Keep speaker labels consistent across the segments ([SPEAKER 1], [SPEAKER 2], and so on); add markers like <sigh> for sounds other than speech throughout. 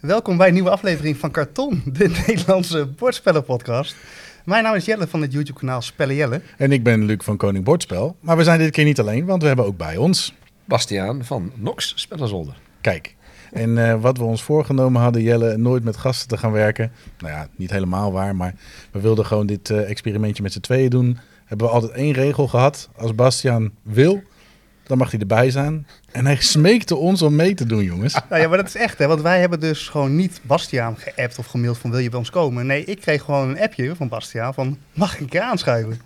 [SPEAKER 1] Welkom bij een nieuwe aflevering van Karton, de <laughs> Nederlandse bordspellenpodcast. Mijn naam is Jelle van het YouTube-kanaal Spellen Jelle.
[SPEAKER 2] En ik ben Luc van Koning Bordspel. Maar we zijn dit keer niet alleen, want we hebben ook bij ons...
[SPEAKER 3] Bastiaan van Nox Spellenzolder.
[SPEAKER 2] Kijk, en uh, wat we ons voorgenomen hadden, Jelle, nooit met gasten te gaan werken. Nou ja, niet helemaal waar, maar we wilden gewoon dit uh, experimentje met z'n tweeën doen. Hebben we altijd één regel gehad. Als Bastiaan wil, dan mag hij erbij zijn. En hij smeekte ons om mee te doen, jongens. <laughs>
[SPEAKER 1] Nou ja, maar dat is echt, hè. Want wij hebben dus gewoon niet Bastiaan geappt of gemaild van wil je bij ons komen. Nee, ik kreeg gewoon een appje van Bastiaan van mag ik een keer aanschuiven?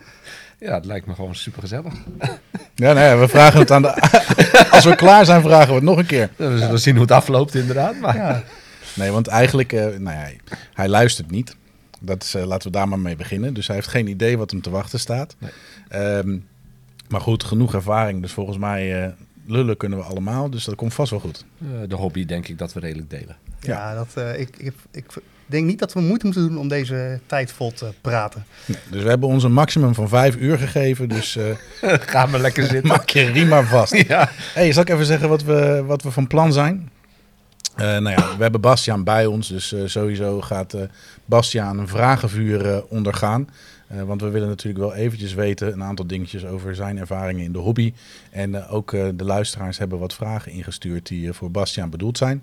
[SPEAKER 3] Ja, het lijkt me gewoon super gezellig. <laughs>
[SPEAKER 2] Ja, nee, we vragen het aan de... <laughs> Als we klaar zijn, vragen we het nog een keer.
[SPEAKER 3] we zullen zien hoe het afloopt, inderdaad. Maar... Ja.
[SPEAKER 2] Nee, want eigenlijk, uh, nou ja, hij luistert niet. Dat is, uh, laten we daar maar mee beginnen. Dus hij heeft geen idee wat hem te wachten staat. Nee. Um, maar goed, genoeg ervaring. Dus volgens mij uh, lullen kunnen we allemaal. Dus dat komt vast wel goed.
[SPEAKER 3] Uh, de hobby denk ik dat we redelijk delen.
[SPEAKER 1] Ja, ja dat, uh, ik, ik, ik, denk niet dat we moeite moeten doen om deze tijd vol te praten.
[SPEAKER 2] Nee, dus we hebben ons een maximum van vijf uur gegeven. Dus <laughs>
[SPEAKER 3] ga maar lekker zitten.
[SPEAKER 2] Maak je riem vast. <laughs> ja. Hey, zal ik even zeggen wat we, wat we van plan zijn? Uh, nou ja, we hebben Bastiaan bij ons, dus uh, sowieso gaat uh, Bastiaan een vragenvuur ondergaan. Want we willen natuurlijk wel eventjes weten een aantal dingetjes over zijn ervaringen in de hobby. En ook de luisteraars hebben wat vragen ingestuurd die voor Bastiaan bedoeld zijn.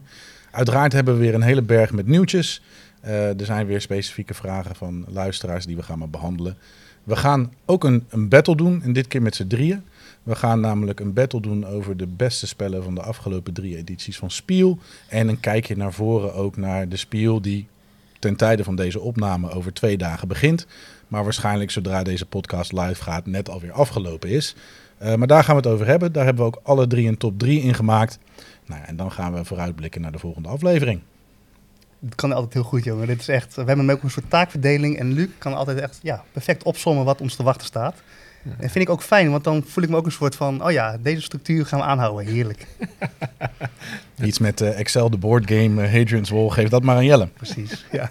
[SPEAKER 2] Uiteraard hebben we weer een hele berg met nieuwtjes. er zijn weer specifieke vragen van luisteraars die we gaan maar behandelen. We gaan ook een, een battle doen, en dit keer met z'n drieën. We gaan namelijk een battle doen over de beste spellen van de afgelopen drie edities van Spiel. En een kijkje naar voren ook naar de Spiel die ten tijde van deze opname over twee dagen begint. Maar waarschijnlijk zodra deze podcast live gaat net alweer afgelopen is. Uh, maar daar gaan we het over hebben. Daar hebben we ook alle drie een top 3 in gemaakt. Nou ja, en dan gaan we vooruitblikken naar de volgende aflevering.
[SPEAKER 1] Het kan altijd heel goed, jongen. Dit is echt, we hebben ook een soort taakverdeling. En Luc kan altijd echt ja, perfect opzommen wat ons te wachten staat. Ja. En vind ik ook fijn, want dan voel ik me ook een soort van... oh ja, deze structuur gaan we aanhouden. Heerlijk. <laughs>
[SPEAKER 2] Iets met uh, Excel, de boardgame, uh, Hadrian's Wall. Geef dat maar aan Jelle.
[SPEAKER 1] Precies, ja.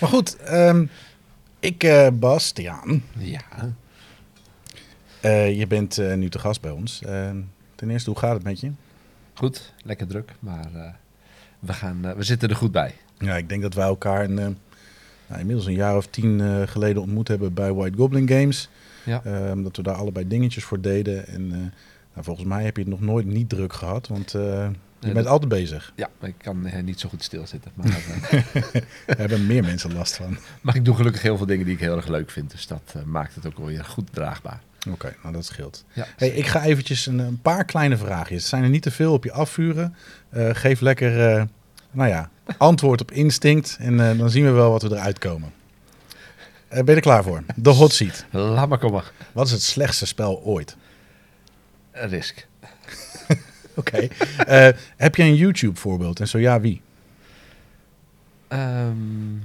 [SPEAKER 2] maar goed, um, ik, uh, Bastiaan.
[SPEAKER 3] Ja.
[SPEAKER 2] Uh, je bent nu te gast bij ons. ten eerste, hoe gaat het met je?
[SPEAKER 3] Goed, lekker druk, maar we, gaan, we zitten er goed bij.
[SPEAKER 2] Ja, ik denk dat wij elkaar... Een, nou, inmiddels een jaar of tien geleden ontmoet hebben bij White Goblin Games. Ja. Dat we daar allebei dingetjes voor deden. En nou, volgens mij heb je het nog nooit niet druk gehad, want je nee, bent dat... altijd bezig.
[SPEAKER 3] Ja, ik kan niet zo goed stilzitten. Maar <laughs>
[SPEAKER 2] Daar hebben meer mensen last van. <laughs>
[SPEAKER 3] Maar ik doe gelukkig heel veel dingen die ik heel erg leuk vind. Dus dat maakt het ook wel weer goed draagbaar.
[SPEAKER 2] Oké, okay, nou dat scheelt. Ja, hey, ik ga eventjes een, een, paar kleine vraagjes. Het zijn er niet te veel op je afvuren. geef lekker nou ja, <laughs> antwoord op instinct. En uh, dan zien we wel wat we eruit komen. Ben je er klaar voor? De hot seat.
[SPEAKER 3] Laat maar komen.
[SPEAKER 2] Wat is het slechtste spel ooit?
[SPEAKER 3] Risk.
[SPEAKER 2] Oké. Okay. Uh, heb je een YouTube voorbeeld? En zo ja, wie?
[SPEAKER 3] Um,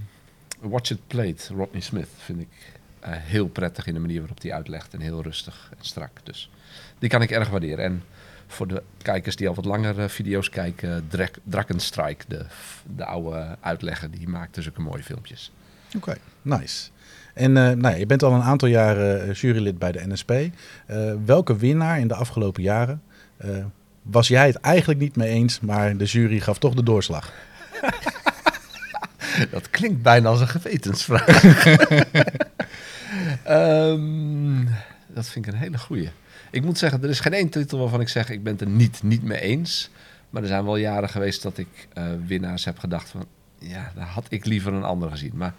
[SPEAKER 3] Watch It Played, Rodney Smith, vind ik heel prettig in de manier waarop hij uitlegt. En heel rustig en strak. Dus die kan ik erg waarderen. En voor de kijkers die al wat langere video's kijken, Drak Drakkenstrike, de, de oude uitlegger, die maakt dus ook mooie filmpjes.
[SPEAKER 2] Oké, okay, nice. En uh, nou ja, je bent al een aantal jaren jurylid bij de NSP. Welke winnaar in de afgelopen jaren was jij het eigenlijk niet mee eens, maar de jury gaf toch de doorslag? <laughs>
[SPEAKER 3] Dat klinkt bijna als een gewetensvraag. um, <laughs> dat vind ik een hele goeie. Ik moet zeggen, er is geen één titel waarvan ik zeg ik ben het er niet, niet mee eens. Maar er zijn wel jaren geweest dat ik uh, winnaars heb gedacht van... Ja, daar had ik liever een ander gezien. Maar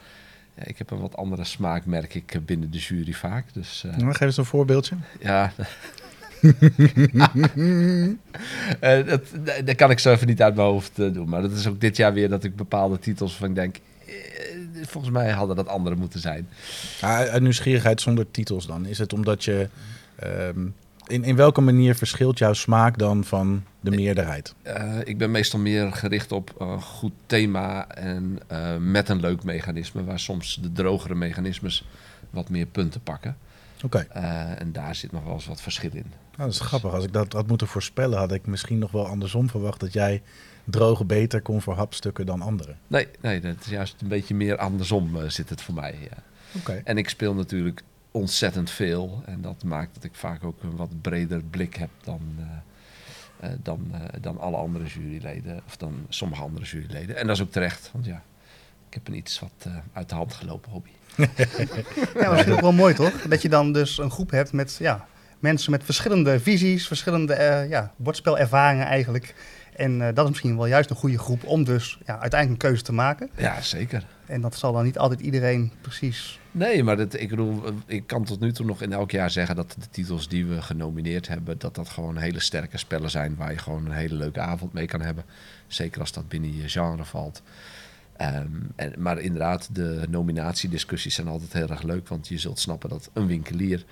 [SPEAKER 3] ja, ik heb een wat andere smaak, merk ik, binnen de jury vaak. Dus, uh,
[SPEAKER 2] nou, geef eens een voorbeeldje.
[SPEAKER 3] Ja, uh, dat, dat kan ik zo even niet uit mijn hoofd uh, doen. Maar dat is ook dit jaar weer dat ik bepaalde titels van denk... volgens mij hadden dat andere moeten zijn.
[SPEAKER 2] uit nieuwsgierigheid zonder titels dan. Is het omdat je... Um, in, in welke manier verschilt jouw smaak dan van de meerderheid?
[SPEAKER 3] Uh, ik ben meestal meer gericht op een goed thema en met een leuk mechanisme, waar soms de drogere mechanismes wat meer punten pakken.
[SPEAKER 2] Oké.
[SPEAKER 3] Okay. Uh, en daar zit nog wel eens wat verschil in.
[SPEAKER 2] Nou, dat is dus... grappig. Als ik dat had moeten voorspellen, had ik misschien nog wel andersom verwacht dat jij droge beter kon voor hapstukken dan anderen.
[SPEAKER 3] Nee, nee, dat is juist een beetje meer andersom zit het voor mij. Ja.
[SPEAKER 2] Okay.
[SPEAKER 3] En ik speel natuurlijk ontzettend veel. En dat maakt dat ik vaak ook een wat breder blik heb dan, uh, eh, dan, eh, dan alle andere juryleden. Of dan sommige andere juryleden. En dat is ook terecht. Want ja, ik heb een iets wat eh, uit de hand gelopen hobby.
[SPEAKER 1] Ja, misschien ook wel mooi toch? Dat je dan dus een groep hebt met ja, mensen met verschillende visies, verschillende eh ja, bordspelervaringen eigenlijk. En eh, dat is misschien wel juist een goede groep om dus ja, uiteindelijk een keuze te maken.
[SPEAKER 3] Ja, zeker.
[SPEAKER 1] En dat zal dan niet altijd iedereen precies.
[SPEAKER 3] Nee, maar dat, ik bedoel, ik kan tot nu toe nog in elk jaar zeggen dat de titels die we genomineerd hebben, dat dat gewoon hele sterke spellen zijn waar je gewoon een hele leuke avond mee kan hebben. Zeker als dat binnen je genre valt. Ehm, en, maar inderdaad, de nominatiediscussies zijn altijd heel erg leuk, want je zult snappen dat een winkelier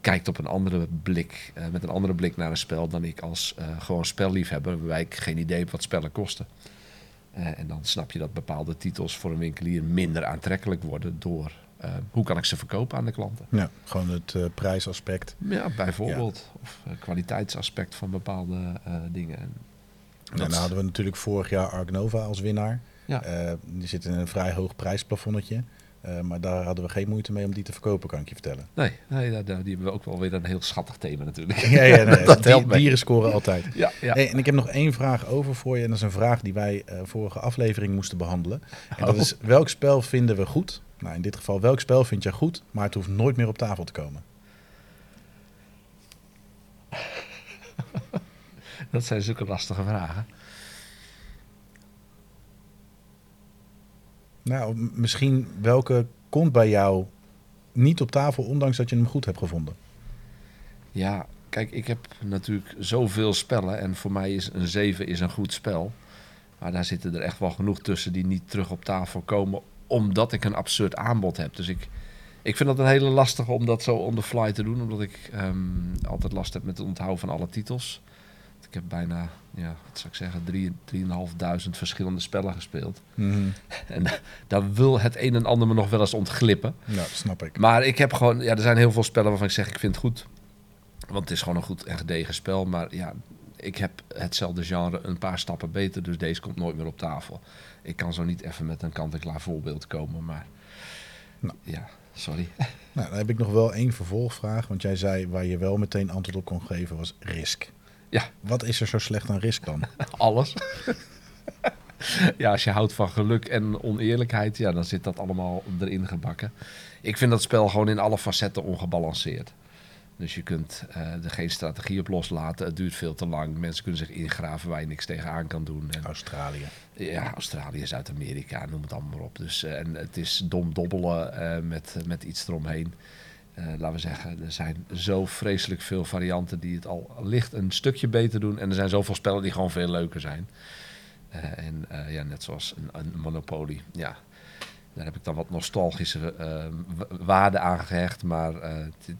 [SPEAKER 3] kijkt op een andere blik, eh, met een andere blik naar een spel dan ik als eh, gewoon spelliefhebber, waarbij ik geen idee heb wat spellen kosten. Eh, en dan snap je dat bepaalde titels voor een winkelier minder aantrekkelijk worden door eh, hoe kan ik ze verkopen aan de klanten.
[SPEAKER 2] Ja, gewoon het prijsaspect.
[SPEAKER 3] Ja, bijvoorbeeld. Of kwaliteitsaspect van bepaalde dingen. En
[SPEAKER 2] dan hadden we natuurlijk vorig jaar Ark Nova als winnaar.
[SPEAKER 3] Ja.
[SPEAKER 2] Eh, die zit in een vrij hoog prijsplafonnetje. Eh, maar daar hadden we geen moeite mee om die te verkopen, kan ik je vertellen.
[SPEAKER 3] Nee, nee daar- die hebben we ook wel weer een heel schattig thema natuurlijk.
[SPEAKER 2] Ja, ja, nee, <laughs>
[SPEAKER 3] dat
[SPEAKER 2] die-
[SPEAKER 3] helpt mee.
[SPEAKER 2] dieren scoren altijd. <laughs>
[SPEAKER 3] Ja, ja.
[SPEAKER 2] Hey, en ik heb nog één vraag over voor je. En dat is een vraag die wij eh, vorige aflevering moesten behandelen. En dat
[SPEAKER 3] Oh.
[SPEAKER 2] is, welk spel vinden we goed? Nou, in dit geval, welk spel vind jij goed, maar het hoeft nooit meer op tafel te komen? <laughs>
[SPEAKER 3] Dat zijn zulke lastige vragen.
[SPEAKER 2] Nou, misschien welke komt bij jou niet op tafel, ondanks dat je hem goed hebt gevonden?
[SPEAKER 3] Ja, kijk, ik heb natuurlijk zoveel spellen. En voor mij is een 7 is een goed spel. Maar daar zitten er echt wel genoeg tussen die niet terug op tafel komen. Omdat ik een absurd aanbod heb. Dus ik, ik vind dat een hele lastige om dat zo on the fly te doen. Omdat ik ehm, altijd last heb met het onthouden van alle titels. Ik heb bijna, ja, wat zou ik zeggen, drie- 3.500 verschillende spellen gespeeld. <laughs> En daar wil het een en ander me nog wel eens ontglippen.
[SPEAKER 2] Ja, snap ik.
[SPEAKER 3] Maar ik heb gewoon, ja, er zijn heel veel spellen waarvan ik zeg ik vind het goed. Want het is gewoon een goed en gedegen spel. Maar ja, ik heb hetzelfde genre een paar stappen beter. Dus deze komt nooit meer op tafel. Ik kan zo niet even met een kant-en-klaar voorbeeld komen. Maar
[SPEAKER 2] Nou.
[SPEAKER 3] ja, sorry. <laughs>
[SPEAKER 2] Nou, dan heb ik nog wel één vervolgvraag. Want jij zei waar je wel meteen antwoord op kon geven was Risk.
[SPEAKER 3] Ja.
[SPEAKER 2] Wat is er zo slecht aan Risk dan? <laughs>
[SPEAKER 3] Alles. <laughs> ja, als je houdt van geluk en oneerlijkheid, ja, dan zit dat allemaal erin gebakken. Ik vind dat spel gewoon in alle facetten ongebalanceerd. Dus je kunt eh, er geen strategie op loslaten. Het duurt veel te lang. Mensen kunnen zich ingraven waar je niks tegenaan kan doen. En,
[SPEAKER 2] Australië.
[SPEAKER 3] ja, Australië, Zuid-Amerika, noem het allemaal maar op. Dus, eh, en het is dom dobbelen eh, met, met iets eromheen. Eh, laten we zeggen, er zijn zo vreselijk veel varianten die het al licht een stukje beter doen. En er zijn zoveel spellen die gewoon veel leuker zijn. Eh, en eh, ja, net zoals een, een Monopoly. Ja, daar heb ik dan wat nostalgische eh, wa- waarde aan gehecht. Maar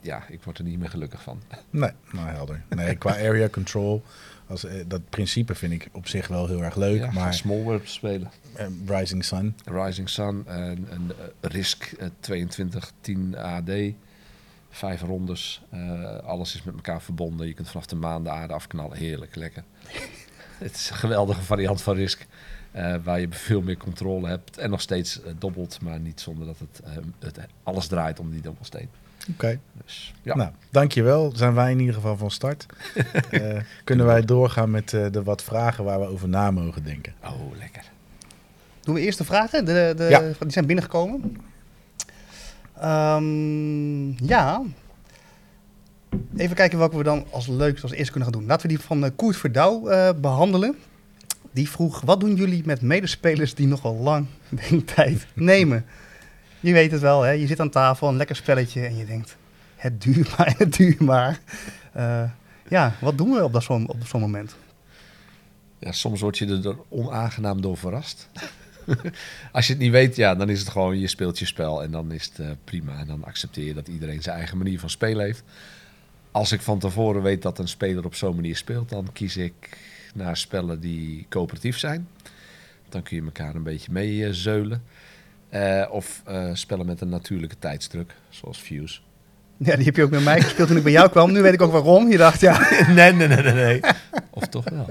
[SPEAKER 3] ja, ik word er niet meer gelukkig van. <laughs>
[SPEAKER 2] Nee, nou helder. Nee, qua area control, als, dat principe vind ik op zich wel heel erg leuk.
[SPEAKER 3] ja,
[SPEAKER 2] maar
[SPEAKER 3] Small World spelen.
[SPEAKER 2] Rising Sun,
[SPEAKER 3] Rising Sun, eh, Risk eh, 22 10 AD. Vijf rondes, eh, alles is met elkaar verbonden. Je kunt vanaf de maan de aarde afknallen. Heerlijk, lekker. <laughs> Het is een geweldige variant van Risk. eh, waar je veel meer controle hebt. En nog steeds eh, dobbelt, maar niet zonder dat het, eh, het alles draait om die dobbelsteen.
[SPEAKER 2] oké.
[SPEAKER 3] Dus ja,
[SPEAKER 2] Nou, dankjewel. Zijn wij in ieder geval van start. <laughs> Eh, kunnen wij doorgaan met eh, de wat vragen waar we over na mogen denken.
[SPEAKER 3] oh lekker.
[SPEAKER 1] Doen we eerst de vragen? De, de,
[SPEAKER 2] Ja.
[SPEAKER 1] Die zijn binnengekomen. Ehm, ja. Even kijken welke we dan als leuk als eerste kunnen gaan doen. Laten we die van uh, Koert Verdouw eh, behandelen. Die vroeg, wat doen jullie met medespelers die nogal lang <laughs> tijd nemen? Je weet het wel, hè? je zit aan tafel, een lekker spelletje en je denkt, het duurt <laughs> maar, het duurt maar. Eh, ja, wat doen we op zo'n op zo'n moment?
[SPEAKER 3] Ja, soms word je er onaangenaam door verrast. <laughs> Als je het niet weet, ja, dan is het gewoon, je speelt je spel en dan is het eh, prima. En dan accepteer je dat iedereen zijn eigen manier van spelen heeft. Als ik van tevoren weet dat een speler op zo'n manier speelt, dan kies ik naar spellen die coöperatief zijn. Dan kun je elkaar een beetje mee eh, zeulen. Eh, of spellen met een natuurlijke tijdsdruk, zoals Fuse.
[SPEAKER 1] Ja, die heb je ook met mij gespeeld toen ik bij jou kwam. Nu weet ik ook waarom. Je dacht, ja, <laughs>
[SPEAKER 3] nee, nee, nee, nee, nee. <laughs> Of toch wel?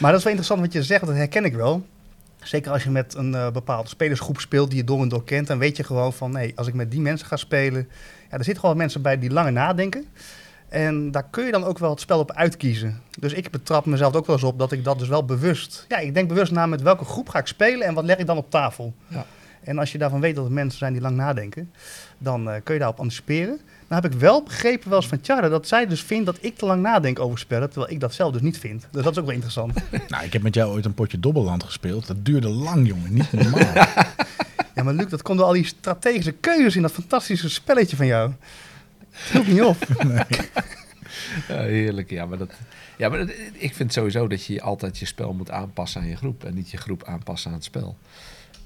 [SPEAKER 1] Maar dat is wel interessant wat je zegt, dat herken ik wel. Zeker als je met een eh, bepaalde spelersgroep speelt die je door en door kent, dan weet je gewoon van, nee, als ik met die mensen ga spelen, ja, er zitten gewoon mensen bij die langer nadenken. En daar kun je dan ook wel het spel op uitkiezen. Dus ik betrap mezelf ook wel eens op dat ik dat dus wel bewust... Ja, ik denk bewust na met welke groep ga ik spelen en wat leg ik dan op tafel.
[SPEAKER 3] Ja.
[SPEAKER 1] En als je daarvan weet dat het mensen zijn die lang nadenken, dan eh, kun je daarop anticiperen. Dan heb ik wel begrepen wel eens van Tjara dat zij dus vindt dat ik te lang nadenk over spellen, terwijl ik dat zelf dus niet vind. Dus dat is ook wel interessant. <laughs>
[SPEAKER 2] Nou, ik heb met jou ooit een potje Dobbelland gespeeld. Dat duurde lang, jongen. Niet normaal. <laughs>
[SPEAKER 1] Ja, maar Luc, dat komt door al die strategische keuzes in dat fantastische spelletje van jou. Het hield niet op. <laughs>
[SPEAKER 3] Ja, heerlijk. Ja, maar, dat, ja, maar dat- ik vind sowieso dat je altijd je spel moet aanpassen aan je groep. En niet je groep aanpassen aan het spel.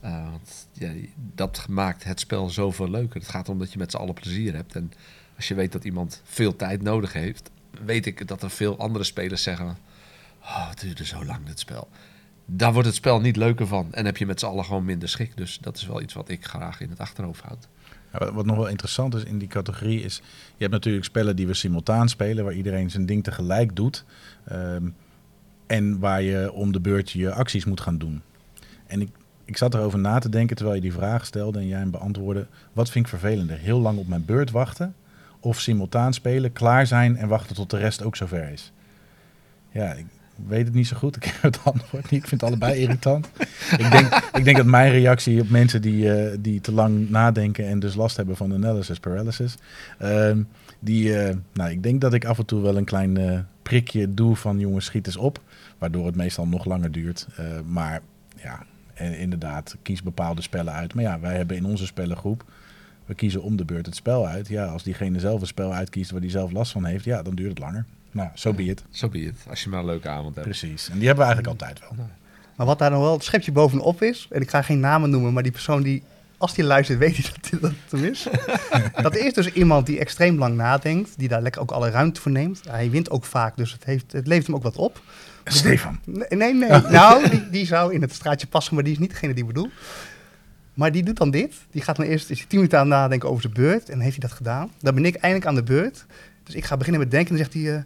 [SPEAKER 3] Eh, want ja, dat maakt het spel zoveel leuker. Het gaat erom dat je met z'n allen plezier hebt. En als je weet dat iemand veel tijd nodig heeft, weet ik dat er veel andere spelers zeggen: Oh, het duurde zo lang dit spel. Daar wordt het spel niet leuker van. En heb je met z'n allen gewoon minder schik. Dus dat is wel iets wat ik graag in het achterhoofd houd.
[SPEAKER 2] Ja, wat- wat nog wel interessant is in die categorie is... Je hebt natuurlijk spellen die we simultaan spelen... waar iedereen zijn ding tegelijk doet. ehm, en waar je om de beurt je acties moet gaan doen. En ik, ik zat erover na te denken terwijl je die vraag stelde... en jij hem beantwoordde. Wat vind ik vervelender? Heel lang op mijn beurt wachten... of simultaan spelen, klaar zijn... en wachten tot de rest ook zover is? Ja, ik weet het niet zo goed. <laughs> Ik heb het antwoord niet. Ik vind het allebei <laughs> irritant. ik, denk, ik denk dat mijn reactie op mensen die, eh, die te lang nadenken en dus last hebben van analysis paralysis. ehm, die, eh, nou, ik denk dat ik af en toe wel een klein eh, prikje doe van jongens, schiet eens op. Waardoor het meestal nog langer duurt. Maar ja, en inderdaad, kies bepaalde spellen uit. Maar ja, wij hebben in onze spellengroep, we kiezen om de beurt het spel uit. Ja, als diegene zelf een spel uitkiest waar die zelf last van heeft, ja, dan duurt het langer. Nou, zo so be it.
[SPEAKER 3] Zo be het. Als je maar een leuke avond hebt.
[SPEAKER 2] Precies. En die hebben we eigenlijk altijd wel.
[SPEAKER 1] Maar wat daar nog wel het schepje bovenop is, en ik ga geen namen noemen, maar die persoon die, als die luistert, weet hij dat, dat het hem is. <laughs> dat is dus iemand die extreem lang nadenkt, die daar lekker ook alle ruimte voor neemt. Hij wint ook vaak, dus het, heeft, het levert hem ook wat op. <laughs>
[SPEAKER 2] Stefan.
[SPEAKER 1] Nee, nee, nee. nou, die, die zou in het straatje passen, maar die is niet degene die ik bedoel. Maar die doet dan dit. Die gaat dan eerst is hij tien minuten aan het nadenken over zijn beurt. En heeft hij dat gedaan. Dan ben ik eindelijk aan de beurt. Dus ik ga beginnen met denken. En dan zegt hij... eh,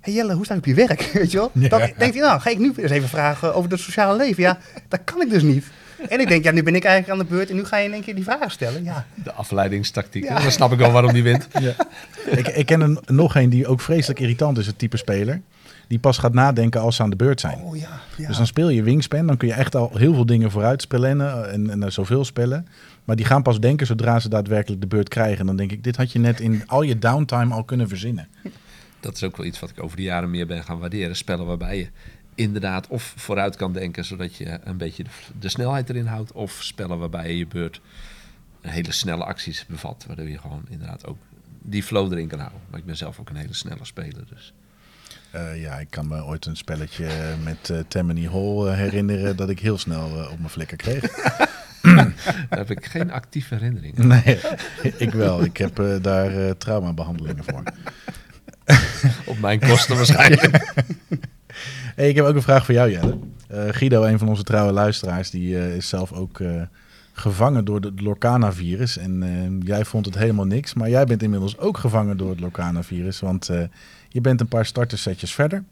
[SPEAKER 1] hey Jelle, hoe sta je op je werk? <laughs> Weet je wel?
[SPEAKER 2] Ja.
[SPEAKER 1] Dan denkt hij, nou, ga ik nu eens even vragen over het sociale leven. Ja, dat kan ik dus niet. En ik denk, ja, nu ben ik eigenlijk aan de beurt. En nu ga je in één keer die vragen stellen. Ja,
[SPEAKER 3] De afleidingstactiek.
[SPEAKER 1] Ja.
[SPEAKER 3] Dan snap ik wel waarom die wint. <laughs>
[SPEAKER 2] ik, ik ken er nog een die ook vreselijk irritant is, het type speler. Die pas gaat nadenken als ze aan de beurt zijn.
[SPEAKER 1] oh ja. ja.
[SPEAKER 2] Dus dan speel je Wingspan, dan kun je echt al heel veel dingen vooruit spellen eh, en, en eh, zoveel spellen. Maar die gaan pas denken zodra ze daadwerkelijk de beurt krijgen. En dan denk ik, dit had je net in al je downtime al kunnen verzinnen.
[SPEAKER 3] Dat is ook wel iets wat ik over de jaren meer ben gaan waarderen. Spellen waarbij je inderdaad of vooruit kan denken, zodat je een beetje de, de snelheid erin houdt. Of spellen waarbij je je beurt hele snelle acties bevat. Waardoor je gewoon inderdaad ook die flow erin kan houden. Maar ik ben zelf ook een hele snelle speler. Dus
[SPEAKER 2] Eh, ja, ik kan me ooit een spelletje met eh Tammany Hall eh, herinneren dat ik heel snel op mijn flikker kreeg. <laughs>
[SPEAKER 3] daar heb ik geen actieve herinnering aan.
[SPEAKER 2] Nee, <laughs> ik wel. Ik heb daar eh, traumabehandelingen voor. <laughs>
[SPEAKER 3] Op mijn kosten waarschijnlijk.
[SPEAKER 2] Hey, ik heb ook een vraag voor jou, Jelle. Guido, een van onze trouwe luisteraars, die is zelf ook gevangen door het Lorcana-virus. En jij vond het helemaal niks, maar jij bent inmiddels ook gevangen door het Lorcana-virus. Want je bent een paar startersetjes verder.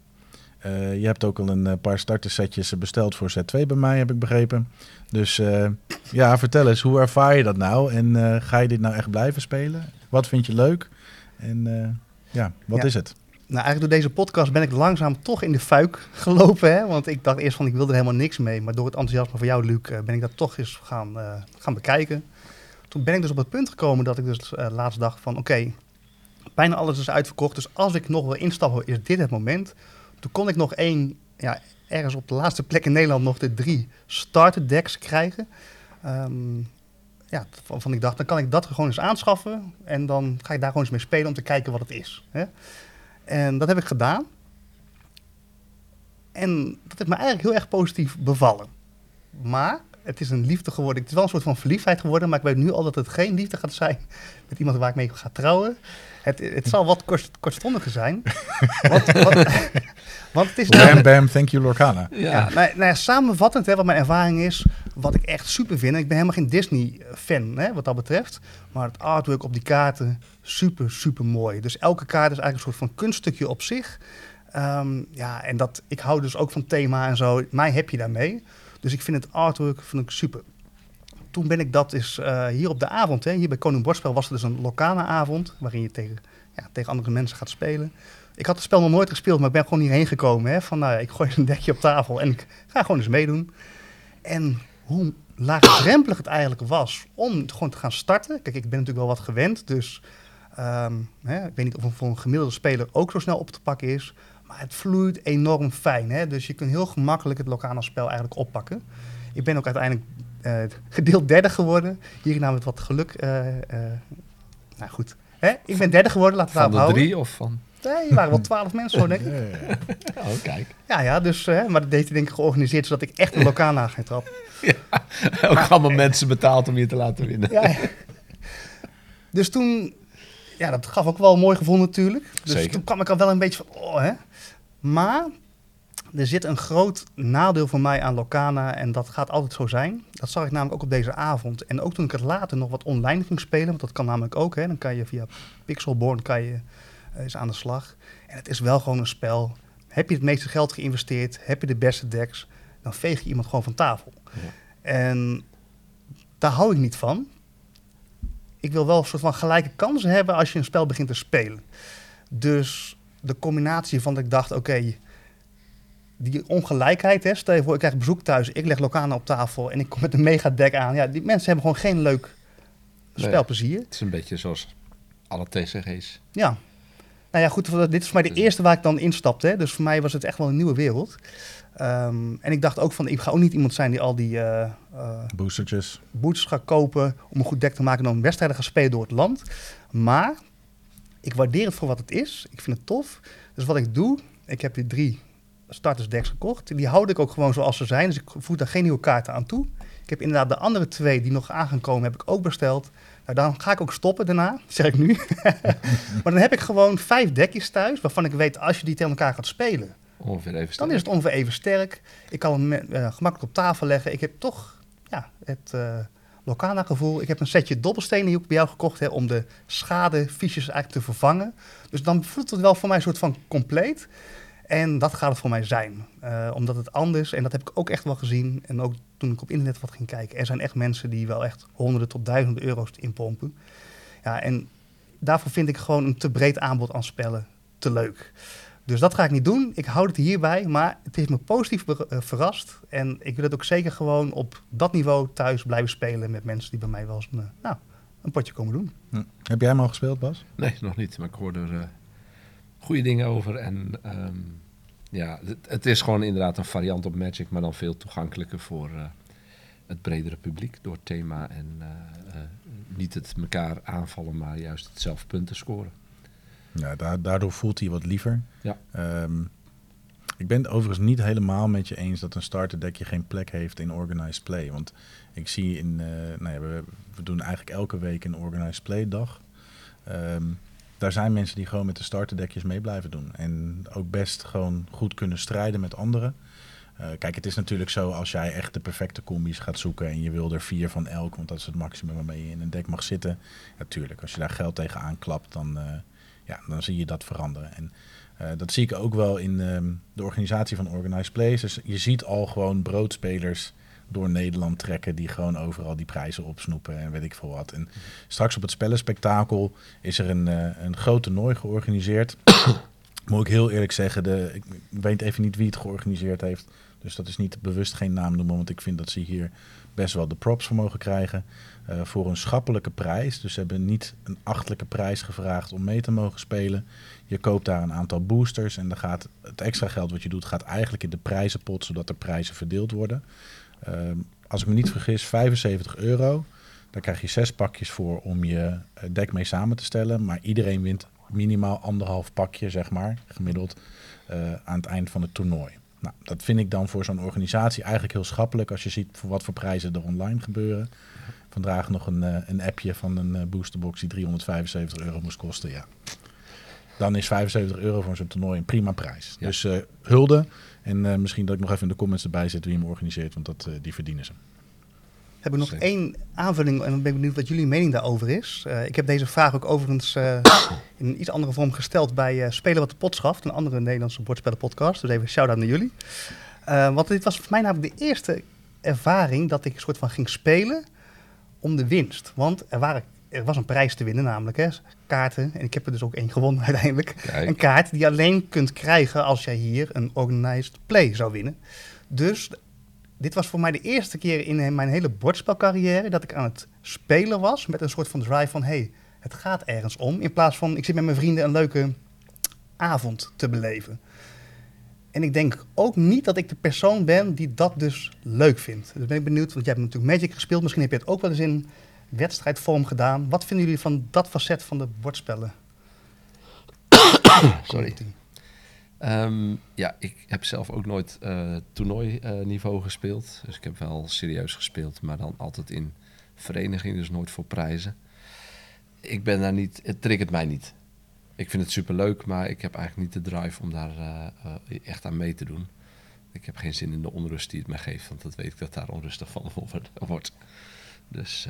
[SPEAKER 2] Eh, je hebt ook al een eh, paar startersetjes besteld voor Z2 bij mij, heb ik begrepen. Dus eh, ja, vertel eens, hoe ervaar je dat nou? En ga je dit nou echt blijven spelen? Wat vind je leuk? En ja, wat
[SPEAKER 1] Ja.
[SPEAKER 2] is het?
[SPEAKER 1] Nou, eigenlijk door deze podcast ben ik langzaam toch in de fuik <laughs> gelopen. Hè? Want ik dacht eerst van, ik wilde er helemaal niks mee. Maar door het enthousiasme van jou, Luc, ben ik dat toch eens gaan, gaan bekijken. Toen ben ik dus op het punt gekomen dat ik dus laatst dacht van, oké, bijna alles is uitverkocht. Dus als ik nog wil instappen, is dit het moment. Toen kon ik nog één, ja, ergens op de laatste plek in Nederland nog de drie starter decks krijgen. Ehm, ja, van ik dacht, dan kan ik dat gewoon eens aanschaffen. En dan ga ik daar gewoon eens mee spelen om te kijken wat het is. Hè? En dat heb ik gedaan. En dat heeft me eigenlijk heel erg positief bevallen. Maar het is een liefde geworden. Het is wel een soort van verliefdheid geworden. Maar ik weet nu al dat het geen liefde gaat zijn met iemand waar ik mee ga trouwen. Het, het zal wat kort, kortstondiger zijn. want, <laughs> want, want het is...
[SPEAKER 2] Bam, bam, thank you Lorcana.
[SPEAKER 1] Ja,
[SPEAKER 3] Ja,
[SPEAKER 1] nou, nou ja, samenvattend, hè, wat mijn ervaring is, wat ik echt super vind. Ik ben helemaal geen Disney-fan hè, wat dat betreft. Maar het artwork op die kaarten, super, super mooi. Dus elke kaart is eigenlijk een soort van kunststukje op zich. Ehm, ja, en dat, ik hou dus ook van thema en zo. Mij heb je daarmee. Dus ik vind het artwork vind ik super. Toen ben ik dat is hier op de avond, hè, hier bij Koning Bordspel was er dus een lokale avond, waarin je tegen ja, tegen andere mensen gaat spelen. Ik had het spel nog nooit gespeeld, maar ik ben gewoon hierheen gekomen. Hè, van, nou ik gooi een dekje op tafel en ik ga gewoon eens meedoen. En hoe laagdrempelig het eigenlijk was om gewoon te gaan starten. Kijk, ik ben natuurlijk wel wat gewend, dus ehm, hè, ik weet niet of het voor een gemiddelde speler ook zo snel op te pakken is. Maar het vloeit enorm fijn. Hè? Dus je kunt heel gemakkelijk het lokale spel eigenlijk oppakken. Ik ben ook uiteindelijk eh, gedeeld derde geworden. Hier namelijk wat geluk. eh, eh, nou goed, hè? ik ben derde geworden, laten we
[SPEAKER 3] Van
[SPEAKER 1] daarop
[SPEAKER 3] de
[SPEAKER 1] houden.
[SPEAKER 3] drie of van...
[SPEAKER 1] Nee, er waren wel twaalf mensen zo, denk ik. <laughs> <laughs>
[SPEAKER 3] Oh, kijk.
[SPEAKER 1] Ja, ja, dus, hè, maar dat deed hij denk ik georganiseerd, zodat ik echt een lokaal na ging trappen. <laughs>
[SPEAKER 3] Ook allemaal mensen betaald om je te laten winnen.
[SPEAKER 1] Ja, ja. Dus toen, ja, dat gaf ook wel een mooi gevoel natuurlijk. Dus
[SPEAKER 3] Zeker.
[SPEAKER 1] toen kwam ik al wel een beetje van, oh hè. Maar er zit een groot nadeel voor mij aan Locana en dat gaat altijd zo zijn. Dat zag ik namelijk ook op deze avond. En ook toen ik het later nog wat online ging spelen, want dat kan namelijk ook. Hè. Dan kan je via Pixelborn kan je, eh, eens aan de slag. En het is wel gewoon een spel. Heb je het meeste geld geïnvesteerd, heb je de beste decks, dan veeg je iemand gewoon van tafel.
[SPEAKER 3] Ja.
[SPEAKER 1] En daar hou ik niet van. Ik wil wel een soort van gelijke kansen hebben als je een spel begint te spelen. Dus de combinatie van dat ik dacht, oké, die ongelijkheid, hè, stel je voor, ik krijg bezoek thuis, ik leg Locana op tafel en ik kom met een mega deck aan. Ja, die mensen hebben gewoon geen leuk
[SPEAKER 3] Nee.
[SPEAKER 1] spelplezier.
[SPEAKER 3] Het is een beetje zoals alle TCG's.
[SPEAKER 1] Ja. Nou ja, goed, dit is voor mij de
[SPEAKER 3] Dus-
[SPEAKER 1] eerste waar ik dan instapte. Hè. Dus voor mij was het echt wel een nieuwe wereld. Ehm, en ik dacht ook van, ik ga ook niet iemand zijn die al die eh, eh,
[SPEAKER 2] Boostertjes.
[SPEAKER 1] boosters ga kopen om een goed deck te maken en dan wedstrijden ga spelen door het land. Maar ik waardeer het voor wat het is. Ik vind het tof. Dus wat ik doe, ik heb die drie starters decks gekocht. Die houd ik ook gewoon zoals ze zijn. Dus ik voeg daar geen nieuwe kaarten aan toe. Ik heb inderdaad de andere twee die nog aan gaan komen, heb ik ook besteld. Nou, dan ga ik ook stoppen daarna, <laughs> zeg ik nu. <laughs> maar dan heb ik gewoon vijf dekjes thuis, waarvan ik weet als je die tegen elkaar gaat spelen,
[SPEAKER 3] Ongeveer even
[SPEAKER 1] dan is het ongeveer even sterk. Ik kan hem eh, gemakkelijk op tafel leggen. Ik heb toch ja, het eh Locana gevoel. Ik heb een setje dobbelstenen hier ook bij jou gekocht hè, om de schadefiches eigenlijk te vervangen. Dus dan voelt het wel voor mij een soort van compleet. En dat gaat het voor mij zijn. Eh, omdat het anders, en dat heb ik ook echt wel gezien. En ook toen ik op internet wat ging kijken. Er zijn echt mensen die wel echt honderden tot duizenden euro's inpompen. Ja, en daarvoor vind ik gewoon een te breed aanbod aan spellen te leuk. Dus dat ga ik niet doen. Ik houd het hierbij, maar het heeft me positief eh, verrast. En ik wil het ook zeker gewoon op dat niveau thuis blijven spelen met mensen die bij mij wel eens een, eh, nou, een potje komen doen.
[SPEAKER 2] Hm. Heb jij hem al gespeeld, Bas?
[SPEAKER 3] Nee, nog niet. Maar ik hoor er eh, goede dingen over. En ehm, ja, het, het is gewoon inderdaad een variant op Magic, maar dan veel toegankelijker voor eh, het bredere publiek. Door thema en eh, eh, niet het elkaar aanvallen, maar juist het zelf punten scoren.
[SPEAKER 2] Ja, da- daardoor voelt hij wat liever.
[SPEAKER 3] Ja.
[SPEAKER 2] Ehm, ik ben het overigens niet helemaal met je eens dat een starterdekje geen plek heeft in organized play. Want ik zie in, nou ja, we, we doen eigenlijk elke week een organized play dag. Ehm, daar zijn mensen die gewoon met de starterdekjes mee blijven doen. En ook best gewoon goed kunnen strijden met anderen. Eh, kijk, het is natuurlijk zo als jij echt de perfecte combis gaat zoeken en je wil er vier van elk, want dat is het maximum waarmee je in een deck mag zitten. Natuurlijk, als je daar geld tegenaan klapt, dan, eh, ja, dan zie je dat veranderen. En eh, dat zie ik ook wel in ehm, de organisatie van Organized Plays. Dus je ziet al gewoon broodspelers door Nederland trekken die gewoon overal die prijzen opsnoepen en weet ik veel wat. En straks op het spellenspectakel is er een, eh, een groot toernooi georganiseerd. <coughs> Moet ik heel eerlijk zeggen, de, ik weet even niet wie het georganiseerd heeft. Dus dat is niet bewust geen naam noemen, want ik vind dat ze hier best wel de props voor mogen krijgen. eh, voor een schappelijke prijs. Dus ze hebben niet een achtelijke prijs gevraagd om mee te mogen spelen. Je koopt daar een aantal boosters en dan gaat het extra geld wat je doet, gaat eigenlijk in de prijzenpot, zodat er prijzen verdeeld worden. Ehm, als ik me niet vergis, 75 euro. Daar krijg je zes pakjes voor om je eh, deck mee samen te stellen. Maar iedereen wint minimaal anderhalf pakje, zeg maar, gemiddeld eh, aan het eind van het toernooi. Nou, dat vind ik dan voor zo'n organisatie eigenlijk heel schappelijk als je ziet voor wat voor prijzen er online gebeuren. Vandaag nog een, eh, een appje van een boosterbox die 375 euro moest kosten. Ja. Dan is 75 euro voor zo'n toernooi een prima prijs.
[SPEAKER 3] Ja.
[SPEAKER 2] Dus eh, hulde. En eh, misschien dat ik nog even in de comments erbij zet wie hem organiseert, want dat, eh, die verdienen ze.
[SPEAKER 1] Heb ik nog
[SPEAKER 3] Zeker.
[SPEAKER 1] één aanvulling en dan ben ik benieuwd wat jullie mening daarover is. Eh, ik heb deze vraag ook overigens eh, <coughs> in een iets andere vorm gesteld bij eh, Spelen wat de pot schaft, een andere Nederlandse bordspellenpodcast. Dus even shout-out naar jullie. Eh, want dit was voor mij namelijk de eerste ervaring dat ik een soort van ging spelen om de winst. Want er waren er was een prijs te winnen, namelijk hè, kaarten. En ik heb er dus ook één gewonnen <laughs> uiteindelijk.
[SPEAKER 3] Kijk.
[SPEAKER 1] Een kaart die je alleen kunt krijgen als jij hier een organized play zou winnen. Dus dit was voor mij de eerste keer in mijn hele bordspelcarrière dat ik aan het spelen was met een soort van drive van hey, het gaat ergens om. In plaats van ik zit met mijn vrienden een leuke avond te beleven. En ik denk ook niet dat ik de persoon ben die dat dus leuk vindt. Dus ben ik benieuwd, want jij hebt natuurlijk Magic gespeeld. Misschien heb je het ook wel eens in wedstrijdvorm gedaan. Wat vinden jullie van dat facet van de bordspellen? <coughs>
[SPEAKER 3] Sorry. Ehm, ja, ik heb zelf ook nooit eh toernooiniveau gespeeld. Dus ik heb wel serieus gespeeld, maar dan altijd in vereniging, dus nooit voor prijzen. Ik ben daar niet, het triggert mij niet. Ik vind het superleuk, maar ik heb eigenlijk niet de drive om daar eh, eh, echt aan mee te doen. Ik heb geen zin in de onrust die het mij geeft, want dat weet ik dat daar onrustig van <laughs> wordt. Dus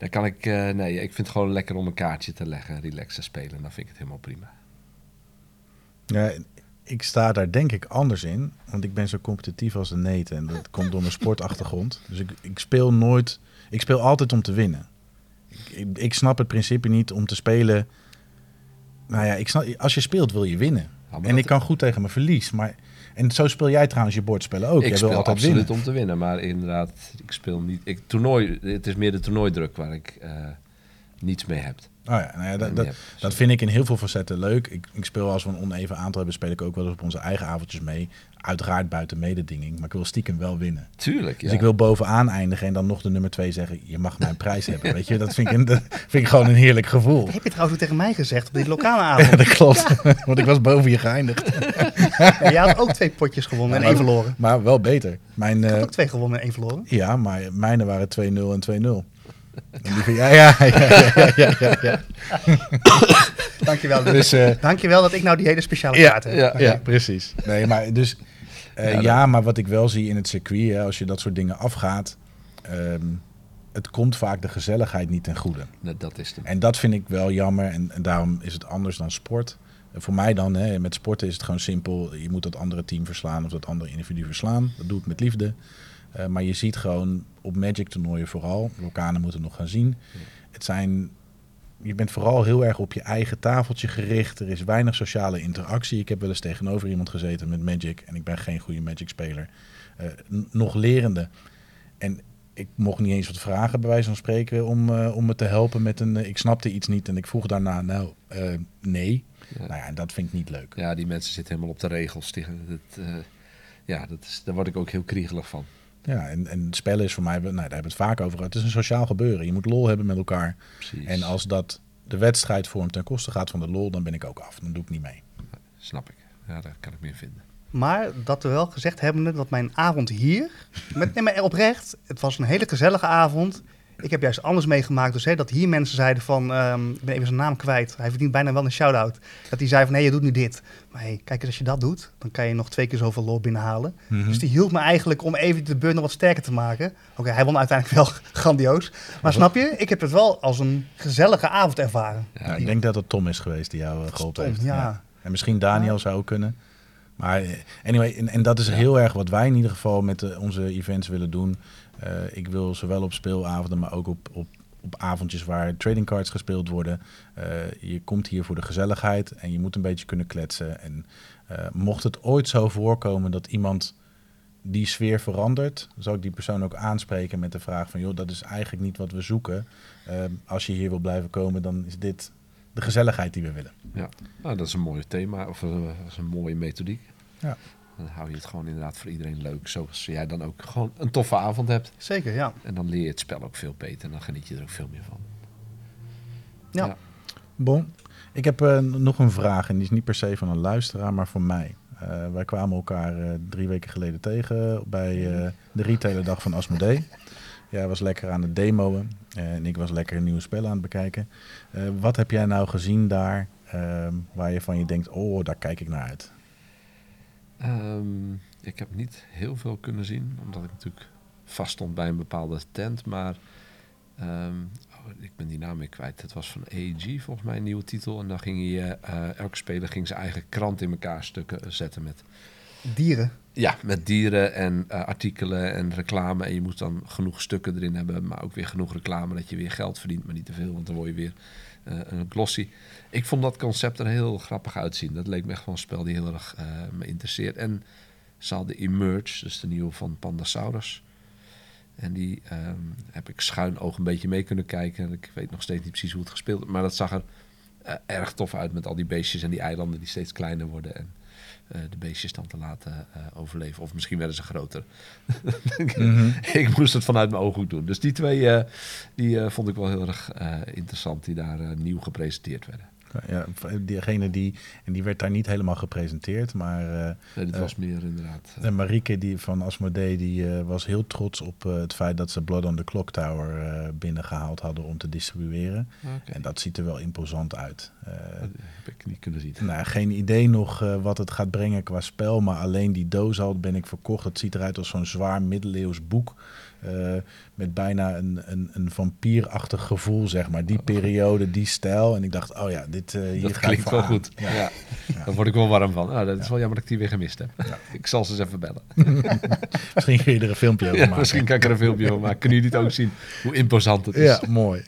[SPEAKER 3] daar kan ik, eh, nee, ik vind het gewoon lekker om een kaartje te leggen, relaxen te spelen. En dan vind ik het helemaal prima.
[SPEAKER 2] Ja, ik sta daar denk ik anders in, want ik ben zo competitief als een neet en dat komt door mijn sportachtergrond. Dus ik, ik speel nooit, ik speel altijd om te winnen. Ik, ik, snap het principe niet om te spelen. Nou ja, ik snap, als je speelt wil je winnen.
[SPEAKER 3] Ja,
[SPEAKER 2] en
[SPEAKER 3] dat-
[SPEAKER 2] ik kan goed tegen mijn verlies, maar en zo speel jij trouwens je bordspellen ook.
[SPEAKER 3] ik
[SPEAKER 2] jij
[SPEAKER 3] speel
[SPEAKER 2] wil altijd
[SPEAKER 3] absoluut
[SPEAKER 2] winnen.
[SPEAKER 3] om te winnen, maar inderdaad, ik speel niet. Ik, toernooi, het is meer de toernooidruk waar ik eh, niets mee heb.
[SPEAKER 2] Oh ja, nou ja, dat, dat vind ik in heel veel facetten leuk. Ik, ik speel als we een oneven aantal hebben, speel ik ook wel eens op onze eigen avondjes mee. Uiteraard buiten mededinging, maar ik wil stiekem wel winnen.
[SPEAKER 3] Tuurlijk, ja.
[SPEAKER 2] Dus ik wil bovenaan eindigen en dan nog de nummer twee zeggen: Je mag mijn prijs hebben. Weet je, dat vind ik, een, dat vind ik gewoon een heerlijk gevoel.
[SPEAKER 1] Dat heb je trouwens ook tegen mij gezegd op die lokale <laughs>
[SPEAKER 2] Ja,
[SPEAKER 1] avond.
[SPEAKER 2] dat klopt. Want ik was boven je geëindigd.
[SPEAKER 1] Ja, jij had ook twee potjes gewonnen en
[SPEAKER 2] Ja,
[SPEAKER 1] één verloren.
[SPEAKER 2] Maar wel beter. Mijn,
[SPEAKER 1] Ik
[SPEAKER 2] eh,
[SPEAKER 1] had ook twee gewonnen en één verloren.
[SPEAKER 2] ja, maar mijne waren 2-0 en 2-0. En die vind- Ja, ja, ja, ja, ja, ja, ja. <coughs>
[SPEAKER 1] Dankjewel. <laughs>
[SPEAKER 2] Dus, eh,
[SPEAKER 1] Dankjewel dat ik nou die hele speciale
[SPEAKER 2] Ja,
[SPEAKER 1] kaart heb.
[SPEAKER 3] ja,
[SPEAKER 2] ja, precies. Nee, maar dus eh,
[SPEAKER 3] Ja,
[SPEAKER 2] maar wat ik wel zie in het circuit, hè, als je dat soort dingen afgaat, ehm, het komt vaak de gezelligheid niet ten goede.
[SPEAKER 3] Nee, dat is de...
[SPEAKER 2] En dat vind ik wel jammer en, en daarom is het anders dan sport. En voor mij dan, hè, met sporten is het gewoon simpel. Je moet dat andere team verslaan of dat andere individu verslaan. Dat doe ik met liefde. Eh, maar je ziet gewoon op Magic toernooien vooral, Vulkanen moeten nog gaan zien. Het zijn, je bent vooral heel erg op je eigen tafeltje gericht. Er is weinig sociale interactie. Ik heb wel eens tegenover iemand gezeten met Magic en ik ben geen goede Magic speler. Eh, nog lerende. En ik mocht niet eens wat vragen, bij wijze van spreken, om, eh, om me te helpen met een... eh, ik snapte iets niet en ik vroeg daarna, nou, nee.
[SPEAKER 3] Ja.
[SPEAKER 2] Nou ja, en dat vind ik niet leuk.
[SPEAKER 3] Ja, die mensen zitten helemaal op de regels. Dat, ja, dat is, daar word ik ook heel kriegelig van.
[SPEAKER 2] Ja, en, en spellen is voor mij, nou, daar hebben we het vaak over gehad. Het is een sociaal gebeuren. Je moet lol hebben met elkaar.
[SPEAKER 3] Precies.
[SPEAKER 2] En als dat de wedstrijd vormt ten koste gaat van de lol, dan ben ik ook af. Dan doe ik niet mee.
[SPEAKER 3] Snap ik. Ja, daar kan ik meer vinden.
[SPEAKER 1] Maar dat we wel gezegd hebben dat mijn avond hier, met, nee, maar oprecht, het was een hele gezellige avond. Ik heb juist anders meegemaakt. Dus hè, dat hier mensen zeiden van, ehm, ik ben even zijn naam kwijt. Hij verdient bijna wel een shout-out. Dat hij zei van, hé, je doet nu dit. Maar hey, kijk eens, als je dat doet, dan kan je nog twee keer zoveel lol binnenhalen.
[SPEAKER 2] Mhm.
[SPEAKER 1] Dus die hielp me eigenlijk om even de beurt nog wat sterker te maken. Oké, hij won uiteindelijk wel <laughs> grandioos. Maar snap je, ik heb het wel als een gezellige avond ervaren.
[SPEAKER 3] Ja,
[SPEAKER 2] ik denk dat het Tom is geweest die jou eh, geholpen heeft.
[SPEAKER 1] ja.
[SPEAKER 2] En misschien Daniel zou ook kunnen. Maar eh, anyway, en, en dat is heel erg wat wij in ieder geval met de, onze events willen doen. Eh, ik wil zowel op speelavonden, maar ook op, op, op avondjes waar trading cards gespeeld worden. Eh, je komt hier voor de gezelligheid en je moet een beetje kunnen kletsen. En eh, mocht het ooit zo voorkomen dat iemand die sfeer verandert, zou ik die persoon ook aanspreken met de vraag van, joh, dat is eigenlijk niet wat we zoeken. Als je hier wil blijven komen, dan is dit de gezelligheid die we willen.
[SPEAKER 3] Ja, nou, dat is een mooi thema of dat is een mooie methodiek.
[SPEAKER 2] Ja.
[SPEAKER 3] Dan hou je het gewoon inderdaad voor iedereen leuk. Zoals jij dan ook gewoon een toffe avond hebt.
[SPEAKER 1] Zeker, ja.
[SPEAKER 3] En dan leer je het spel ook veel beter. En dan geniet je er ook veel meer van.
[SPEAKER 1] Ja.
[SPEAKER 3] Ja.
[SPEAKER 2] Bon, ik heb eh, nog een vraag en die is niet per se van een luisteraar, maar van mij. Eh, wij kwamen elkaar eh, drie weken geleden tegen bij eh, de retailerdag van Asmodee. Jij was lekker aan het demoen eh, en ik was lekker nieuwe spellen aan het bekijken. Eh, wat heb jij nou gezien daar ehm, waar je van je denkt, oh, daar kijk ik naar uit?
[SPEAKER 3] Ehm, ik heb niet heel veel kunnen zien, omdat ik natuurlijk vast stond bij een bepaalde tent. Maar ehm, oh, ik ben die naam weer kwijt. Het was van AEG volgens mij een nieuwe titel. En dan ging je, eh, elke speler ging zijn eigen krant in elkaar stukken eh, zetten met...
[SPEAKER 1] Dieren.
[SPEAKER 3] Ja, met dieren en eh, artikelen en reclame. En je moet dan genoeg stukken erin hebben, maar ook weer genoeg reclame dat je weer geld verdient, maar niet te veel, want dan word je weer eh, een glossy. Ik vond dat concept er heel grappig uitzien. Dat leek me echt wel een spel die heel erg eh, me interesseert. En ze hadden Emerge, dus de nieuwe van Pandasaurus. En die ehm, heb ik schuin oog een beetje mee kunnen kijken. Ik weet nog steeds niet precies hoe het gespeeld is, maar dat zag er eh, erg tof uit met al die beestjes en die eilanden die steeds kleiner worden. En eh, de beestjes dan te laten overleven. Of misschien werden ze groter. <laughs>
[SPEAKER 2] Mhm.
[SPEAKER 3] ik moest het vanuit mijn ooghoek doen. Dus die twee die, vond ik wel heel erg interessant, die daar nieuw gepresenteerd werden.
[SPEAKER 2] Ja, diegene die, en die werd daar niet helemaal gepresenteerd, maar eh,
[SPEAKER 3] Nee, dit
[SPEAKER 2] Eh,
[SPEAKER 3] was meer inderdaad. eh,
[SPEAKER 2] en Marieke die van Asmodee die eh, was heel trots op eh, het feit dat ze Blood on the Clock Tower eh, binnengehaald hadden om te distribueren.
[SPEAKER 3] Oké,
[SPEAKER 2] En dat ziet er wel imposant uit. Eh,
[SPEAKER 3] dat heb ik niet kunnen zien.
[SPEAKER 2] nou, geen idee nog eh, wat het gaat brengen qua spel, maar alleen die doos al ben ik verkocht. Het ziet eruit als zo'n zwaar middeleeuws boek. Eh, met bijna een, een, een vampierachtig gevoel, zeg maar. Die periode, die stijl. En ik dacht, oh ja, dit eh hier
[SPEAKER 3] dat
[SPEAKER 2] ga ik
[SPEAKER 3] klinkt wel
[SPEAKER 2] aan.
[SPEAKER 3] goed. Ja.
[SPEAKER 2] Ja.
[SPEAKER 3] Daar word ik wel warm van. Ah, dat is wel jammer dat ik die weer gemist heb. <laughs> ik zal ze eens even bellen. <laughs>
[SPEAKER 2] Misschien kun je er een filmpje over
[SPEAKER 3] Ja,
[SPEAKER 2] maken.
[SPEAKER 3] misschien kan ik er een filmpje van maken. Kunnen jullie het ook zien hoe imposant het is?
[SPEAKER 2] Ja, mooi.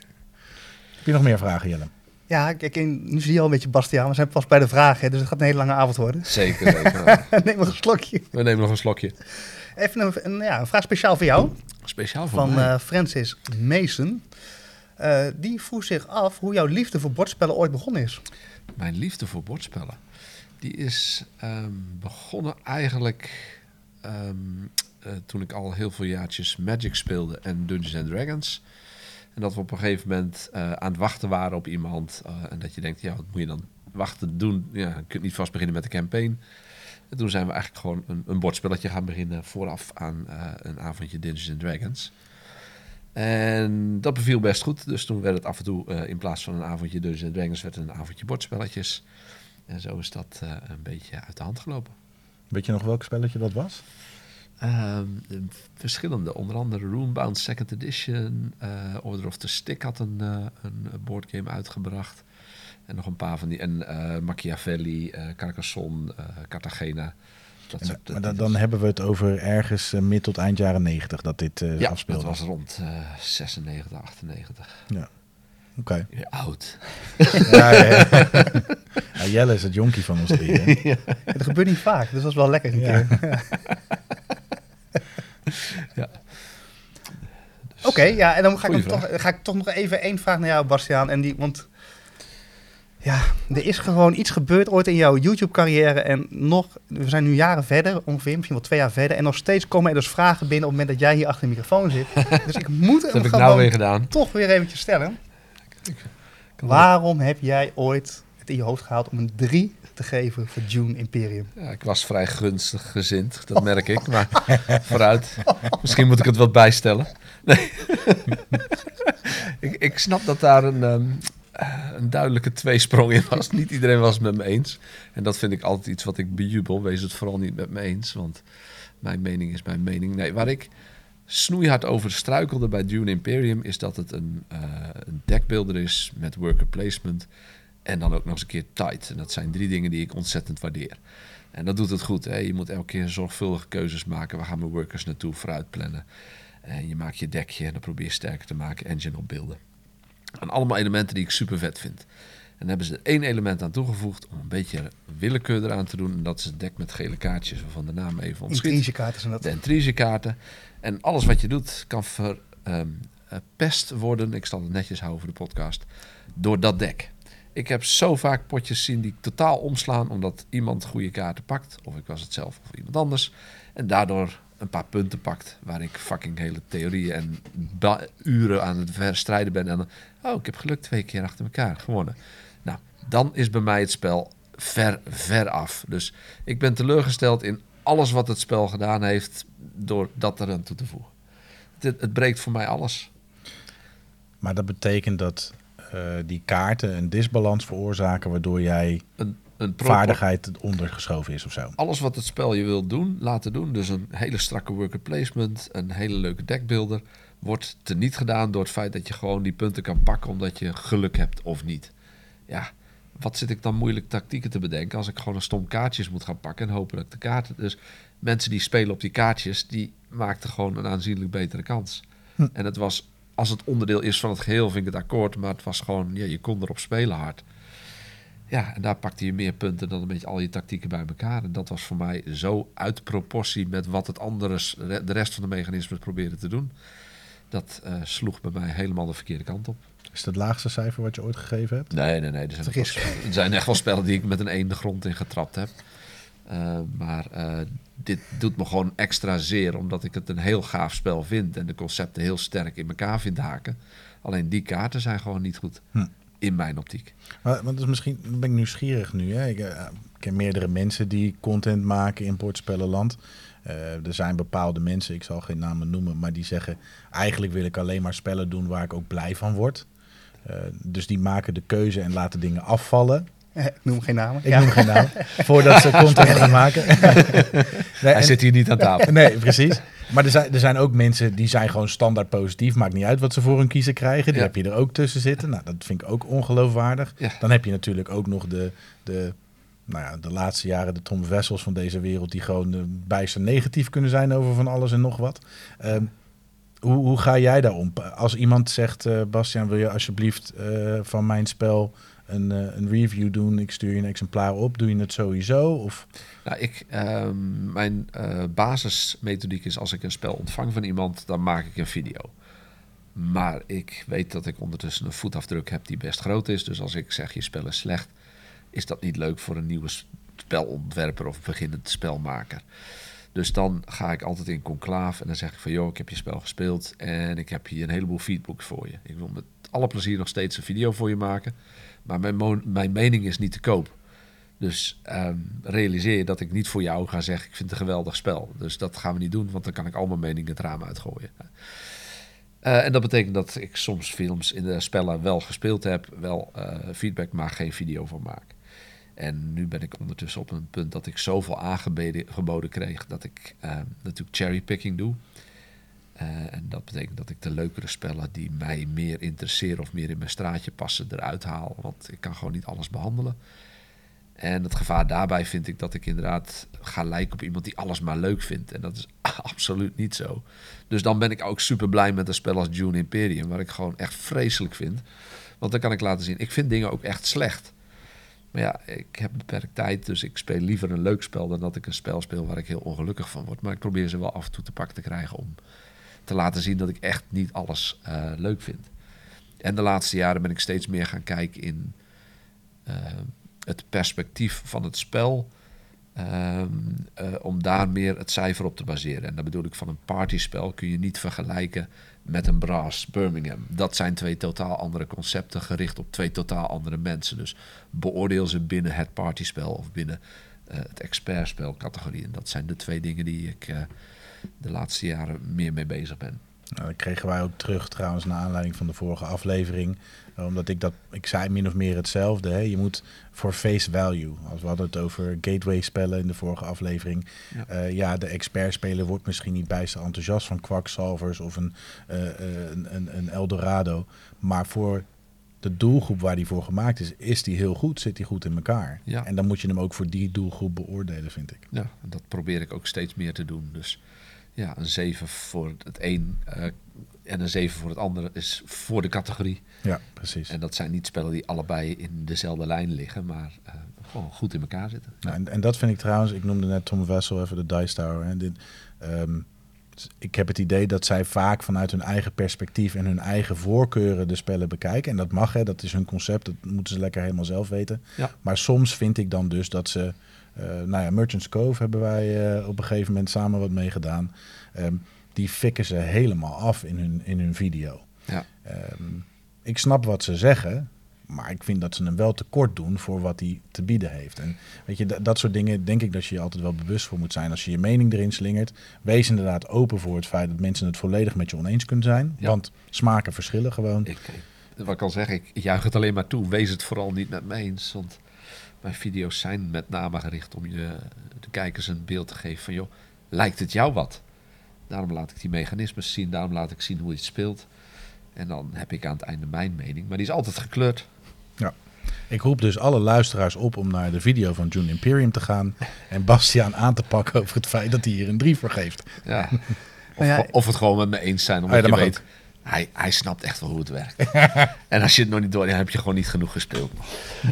[SPEAKER 2] Heb je nog meer vragen, Jelle?
[SPEAKER 1] Ja, kijk, nu zie je al een beetje Bastiaan. We zijn pas bij de vragen, dus het gaat een hele lange avond worden.
[SPEAKER 3] Zeker. weten. <laughs>
[SPEAKER 1] Neem nog een slokje.
[SPEAKER 3] We nemen nog een slokje.
[SPEAKER 1] Even een, een, ja, een vraag speciaal voor jou.
[SPEAKER 3] Speciaal voor
[SPEAKER 1] Van
[SPEAKER 3] mij.
[SPEAKER 1] eh, Francis Mason. Eh, die vroeg zich af hoe jouw liefde voor bordspellen ooit begonnen is.
[SPEAKER 3] Mijn liefde voor bordspellen. Die is ehm, begonnen eigenlijk ehm, eh, toen ik al heel veel jaartjes Magic speelde en Dungeons and Dragons. En dat we op een gegeven moment aan het wachten waren op iemand. en dat je denkt, ja, wat moet je dan wachten doen? Ja, je kunt niet vast beginnen met de campaign. En toen zijn we eigenlijk gewoon een, een bordspelletje gaan beginnen vooraf aan eh, een avondje Dungeons and Dragons. En dat beviel best goed. Dus toen werd het af en toe eh, in plaats van een avondje Dungeons and Dragons werd het een avondje bordspelletjes. En zo is dat eh, een beetje uit de hand gelopen.
[SPEAKER 2] Weet je nog welk spelletje dat was?
[SPEAKER 3] Ehm, de verschillende, onder andere Roombound Second Edition, Order of the Stick had een, een boardgame uitgebracht. En nog een paar van die, en eh, Machiavelli, eh, Carcassonne, eh, Cartagena. Dat
[SPEAKER 2] En,
[SPEAKER 3] soort,
[SPEAKER 2] maar dan, dan hebben we het over ergens mid tot eind jaren negentig dat dit eh
[SPEAKER 3] ja,
[SPEAKER 2] afspeelde.
[SPEAKER 3] dat was rond eh 96, 98.
[SPEAKER 2] Oké.
[SPEAKER 3] Weer oud. <laughs>
[SPEAKER 2] Ja, ja, ja. Ja, Jelle is het jonkie van ons drie. hè? <laughs>
[SPEAKER 1] Dat gebeurt niet vaak, dus dat is wel lekker een
[SPEAKER 2] Ja.
[SPEAKER 1] keer. <laughs>
[SPEAKER 3] Ja.
[SPEAKER 1] Oké, ja, en dan ga ik, toch, ga ik toch nog even één vraag naar jou, Bastiaan. En die, want ja, er is gewoon iets gebeurd ooit in jouw YouTube-carrière. En nog, we zijn nu jaren verder, ongeveer, misschien wel twee jaar verder. En nog steeds komen er dus vragen binnen op het moment dat jij hier achter de microfoon zit. <laughs> Dus ik moet hem
[SPEAKER 3] heb ik
[SPEAKER 1] gewoon
[SPEAKER 3] nou weer gedaan.
[SPEAKER 1] toch weer eventjes stellen. Waarom heb jij ooit het in je hoofd gehaald om een 3 te geven voor June Imperium?
[SPEAKER 3] Ja, ik was vrij gunstig gezind, dat <laughs> merk ik. Maar vooruit. Misschien moet ik het wat bijstellen. Nee. <laughs> ik, ik snap dat daar een, ehm, eh, een duidelijke tweesprong in was. Niet iedereen was het met me eens. En dat vind ik altijd iets wat ik bejubel. Wees het vooral niet met me eens, want mijn mening is mijn mening. Nee, waar ik snoeihard over struikelde bij Dune Imperium... is dat het een, eh een deckbuilder is met worker placement... en dan ook nog eens een keer tight. En dat zijn drie dingen die ik ontzettend waardeer. En dat doet het goed. Je moet elke keer zorgvuldige keuzes maken. Waar gaan mijn workers naartoe? Vooruit plannen. En je maakt je dekje en dan probeer je sterker te maken. Engine opbeelden. En allemaal elementen die ik super vet vind. En dan hebben ze er één element aan toegevoegd om een beetje willekeur eraan te doen. En dat is het dek met gele kaartjes waarvan de naam even ontschiet.
[SPEAKER 1] Intrige-kaarten zijn dat.
[SPEAKER 3] De intrigekaarten. En alles wat je doet kan verpest worden. Ik zal het netjes houden voor de podcast. Door dat dek. Ik heb zo vaak potjes zien die totaal omslaan. Omdat iemand goede kaarten pakt. Of ik was het zelf of iemand anders. En daardoor een paar punten pakt. Waar ik fucking hele theorieën en uren aan het verstrijden ben. En dan, oh, ik heb geluk twee keer achter elkaar gewonnen. Nou, dan is bij mij het spel ver, ver af. Dus ik ben teleurgesteld in alles wat het spel gedaan heeft. Door dat er aan toe te voegen. Het, het breekt voor mij alles.
[SPEAKER 2] Maar dat betekent dat eh, die kaarten een disbalans veroorzaken... waardoor jij
[SPEAKER 3] Een, een
[SPEAKER 2] vaardigheid ondergeschoven is of zo.
[SPEAKER 3] alles wat het spel je wil doen, laten doen. Dus een hele strakke worker placement, een hele leuke deckbuilder, wordt teniet gedaan door het feit dat je gewoon die punten kan pakken omdat je geluk hebt of niet. Ja, wat zit ik dan moeilijk tactieken te bedenken als ik gewoon een stom kaartjes moet gaan pakken en hopen dat ik de kaarten. Dus mensen die spelen op die kaartjes, die maakten gewoon een aanzienlijk betere kans.
[SPEAKER 2] Hm.
[SPEAKER 3] En het was, als het onderdeel is van het geheel, vind ik het akkoord, maar het was gewoon, ja, je kon erop spelen hard. Ja, en daar pakte je meer punten dan een beetje al je tactieken bij elkaar. En dat was voor mij zo uit proportie met wat het andere, de rest van de mechanismen probeerde te doen. Dat eh, sloeg bij mij helemaal de verkeerde kant op.
[SPEAKER 2] Is het het laagste cijfer wat je ooit gegeven hebt?
[SPEAKER 3] Nee, nee, nee. Er zijn,
[SPEAKER 1] Vergis.
[SPEAKER 3] echt wel- er zijn echt wel spellen die ik met een 1 de grond in getrapt heb. Eh, maar eh, dit doet me gewoon extra zeer, omdat ik het een heel gaaf spel vind en de concepten heel sterk in elkaar vind haken. Alleen die kaarten zijn gewoon niet goed,
[SPEAKER 2] Hm.
[SPEAKER 3] In mijn optiek.
[SPEAKER 2] Maar, want dus misschien ben ik nieuwsgierig nu. Hè? Ik eh, ken meerdere mensen die content maken in Bordspellenland. Eh, er zijn bepaalde mensen, ik zal geen namen noemen, maar die zeggen... eigenlijk wil ik alleen maar spellen doen waar ik ook blij van word. Eh, dus die maken de keuze en laten dingen afvallen.
[SPEAKER 1] Ik noem geen namen.
[SPEAKER 2] Ik
[SPEAKER 1] Ja.
[SPEAKER 2] noem geen naam. <laughs> Voordat ze content gaan maken. <laughs> nee,
[SPEAKER 3] Hij
[SPEAKER 2] en-
[SPEAKER 3] zit hier niet aan tafel.
[SPEAKER 2] Nee, precies. Maar er zijn, er zijn ook mensen die zijn gewoon standaard positief. Maakt niet uit wat ze voor hun kiezen krijgen. Die heb je er ook tussen zitten. Nou, dat vind ik ook ongeloofwaardig. Dan heb je natuurlijk ook nog de, de, nou ja, de laatste jaren de Tom Wessels van deze wereld... die gewoon eh, bijster negatief kunnen zijn over van alles en nog wat. Ehm, hoe, hoe ga jij daar om? Als iemand zegt, eh Bastiaan, wil je alsjeblieft eh, van mijn spel een, eh, een review doen? Ik stuur je een exemplaar op. Doe je het sowieso? Of...
[SPEAKER 3] Nou, ik, ehm, mijn eh, basismethodiek is als ik een spel ontvang van iemand, dan maak ik een video. Maar ik weet dat ik ondertussen een voetafdruk heb die best groot is. Dus als ik zeg je spel is slecht, is dat niet leuk voor een nieuwe spelontwerper of beginnend spelmaker. Dus dan ga ik altijd in conclaaf en dan zeg ik van... joh, ik heb je spel gespeeld en ik heb hier een heleboel feedback voor je. Ik wil met alle plezier nog steeds een video voor je maken. Maar mijn, mijn mening is niet te koop. Dus ehm, realiseer je dat ik niet voor jou ga zeggen... ik vind het een geweldig spel. Dus dat gaan we niet doen, want dan kan ik al mijn mening het raam uitgooien. Eh, en dat betekent dat ik soms films in de spellen wel gespeeld heb... wel eh, feedback, maar geen video van maak. En nu ben ik ondertussen op een punt dat ik zoveel aangeboden geboden kreeg... dat ik eh, natuurlijk cherrypicking doe. Eh, en dat betekent dat ik de leukere spellen die mij meer interesseren... of meer in mijn straatje passen, eruit haal. Want ik kan gewoon niet alles behandelen. En het gevaar daarbij vind ik dat ik inderdaad ga lijken op iemand die alles maar leuk vindt. En dat is <laughs> absoluut niet zo. Dus dan ben ik ook super blij met een spel als Dune Imperium, waar ik gewoon echt vreselijk vind. Want dan kan ik laten zien, ik vind dingen ook echt slecht. Maar ja, ik heb beperkt tijd, dus ik speel liever een leuk spel dan dat ik een spel speel waar ik heel ongelukkig van word. Maar ik probeer ze wel af en toe te pakken te krijgen om te laten zien dat ik echt niet alles eh, leuk vind. En de laatste jaren ben ik steeds meer gaan kijken in eh, het perspectief van het spel. ehm, eh, om daar meer het cijfer op te baseren. En daar bedoel ik van een partyspel kun je niet vergelijken met een Brass Birmingham. Dat zijn twee totaal andere concepten gericht op twee totaal andere mensen. Dus beoordeel ze binnen het partyspel of binnen eh, het expertspel categorie. En dat zijn de twee dingen die ik eh, de laatste jaren meer mee bezig ben.
[SPEAKER 2] Nou, dat kregen wij ook terug trouwens naar aanleiding van de vorige aflevering. Eh, Omdat ik dat, ik zei min of meer hetzelfde. Hè? Je moet voor face value. Als we hadden het over gateway spellen in de vorige aflevering.
[SPEAKER 3] Ja.
[SPEAKER 2] Ja, ja de expert speler wordt misschien niet bijster enthousiast van kwakzalvers of een, eh, eh, een, een, een Eldorado. Maar voor de doelgroep waar die voor gemaakt is, is die heel goed, zit die goed in elkaar.
[SPEAKER 3] Ja.
[SPEAKER 2] En dan moet je hem ook voor die doelgroep beoordelen, vind ik.
[SPEAKER 3] Ja, dat probeer ik ook steeds meer te doen. Dus ja, een 7 voor het een eh, en een 7 voor het andere is voor de categorie.
[SPEAKER 2] Ja, precies.
[SPEAKER 3] En dat zijn niet spellen die allebei in dezelfde lijn liggen, maar eh, gewoon goed in elkaar zitten.
[SPEAKER 2] Nou, en, en dat vind ik trouwens, ik noemde net Tom Wessel even de Dice Tower. Hè. Dit, ehm, ik heb het idee dat zij vaak vanuit hun eigen perspectief en hun eigen voorkeuren de spellen bekijken. En dat mag, hè, dat is hun concept, dat moeten ze lekker helemaal zelf weten.
[SPEAKER 3] Ja.
[SPEAKER 2] Maar soms vind ik dan dus dat ze, nou ja, Merchants Cove hebben wij eh, op een gegeven moment samen wat mee gedaan. Ehm, die fikken ze helemaal af in hun, in hun video.
[SPEAKER 3] Ja.
[SPEAKER 2] Ehm, ik snap wat ze zeggen, maar ik vind dat ze hem wel tekort doen voor wat hij te bieden heeft. En weet je, dat, soort dingen denk ik dat je je altijd wel bewust voor moet zijn. Als je je mening erin slingert, wees inderdaad open voor het feit dat mensen het volledig met je oneens kunnen zijn.
[SPEAKER 3] Ja.
[SPEAKER 2] Want smaken verschillen gewoon.
[SPEAKER 3] Ik, eh, wat ik al zeg, ik juich het alleen maar toe. Wees het vooral niet met me eens. Want mijn video's zijn met name gericht om je, de kijkers een beeld te geven van... joh, lijkt het jou wat? Daarom laat ik die mechanismes zien, daarom laat ik zien hoe je het speelt. En dan heb ik aan het einde mijn mening. Maar die is altijd gekleurd.
[SPEAKER 2] Ja. Ik roep dus alle luisteraars op om naar de video van June Imperium te gaan <laughs> en Bastiaan aan te pakken over het feit dat hij hier een 3 voor geeft.
[SPEAKER 3] Ja. <laughs> Of,
[SPEAKER 1] Nou ja,
[SPEAKER 3] of het gewoon met me eens zijn,
[SPEAKER 2] Ah,
[SPEAKER 3] omdat
[SPEAKER 2] ja, dat
[SPEAKER 3] je
[SPEAKER 2] mag
[SPEAKER 3] weet... Hij, hij snapt echt wel hoe het werkt. en als je het nog niet door hebt, heb je gewoon niet genoeg gespeeld.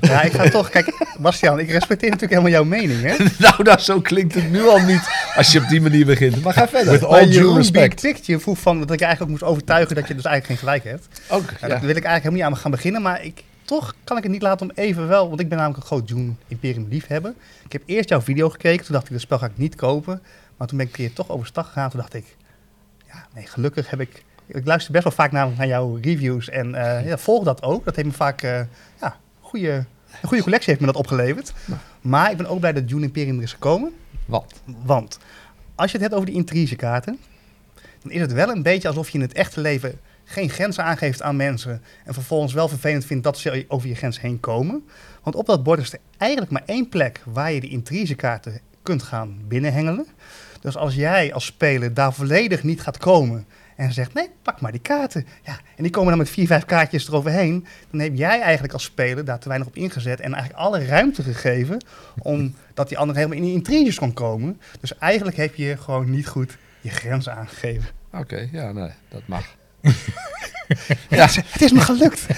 [SPEAKER 1] Ja, ik ga toch... Kijk, Bastiaan, ik respecteer natuurlijk helemaal jouw mening, hè? <laughs>
[SPEAKER 3] nou, nou, zo klinkt het nu al niet als je op die manier begint. Maar ga verder.
[SPEAKER 2] With all due respect.
[SPEAKER 1] Big Picture vroeg van dat ik je eigenlijk ook moest overtuigen dat je dus eigenlijk geen gelijk hebt.
[SPEAKER 3] Ook,
[SPEAKER 1] Nou,
[SPEAKER 3] ja.
[SPEAKER 1] Dat wil ik eigenlijk helemaal niet aan gaan beginnen, maar ik, toch kan ik het niet laten om even wel, want ik ben namelijk een groot Dune Imperium liefhebber. Ik heb eerst jouw video gekeken, toen dacht ik, dat spel ga ik niet kopen. Maar toen ben ik keer toch overstag gegaan, toen dacht ik, ja, nee, gelukkig heb ik, ik luister best wel vaak naar, naar jouw reviews en eh, ja, volg dat ook. Dat heeft me vaak, eh, ja, goede, een goede collectie heeft me dat opgeleverd. Maar ik ben ook blij dat Dune Imperium er is gekomen.
[SPEAKER 3] Wat?
[SPEAKER 1] Want als je het hebt over die intrigekaarten, dan is het wel een beetje alsof je in het echte leven geen grenzen aangeeft aan mensen en vervolgens wel vervelend vindt dat ze over je grens heen komen. Want op dat bord is er eigenlijk maar één plek waar je die intrigekaarten kunt gaan binnenhengelen. Dus als jij als speler daar volledig niet gaat komen en zegt, nee, pak maar die kaarten. Ja, en die komen dan met vier, vijf kaartjes eroverheen. Dan heb jij eigenlijk als speler daar te weinig op ingezet en eigenlijk alle ruimte gegeven omdat <laughs> die ander helemaal in die intriges kon komen. Dus eigenlijk heb je gewoon niet goed je grenzen aangegeven.
[SPEAKER 3] Oké, ja, nee, dat mag. <laughs>
[SPEAKER 1] Ja. Het is me gelukt. <laughs>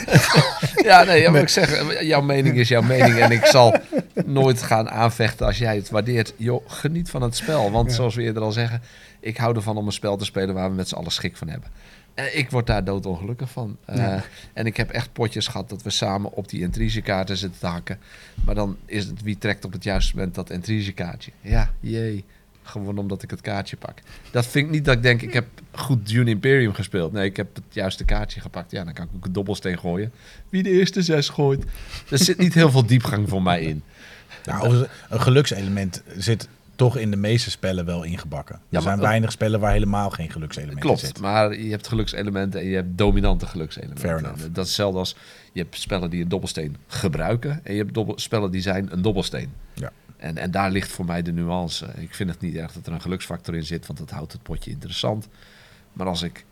[SPEAKER 3] Ja, nee, ja, maar ik zeg, jouw mening is jouw mening. En ik zal nooit gaan aanvechten als jij het waardeert. Joh, geniet van het spel. Want
[SPEAKER 1] Ja.
[SPEAKER 3] zoals we eerder al zeggen, ik hou ervan om een spel te spelen waar we met z'n allen schik van hebben. En ik word daar doodongelukkig van. Eh. En ik heb echt potjes gehad dat we samen op die intrigekaarten zitten te hakken. Maar dan is het wie trekt op het juiste moment dat intrigekaartje. Ja, jee. Gewoon omdat ik het kaartje pak. Dat vind ik niet dat ik denk, ik heb goed Dune Imperium gespeeld. Nee, ik heb het juiste kaartje gepakt. Ja, dan kan ik ook een dobbelsteen gooien. Wie de eerste zes gooit. Er zit niet heel veel diepgang voor mij in.
[SPEAKER 2] Nou, een gelukselement zit toch in de meeste spellen wel ingebakken.
[SPEAKER 3] Ja,
[SPEAKER 2] er zijn
[SPEAKER 3] maar-
[SPEAKER 2] weinig spellen waar helemaal geen gelukselement in
[SPEAKER 3] Klopt,
[SPEAKER 2] zit.
[SPEAKER 3] maar je hebt gelukselementen en je hebt dominante gelukselementen.
[SPEAKER 2] Fair enough.
[SPEAKER 3] Dat is hetzelfde als, je hebt spellen die een dobbelsteen gebruiken en je hebt dobbel, spellen die zijn een dobbelsteen.
[SPEAKER 2] Ja.
[SPEAKER 3] En, en daar ligt voor mij de nuance. Ik vind het niet erg dat er een geluksfactor in zit, want dat houdt het potje interessant. Maar als ik,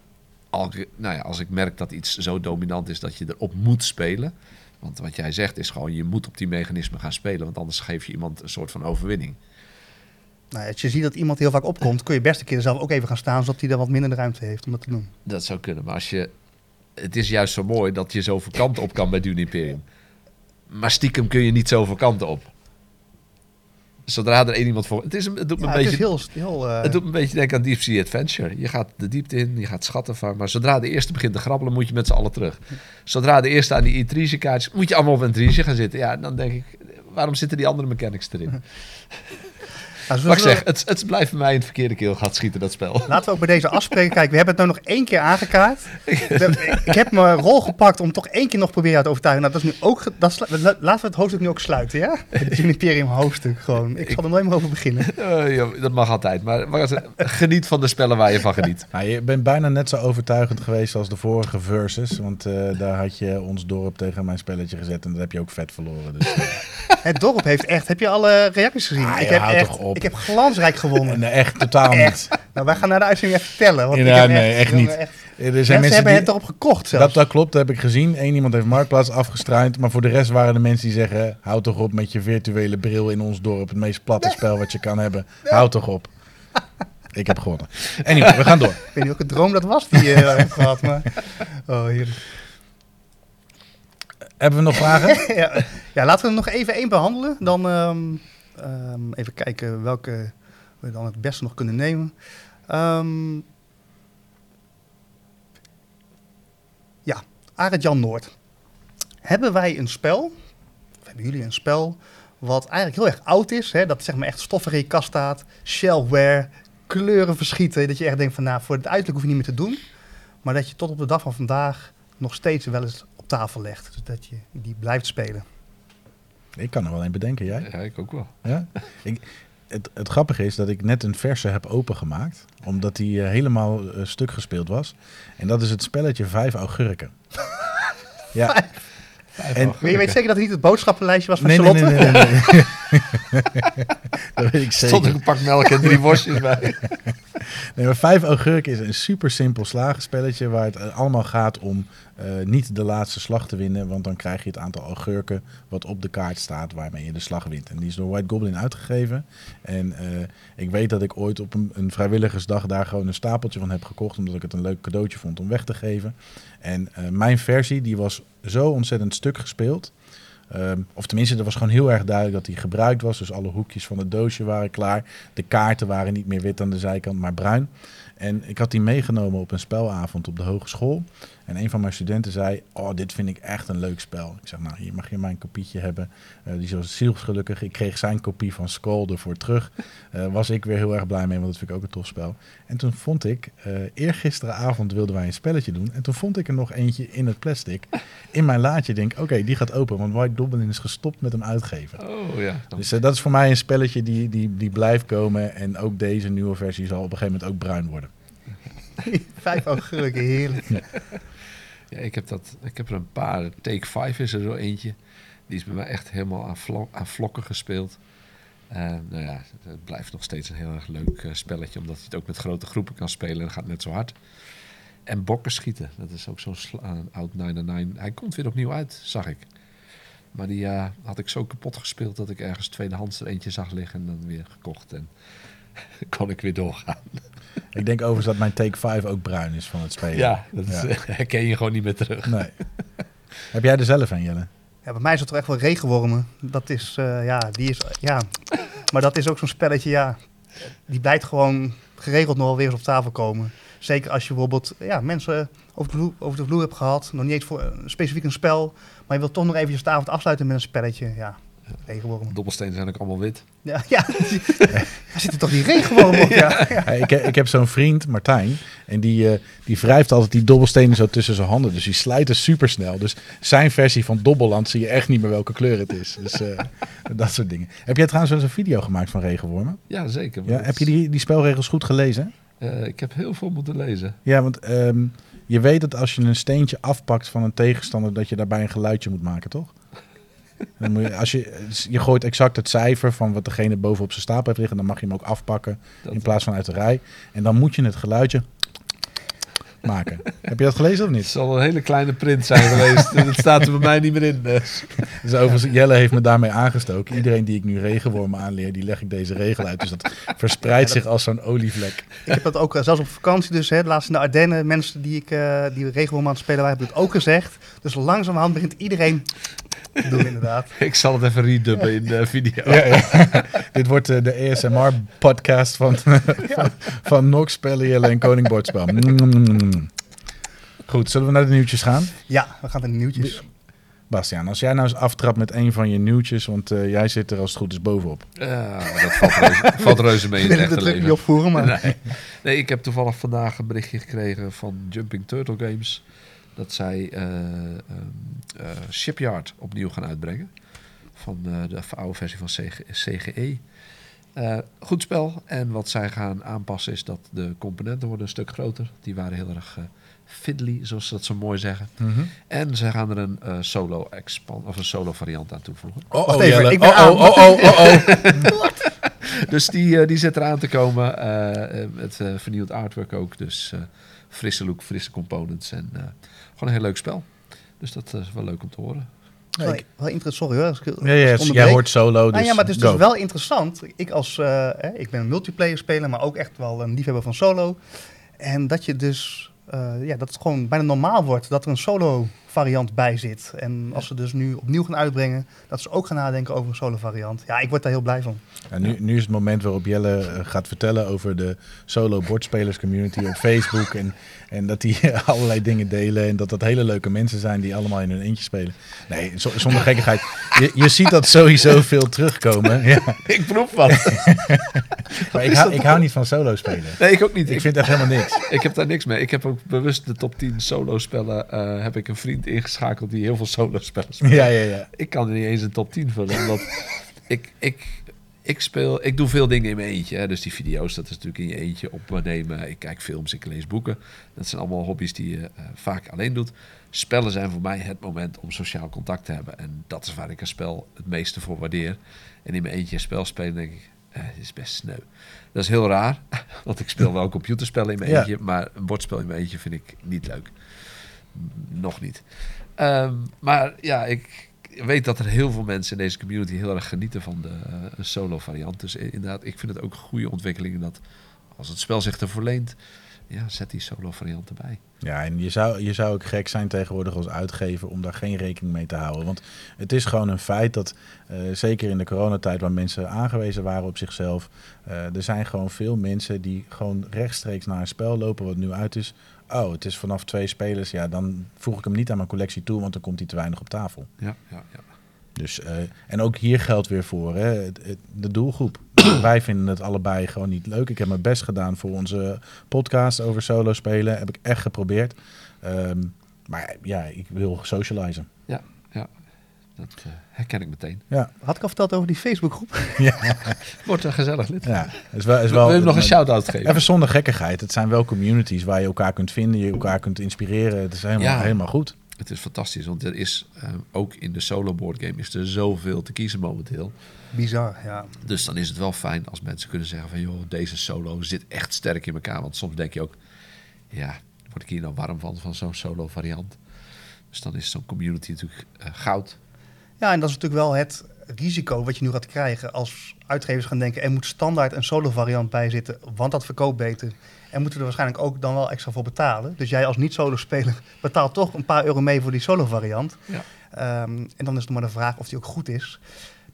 [SPEAKER 3] al, nou ja, als ik merk dat iets zo dominant is dat je erop moet spelen. Want wat jij zegt is gewoon, je moet op die mechanismen gaan spelen, want anders geef je iemand een soort van overwinning.
[SPEAKER 1] Nou, als je ziet dat iemand heel vaak opkomt, kun je best een keer zelf ook even gaan staan, zodat hij dan wat minder de ruimte heeft om dat te doen.
[SPEAKER 3] Dat zou kunnen, maar als je... Het is juist zo mooi dat je zoveel kanten op kan bij Dune Imperium. Maar stiekem kun je niet zoveel kanten op. Zodra er één iemand voor... Het, is, een- het doet me
[SPEAKER 1] Ja,
[SPEAKER 3] een
[SPEAKER 1] het
[SPEAKER 3] beetje...
[SPEAKER 1] is heel... heel eh,
[SPEAKER 3] Het doet me een beetje denken aan Deep Sea Adventure. Je gaat de diepte in, je gaat schatten van. Maar zodra de eerste begint te grabbelen, moet je met z'n allen terug. Zodra de eerste aan die intrige kaartjes... moet je allemaal op een intrige gaan zitten. Ja, dan denk ik... Waarom zitten die andere mechanics erin? <laughs>
[SPEAKER 1] nou,
[SPEAKER 3] Wat ik zeg, het, het blijft bij mij in het verkeerde keel gaat schieten, dat spel.
[SPEAKER 1] Laten we ook bij deze afspreken. Kijk, we hebben het nou nog één keer aangekaart. <laughs> Ik heb mijn rol gepakt om toch één keer nog proberen te overtuigen. Nou, dat is nu ook... Dat laten we het hoofdstuk nu ook sluiten, ja? Het Imperium hoofdstuk gewoon. Ik zal er nooit meer over beginnen. <laughs>
[SPEAKER 3] Eh, ja, dat mag altijd. Maar, maar geniet van de spellen waar je van geniet.
[SPEAKER 2] Nou, je bent bijna net zo overtuigend geweest als de vorige versus. Want eh, daar had je ons dorp tegen mijn spelletje gezet. En dat heb je ook vet verloren. Dus, eh, <laughs>
[SPEAKER 1] Het dorp heeft echt... Heb je alle reacties gezien?
[SPEAKER 2] Ah,
[SPEAKER 1] ik, heb
[SPEAKER 2] houd
[SPEAKER 1] echt,
[SPEAKER 2] toch op.
[SPEAKER 1] ik heb glansrijk gewonnen.
[SPEAKER 2] nee, echt totaal niet.
[SPEAKER 1] Echt. Nou, wij gaan naar de uitzending even vertellen. Want
[SPEAKER 2] Ja,
[SPEAKER 1] ik heb
[SPEAKER 2] nee, echt
[SPEAKER 1] jongen,
[SPEAKER 2] niet. Er zijn
[SPEAKER 1] mensen,
[SPEAKER 2] mensen
[SPEAKER 1] hebben
[SPEAKER 2] die...
[SPEAKER 1] het erop gekocht zelfs.
[SPEAKER 2] Dat, dat klopt, dat heb ik gezien. Eén iemand heeft Marktplaats afgestruind. Maar voor de rest waren de mensen die zeggen... Houd toch op met je virtuele bril in ons dorp. Het meest platte spel wat je kan hebben. Houd toch op. Ik heb gewonnen. Anyway, we gaan door.
[SPEAKER 1] Ik weet niet welke droom dat was die je eh, hebt gehad. Maar... Oh, heerlijk.
[SPEAKER 2] Hebben we nog vragen? <laughs>
[SPEAKER 1] ja, ja, laten we er nog even één behandelen. Dan ehm, ehm, even kijken welke we dan het beste nog kunnen nemen. Ehm, ja, Arend Jan Noord. Hebben wij een spel, of hebben jullie een spel, wat eigenlijk heel erg oud is, hè, dat zeg maar echt stoffig in je kast staat, shelfware, kleuren verschieten, dat je echt denkt van nou, voor het uiterlijk hoef je niet meer te doen, maar dat je tot op de dag van vandaag nog steeds wel eens op tafel legt, dus dat je die blijft spelen.
[SPEAKER 2] Ik kan er wel een bedenken, jij?
[SPEAKER 3] Ja, ik ook wel.
[SPEAKER 2] Ja? <laughs> Ik, het, het grappige is dat ik net een verse heb opengemaakt. Omdat die eh, helemaal eh, stuk gespeeld was. En dat is het spelletje Vijf Augurken. <laughs> ja. En,
[SPEAKER 1] Maar je weet zeker dat het niet het boodschappenlijstje was van
[SPEAKER 2] nee, nee,
[SPEAKER 1] Charlotte?
[SPEAKER 2] nee, nee, nee, nee. <laughs> dat weet ik
[SPEAKER 3] Stond er
[SPEAKER 2] zeker.
[SPEAKER 3] een pak melk en drie <laughs> worstjes bij.
[SPEAKER 2] Nee, maar vijf augurken is een super simpel slagenspelletje waar het eh, allemaal gaat om eh, niet de laatste slag te winnen, want dan krijg je het aantal augurken wat op de kaart staat waarmee je de slag wint. En die is door White Goblin uitgegeven. En eh, ik weet dat ik ooit op een, een vrijwilligersdag daar gewoon een stapeltje van heb gekocht, omdat ik het een leuk cadeautje vond om weg te geven. En eh, mijn versie die was zo ontzettend stuk gespeeld. Ehm, of tenminste, er was gewoon heel erg duidelijk dat hij gebruikt was. Dus alle hoekjes van het doosje waren klaar. De kaarten waren niet meer wit aan de zijkant, maar bruin. En ik had die meegenomen op een spelavond op de hogeschool. En een van mijn studenten zei, oh, dit vind ik echt een leuk spel. Ik zeg, nou, hier mag je mijn kopietje hebben. Eh, die was zielsgelukkig. Ik kreeg zijn kopie van Skull ervoor terug. Eh, was ik weer heel erg blij mee, want dat vind ik ook een tof spel. En toen vond ik, eh eergisteravond wilden wij een spelletje doen. En toen vond ik er nog eentje in het plastic. In mijn laadje denk, oké, die gaat open. Want White Goblin is gestopt met hem uitgeven.
[SPEAKER 3] Oh ja.
[SPEAKER 2] Dus dat is voor mij een spelletje die, die, die blijft komen. En ook deze nieuwe versie zal op een gegeven moment ook bruin worden. <laughs>
[SPEAKER 1] Vijf augurken, heerlijk.
[SPEAKER 3] Ja, ik heb, dat, ik heb er een paar. Take 5 is er zo eentje. Die is bij mij echt helemaal aan, aan vlokken gespeeld. Nou ja, het blijft nog steeds een heel erg leuk eh, spelletje. Omdat je het ook met grote groepen kan spelen. En dat gaat net zo hard. En bokken schieten. Dat is ook zo'n een oud 999. Hij komt weer opnieuw uit, zag ik. Maar die eh, had ik zo kapot gespeeld dat ik ergens tweedehands er eentje zag liggen. En dan weer gekocht. En <laughs> kon ik weer doorgaan.
[SPEAKER 2] Ik denk overigens dat mijn Take 5 ook bruin is van het spelen.
[SPEAKER 3] Ja, dat is,
[SPEAKER 2] Ja.
[SPEAKER 3] herken je gewoon niet meer terug.
[SPEAKER 2] Nee. Heb jij er zelf een, Jelle?
[SPEAKER 1] Ja, bij mij is het toch echt wel regenwormen. Dat is, eh, ja, die is, ja. Maar dat is ook zo'n spelletje, ja. Die blijft gewoon geregeld nog wel weer eens op tafel komen. Zeker als je bijvoorbeeld ja, mensen over de, vloer, over de vloer hebt gehad. Nog niet eens voor specifiek een spel. Maar je wilt toch nog eventjes de avond afsluiten met een spelletje. Ja, regenwormen.
[SPEAKER 3] Dobbelstenen zijn ook allemaal wit.
[SPEAKER 1] Ja, <laughs> ja. Daar zitten toch die regenwormen op, <laughs> ja. ja.
[SPEAKER 2] Ja, ik, ik heb zo'n vriend, Martijn, en die, eh, die wrijft altijd die dobbelstenen zo tussen zijn handen. Dus die slijten supersnel. Dus zijn versie van Dobbelland zie je echt niet meer welke kleur het is. Dus eh, <laughs> dat soort dingen. Heb jij trouwens wel eens een video gemaakt van regenwormen?
[SPEAKER 3] Ja, zeker.
[SPEAKER 2] Ja, heb je die, die spelregels goed gelezen?
[SPEAKER 3] Eh, ik heb heel veel moeten lezen.
[SPEAKER 2] Ja, want ehm, je weet dat als je een steentje afpakt van een tegenstander, dat je daarbij een geluidje moet maken, toch? Dan moet je, als je, je gooit exact het cijfer van wat degene bovenop zijn stapel heeft liggen, dan mag je hem ook afpakken
[SPEAKER 3] Dat-
[SPEAKER 2] in plaats van uit de rij. En dan moet je het geluidje maken. <laughs> Heb je dat gelezen of
[SPEAKER 3] Het
[SPEAKER 2] niet?
[SPEAKER 3] zal een hele kleine print zijn geweest. <laughs> dat staat er bij mij niet meer in. dus.
[SPEAKER 2] Dus overigens, Jelle heeft me daarmee aangestoken. Iedereen die ik nu regenwormen aanleer, die leg ik deze regel uit. Dus dat verspreidt zich als zo'n olievlek.
[SPEAKER 1] Ik heb dat ook, eh, zelfs op vakantie dus, hè, laatst in de Ardennen, mensen die, ik, eh, die regenwormen aan het spelen waren, hebben het ook gezegd. Dus langzamerhand begint iedereen inderdaad. <laughs>
[SPEAKER 3] Ik zal het even redubben in de video.
[SPEAKER 2] Ja, ja. <laughs> Dit wordt eh, de ASMR-podcast <laughs> van, van, van Nox, Spellen, Jelle en Koning Bordspel. Mm. Goed, zullen we naar de nieuwtjes gaan?
[SPEAKER 1] Ja, we gaan naar de nieuwtjes.
[SPEAKER 2] Bastiaan, als jij nou eens aftrapt met een van je nieuwtjes, want eh, jij zit er als het goed is bovenop.
[SPEAKER 3] Ja, dat valt reuze, valt reuze mee
[SPEAKER 1] Ik
[SPEAKER 3] in
[SPEAKER 1] wil
[SPEAKER 3] het echte
[SPEAKER 1] niet opvoeren, maar
[SPEAKER 3] Nee. nee, ik heb toevallig vandaag een berichtje gekregen van Jumping Turtle Games. Dat zij eh, ehm, eh, Shipyard opnieuw gaan uitbrengen. Van eh, de oude versie van CG CGE. Eh, goed spel. En wat zij gaan aanpassen is dat de componenten worden een stuk groter. Die waren heel erg eh, fiddly, zoals ze dat zo mooi zeggen. En ze gaan er een eh, solo expand of een solo variant aan toevoegen.
[SPEAKER 2] Oh,
[SPEAKER 1] Wacht even, ik ben
[SPEAKER 2] oh,
[SPEAKER 1] aan.
[SPEAKER 2] oh, oh, oh, oh. <laughs>
[SPEAKER 3] Dus die, die zit eraan te komen. met vernieuwd artwork ook. Dus frisse look, frisse components. En eh, gewoon een heel leuk spel. Dus dat eh, is wel leuk om te horen.
[SPEAKER 1] wel, wel interessant. Sorry hoor. als ik-
[SPEAKER 2] Ja, ja,
[SPEAKER 1] ik
[SPEAKER 2] jij hoort solo, dus
[SPEAKER 1] Nou ja, maar het is
[SPEAKER 2] go.
[SPEAKER 1] dus wel interessant. Ik als, eh, hè, ik ben een multiplayer speler, maar ook echt wel een liefhebber van solo. En dat je dus, eh, ja, dat het gewoon bijna normaal wordt dat er een solo variant bij zit. En als ze dus nu opnieuw gaan uitbrengen, dat ze ook gaan nadenken over een solo variant. Ja, ik word daar heel blij van.
[SPEAKER 2] Ja, nu, nu is het moment waarop Jelle eh, gaat vertellen over de solo bordspelers community op Facebook. En, en dat die <laughs> allerlei dingen delen. En dat dat hele leuke mensen zijn die allemaal in hun eentje spelen. Nee, zo- zonder gekkigheid. Je, je ziet dat sowieso veel terugkomen. Ja. <laughs>
[SPEAKER 3] Ik proef wat. <laughs>
[SPEAKER 2] Maar ik hou, ik hou niet van solo spelen.
[SPEAKER 3] nee, ik ook niet.
[SPEAKER 2] Ik vind echt helemaal niks.
[SPEAKER 3] Ik heb daar niks mee. Ik heb ook bewust de top 10 solo-spellen. eh, heb ik een vriend ingeschakeld die heel veel solo-spellen speelt.
[SPEAKER 2] Ja, ja, ja.
[SPEAKER 3] Ik kan er niet eens een top 10 vullen. Omdat <laughs> ik, ik, ik speel. Ik doe veel dingen in mijn eentje. Hè. Dus die video's, dat is natuurlijk in je eentje opnemen. Ik kijk films, ik lees boeken. Dat zijn allemaal hobby's die je eh, vaak alleen doet. Spellen zijn voor mij het moment om sociaal contact te hebben. En dat is waar ik een spel het meeste voor waardeer. En in mijn eentje een spel spelen, denk ik. eh, het is best sneu. Dat is heel raar, <laughs> want ik speel wel <laughs> computerspellen in mijn
[SPEAKER 2] Ja.
[SPEAKER 3] eentje, maar een bordspel in mijn eentje vind ik niet leuk. Nog niet. Ehm, maar ja, ik weet dat er heel veel mensen in deze community heel erg genieten van de eh, solo variant. Dus inderdaad, ik vind het ook een goede ontwikkeling dat als het spel zich ervoor leent, ja, zet die solo variant erbij.
[SPEAKER 2] Ja, en je zou, je zou ook gek zijn tegenwoordig als uitgever om daar geen rekening mee te houden. Want het is gewoon een feit dat, eh, zeker in de coronatijd waar mensen aangewezen waren op zichzelf, eh, er zijn gewoon veel mensen die gewoon rechtstreeks naar een spel lopen wat nu uit is. Oh, het is vanaf twee spelers. Ja, dan voeg ik hem niet aan mijn collectie toe, want dan komt hij te weinig op tafel.
[SPEAKER 3] Ja, ja, ja.
[SPEAKER 2] Dus, eh, en ook hier geldt weer voor hè, de doelgroep. <clears throat> Wij vinden het allebei gewoon niet leuk. Ik heb mijn best gedaan voor onze podcast over solo spelen. Heb ik echt geprobeerd. Ehm, maar ja, ik wil socializen.
[SPEAKER 3] ja, ja. Dat eh, herken ik meteen.
[SPEAKER 2] Ja,
[SPEAKER 1] Had ik al verteld over die Facebookgroep? <laughs> <laughs>
[SPEAKER 3] Wordt een gezellig lid.
[SPEAKER 2] ja. Is wel, is
[SPEAKER 3] We
[SPEAKER 2] wel,
[SPEAKER 3] nog een shout-out geven.
[SPEAKER 2] Even zonder gekkigheid. Het zijn wel communities waar je elkaar kunt vinden, je elkaar kunt inspireren. Het is helemaal,
[SPEAKER 3] Ja.
[SPEAKER 2] helemaal goed.
[SPEAKER 3] Het is fantastisch, want er is eh, ook in de solo board game is er zoveel te kiezen momenteel.
[SPEAKER 1] Bizar, ja.
[SPEAKER 3] Dus dan is het wel fijn als mensen kunnen zeggen van joh, deze solo zit echt sterk in elkaar. Want soms denk je ook, ja, word ik hier nou warm van, van zo'n solo variant. Dus dan is zo'n community natuurlijk eh, goud.
[SPEAKER 1] Ja, en dat is natuurlijk wel het risico wat je nu gaat krijgen als uitgevers gaan denken... er moet standaard een solo variant bij zitten, want dat verkoopt beter. En moeten we er waarschijnlijk ook dan wel extra voor betalen. Dus jij als niet-solo speler <laughs> betaalt toch een paar euro mee voor die solo variant.
[SPEAKER 3] Ja.
[SPEAKER 1] Ehm, en dan is het maar de vraag of die ook goed is.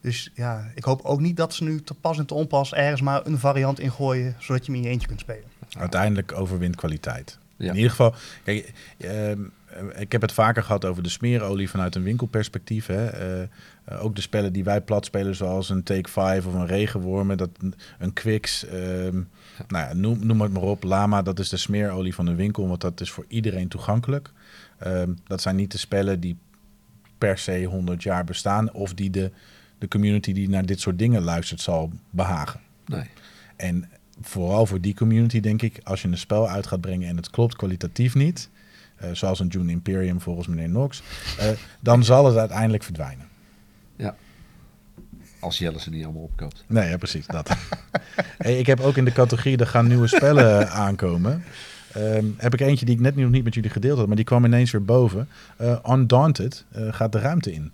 [SPEAKER 1] Dus ja, ik hoop ook niet dat ze nu te pas en te onpas ergens maar een variant ingooien... zodat je hem in je eentje kunt spelen.
[SPEAKER 2] Uiteindelijk overwint kwaliteit.
[SPEAKER 3] Ja.
[SPEAKER 2] In ieder geval, kijk, ehm, eh, ik heb het vaker gehad over de smeerolie vanuit een winkelperspectief. Hè. Eh, eh, ook de spellen die wij plat spelen, zoals een Take 5 of een Regenwormen, dat, een Quicks, ehm, nou ja, noem, noem het maar op. Lama, dat is de smeerolie van de winkel, want dat is voor iedereen toegankelijk. Ehm, dat zijn niet de spellen die per se 100 jaar bestaan of die de, de community die naar dit soort dingen luistert zal behagen.
[SPEAKER 3] Nee.
[SPEAKER 2] En vooral voor die community denk ik, als je een spel uit gaat brengen en het klopt kwalitatief niet, eh, zoals een June Imperium volgens meneer Knox, eh, dan zal het uiteindelijk verdwijnen.
[SPEAKER 3] Ja. Als Jelle ze niet allemaal opkoopt.
[SPEAKER 2] Nee, ja, precies dat. <laughs> hey, ik heb ook in de categorie, er gaan nieuwe spellen <laughs> aankomen. Ehm, heb ik eentje die ik net nog niet met jullie gedeeld had, maar die kwam ineens weer boven. Eh, Undaunted eh, gaat de ruimte in.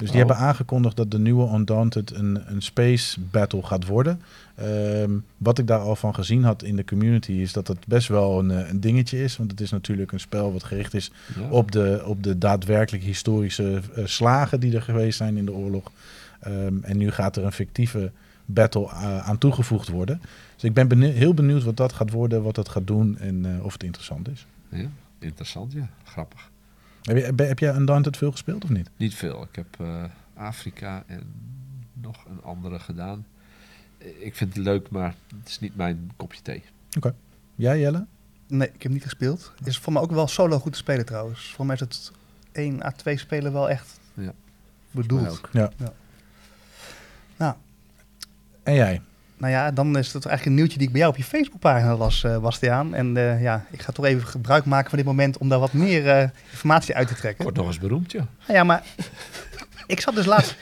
[SPEAKER 2] Dus die
[SPEAKER 3] Oh.
[SPEAKER 2] hebben aangekondigd dat de nieuwe Undaunted een, een space battle gaat worden. Ehm, wat ik daar al van gezien had in de community is dat het best wel een, eh, een dingetje is. Want het is natuurlijk een spel wat gericht is
[SPEAKER 3] Ja.
[SPEAKER 2] op de, op de daadwerkelijk historische eh, slagen die er geweest zijn in de oorlog. Ehm, en nu gaat er een fictieve battle eh, aan toegevoegd worden. Dus ik ben benieu- heel benieuwd wat dat gaat worden, wat dat gaat doen en of het interessant is.
[SPEAKER 3] Ja, interessant, ja. Grappig.
[SPEAKER 2] Heb, je, heb, jij Undaunted veel gespeeld of niet?
[SPEAKER 3] Niet veel. Ik heb eh, Afrika en nog een andere gedaan. Ik vind het leuk, maar het is niet mijn kopje thee.
[SPEAKER 2] Jij Jelle?
[SPEAKER 1] Nee, ik heb niet gespeeld. Is voor mij ook wel solo goed te spelen trouwens. Voor mij is het 1 à 2 spelen wel echt
[SPEAKER 3] Ja.
[SPEAKER 1] bedoeld.
[SPEAKER 2] Ja.
[SPEAKER 1] Ja. Nou.
[SPEAKER 2] En jij?
[SPEAKER 1] Nou ja, dan is het eigenlijk een nieuwtje die ik bij jou op je Facebookpagina las, eh Bastiaan. En eh, ja, ik ga toch even gebruik maken van dit moment om daar wat meer eh, informatie uit te trekken.
[SPEAKER 3] Wordt nog eens beroemd, ja.
[SPEAKER 1] Nou ja, maar <laughs> ik zat dus laatst...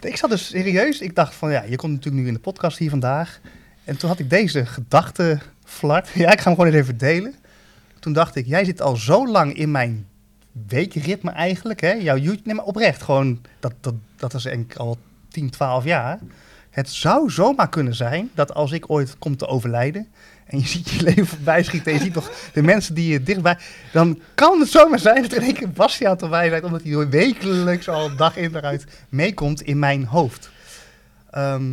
[SPEAKER 1] Ik zat dus serieus, ik dacht van ja, je komt natuurlijk nu in de podcast hier vandaag. En toen had ik deze gedachte flart. <laughs> Ja, ik ga hem gewoon even delen. Toen dacht ik, jij zit al zo lang in mijn weekritme eigenlijk. Hè? Jouw YouTube, nee maar oprecht, gewoon, dat, dat, dat is denk ik al 10, 12 jaar. Het zou zomaar kunnen zijn dat als ik ooit kom te overlijden... en je ziet je leven voorbij schieten en je ziet nog de mensen die je dichtbij... dan kan het zomaar zijn dat er in één keer Bastiaan erbij zijn... omdat hij wekelijks al dag in dag uit meekomt in mijn hoofd. Ehm,